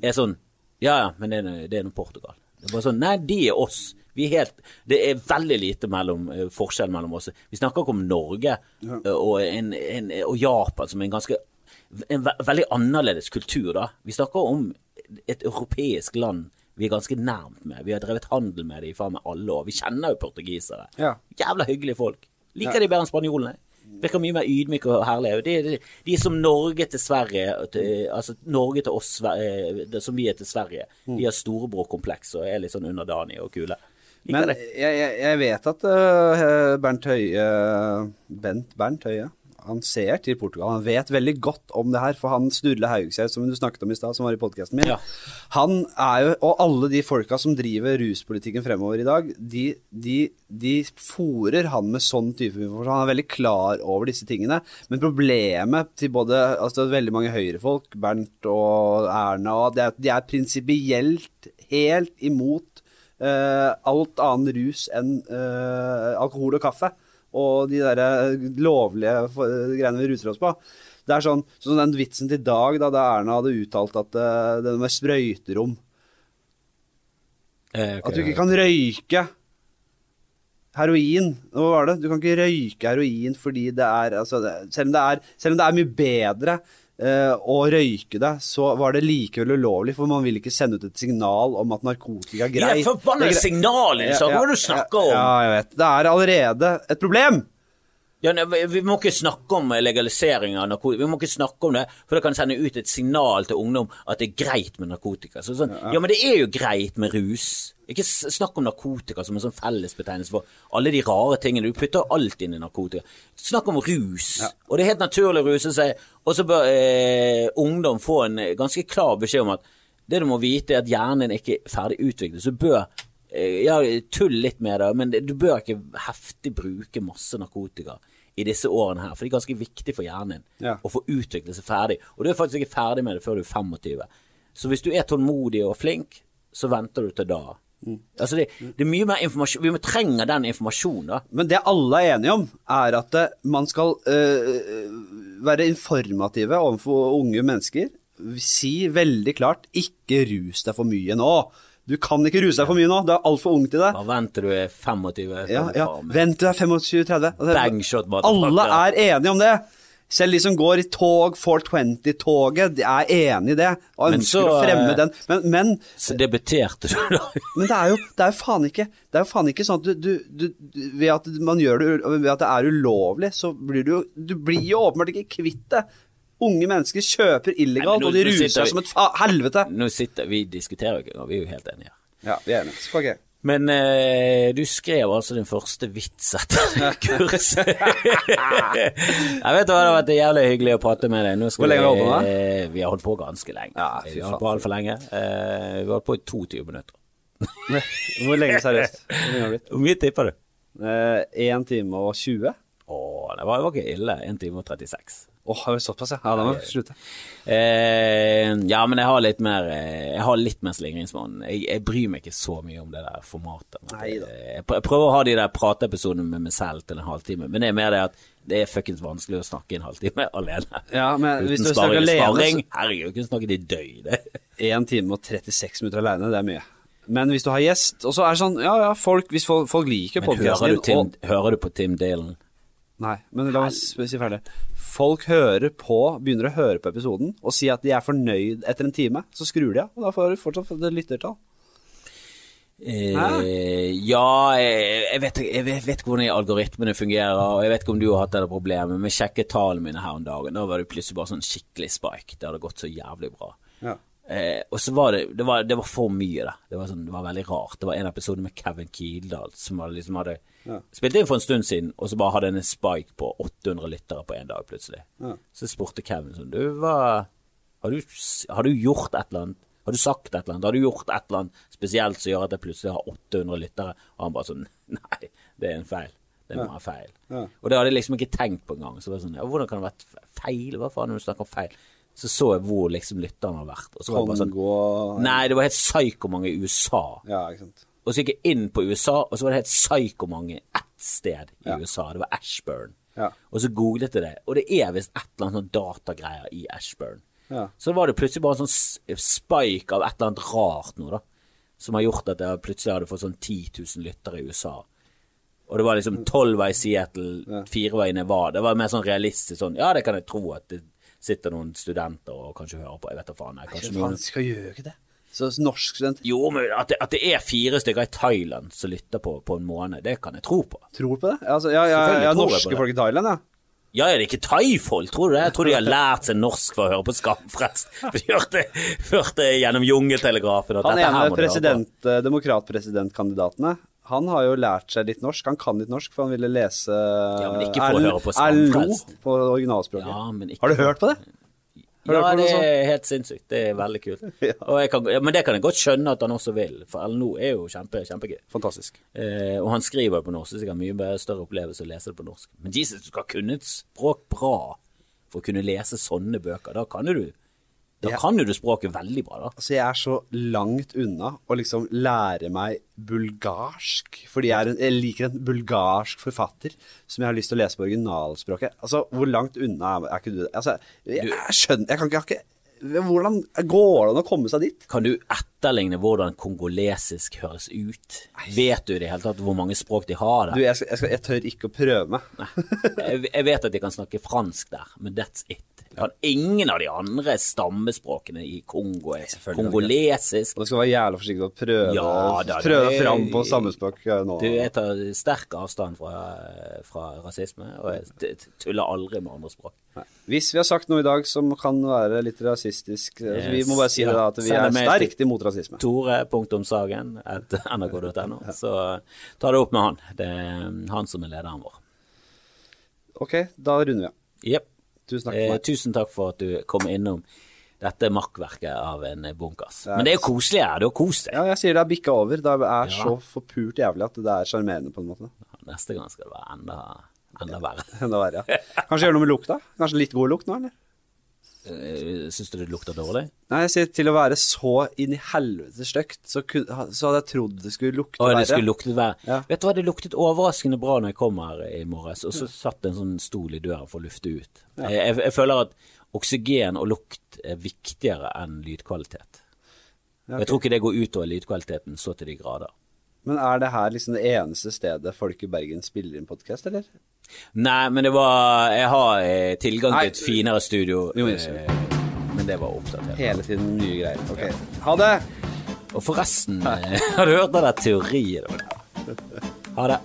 er sånn Ja, ja, men det er, det er noe Portugal. Det er bare sånn Nei, de er oss. Vi er helt Det er veldig lite mellom, eh, forskjell mellom oss. Vi snakker ikke om Norge ja. og, en, en, og Japan som en ganske en ve veldig annerledes kultur, da. Vi snakker om et europeisk land vi er ganske nærmt med. Vi har drevet handel med dem i faen meg alle år. Vi kjenner jo portugisere. Ja. Jævla hyggelige folk. Liker de bedre enn spanjolene. Virker mye mer ydmyke og herlige. De, de, de er som Norge til Sverige, til, altså Norge til oss, eh, det som vi er til Sverige. De har storebrorkompleks og er litt sånn underdanige og kule. Liker Men jeg, jeg, jeg vet at uh, Bernt Høie Bent Bernt Høie han ser til Portugal. Han vet veldig godt om det her, for han Sturle Haugseth, som du snakket om i stad, som var i podkasten min, Ja. han er jo Og alle de folka som driver ruspolitikken fremover i dag, de, de, de fòrer han med sånn type informasjon. Han er veldig klar over disse tingene. Men problemet til både altså veldig mange høyrefolk, Bernt og Erna, og det er at de er prinsipielt helt imot uh, alt annen rus enn uh, alkohol og kaffe. Og de der eh, lovlige greiene vi ruser oss på. Det er sånn, sånn den vitsen til Dag, da, da Erna hadde uttalt at uh, det med sprøyterom Eh, okay. At du ikke kan røyke heroin. Hva var det? Du kan ikke røyke heroin fordi det er altså, det, selv, om det er selv om det er mye bedre eh, å røyke det, så var det likevel ulovlig, for man vil ikke sende ut et signal om at narkotika er greit. Det er greit. signalene, Ja, hva er det du snakker om? Ja, jeg vet. Det er allerede et problem. Ja, vi- må ikke snakke om legalisering av narkotika. Vi må ikke snakke om det, for det kan sende ut et signal til ungdom at det er greit med narkotika. Så sånn, ja, men det er jo greit med rus. Ikke snakk om narkotika som en sånn fellesbetegnelse for alle de rare tingene. Du putter alt inn i narkotika. Snakk om rus. Og det er helt naturlig å ruse seg. Og så bør eh, ungdom få en ganske klar beskjed om at det du må vite, er at hjernen ikke er ferdig utviklet. Så bør eh, ja, tull litt med det, men du bør ikke heftig bruke masse narkotika i disse årene her, for det er ganske viktig for hjernen Ja. å få utvikle seg ferdig. Og du er faktisk ikke ferdig med det før du er 25. Så hvis du er tålmodig og flink, så venter du til da. Altså det, det er mye mer informasjon Vi trenger den informasjonen, da. Men det alle er enige om, er at eh, man skal øh, være informative overfor unge mennesker. Si veldig klart 'ikke rus deg for mye nå'. Du kan ikke ruse deg for mye nå, du er altfor ung til det. Da venter du er 25. Ja, ja. Vent til du er 25-30. Altså, Bangshot, bare Alle er enige om det. Selv de som går i tog, 420-toget, de er enig i det og ønsker så, å fremme eh, den. Men, men, Så debuterte du, da. men det er jo det er jo faen ikke Det er jo faen ikke sånn at du, du, du Ved at man gjør det Ved at det er ulovlig, så blir du jo Du blir jo åpenbart ikke kvitt det. Unge mennesker kjøper illegalt, nå- og de ruser seg som et helvete. Nå sitter Vi diskuterer jo ikke og vi er jo helt enige. Ja, vi er enige. Så, ok. Men eh, du skrev altså din første vits etter kurset. jeg vet hva, det har vært jævlig hyggelig å prate med deg. Hvor lenge har du vi, holdt på eh, Vi har holdt på ganske lenge. Ja, fy vi har holdt på altfor lenge. Eh, vi har holdt på i 22 minutter. Hvor lenge seriøst? Hvor mye tipper du? Eh, time og 20? Å, det var, jo ikke ille. Én time og 36. Åh, oh, såpass, ja? Ja, da må vi slutte. Eh, ja, men jeg har litt mer eh, Jeg har litt mer slingringsmonn. Jeg, jeg bryr meg ikke så mye om det der formatet. Neida. Eh, Jeg prøver å ha de der prateepisodene med meg selv til en halvtime, men det er mer det at det er fuckings vanskelig å snakke en halvtime alene. Ja, men hvis Uten du snakker sparring. alene, sparring. Herregud, kunne snakket i døgnet. 1 time og 36 minutter alene, det er mye. Men hvis du har gjest, og så er det sånn Ja, ja, folk, hvis folk, folk liker podkasten din hører du, hører du på Tim Dalen? Nei, men la meg si ferdig. Folk hører på, begynner å høre på episoden og si at de er fornøyd etter en time, så skrur de av, og da får du fortsatt det lyttertall. Eh, ja, jeg, jeg, vet, jeg vet ikke hvordan algoritmene fungerer, og jeg vet ikke om du har hatt det problemet, men sjekke tallene mine her om dagen. Da var det plutselig bare sånn skikkelig spike. Det hadde gått så jævlig bra. Ja. Eh, og så var det, det var, det var for mye, da. Det var, sånn, det var veldig rart. Det var en episode med Kevin Kildahl som hadde, liksom hadde Ja. spilt inn for en stund siden, og så bare hadde en spike på 800 lyttere på en dag plutselig. Ja. Så spurte Kevin sånn Du, hva har du, har du gjort et eller annet? Har du sagt et eller annet? Har du gjort et eller annet spesielt som gjør at jeg plutselig har 800 lyttere? Og han bare sånn Nei, det er en feil. Det må være feil. Ja. Og det hadde jeg liksom ikke tenkt på engang. Så det var sånn Ja, hvordan kan det være feil? Hva faen er det du snakker om feil? Så så jeg hvor liksom lytterne har vært. Og så var det bare sånn Nei, det var helt psyko-mange i USA. Ja, ikke sant. Og så gikk jeg inn på USA, og så var det helt psyko-mange ett sted i Ja. USA. Det var Ashburn. Ja. Og så googlet jeg det, og det er visst et eller annet sånn datagreier i Ashburn. Ja. Så var det plutselig bare en sånn spike av et eller annet rart noe, da. Som har gjort at jeg plutselig hadde fått sånn 10 000 lyttere i USA. Og det var liksom tolv vei Seattle, fire vei Nevada. Det var mer sånn realistisk sånn Ja, det kan jeg tro at det sitter noen studenter og kanskje hører på. Jeg vet da faen. Jeg, kanskje noen skal gjøre det? Så norsk student jo, men at det, at det er fire stykker i Thailand som lytter på på en måned, det kan jeg tro på. tror på det? Altså, ja, ja, ja, ja, norske folk i Thailand, ja. Ja, er det ikke thaifolk, tror du det? Jeg tror de har lært seg norsk for å høre på Skamfrelst. For de hørte, hørte gjennom Jungeltelegrafen at Han dette her må du høre på. Han ene demokratpresidentkandidatene, Han har jo lært seg litt norsk. Han kan litt norsk, for han ville lese ja, høre på Lo på originalspråket. Ja, men ikke Har du hørt på det? Har Ja, det er helt sinnssykt. Det er veldig kult. Jeg kan, men det kan jeg godt skjønne at han også vil, for LNO er jo kjempe, kjempegøy. Fantastisk. Eh, og han skriver på norsk, så det er mye større opplevelse å lese det på norsk. Men Jesus, du skal kunne et språk bra for å kunne lese sånne bøker. Da kan du Da jeg, kan jo du språket veldig bra, da. Altså, jeg er så langt unna å liksom lære meg bulgarsk, fordi jeg, en, jeg liker en bulgarsk forfatter som jeg har lyst til å lese på originalspråket. Altså, hvor langt unna er, er ikke du? Altså, jeg, jeg skjønner Jeg kan ikke, jeg har ikke Hvordan går det an å komme seg dit? Kan du etterligne hvordan kongolesisk høres ut? Vet du i det hele tatt hvor mange språk de har Du, der? jeg, skal, jeg, skal, jeg tør ikke å prøve meg. Jeg, jeg vet at de kan snakke fransk der, men that's it. Kan ingen av de andre stammespråkene i Kongo er kongolesisk. Og du skal være jævla forsiktig og prøve, Ja, da, prøve det, fram på sammespråk eh, nå. Du, jeg tar sterk avstand fra, fra rasisme, og jeg tuller aldri med andre språk. Nei. Hvis vi har sagt noe i dag som kan være litt rasistisk, eh, så vi må bare si det da, at vi er sterkt imot rasisme. Tore.sagen at nrk.no. Så ta det opp med han. Det er han som er lederen vår. Ok, da runder vi av. Jepp. Tusen takk Eh, tusen takk for at du kom innom dette makkverket av en bunkers. er- Men det er jo koselig her. Du har kost deg. Ja, jeg sier det er bikka over. Det er Ja. så forpult jævlig at det er sjarmerende på en måte. Neste gang skal det være enda, enda verre. Enda verre, ja. Kanskje gjøre noe med lukta? Kanskje litt god lukt nå, eller? Eh, Syns du det lukter dårlig? Nei, jeg sier til å være så inn i helvete stygt, så, så hadde jeg trodd det skulle lukte verre. det skulle lukte verre. Ja. Vet du hva, det luktet overraskende bra når jeg kom her i morges, og så satt det en sånn stol i døren for å lufte ut. Jeg, jeg, jeg føler at oksygen og lukt er viktigere enn lydkvalitet. Ja, okay. Jeg tror ikke det går utover lydkvaliteten så til de grader. Men er det her liksom det eneste stedet folk i Bergen spiller inn podkast, eller? Nei, men det var Jeg har eh, tilgang til et finere studio, Jo, yes, eh, men det var oppdatert. Hele tiden nye greier. Ok, ha det! Og forresten, eh, har du hørt den der teorien? Ha det.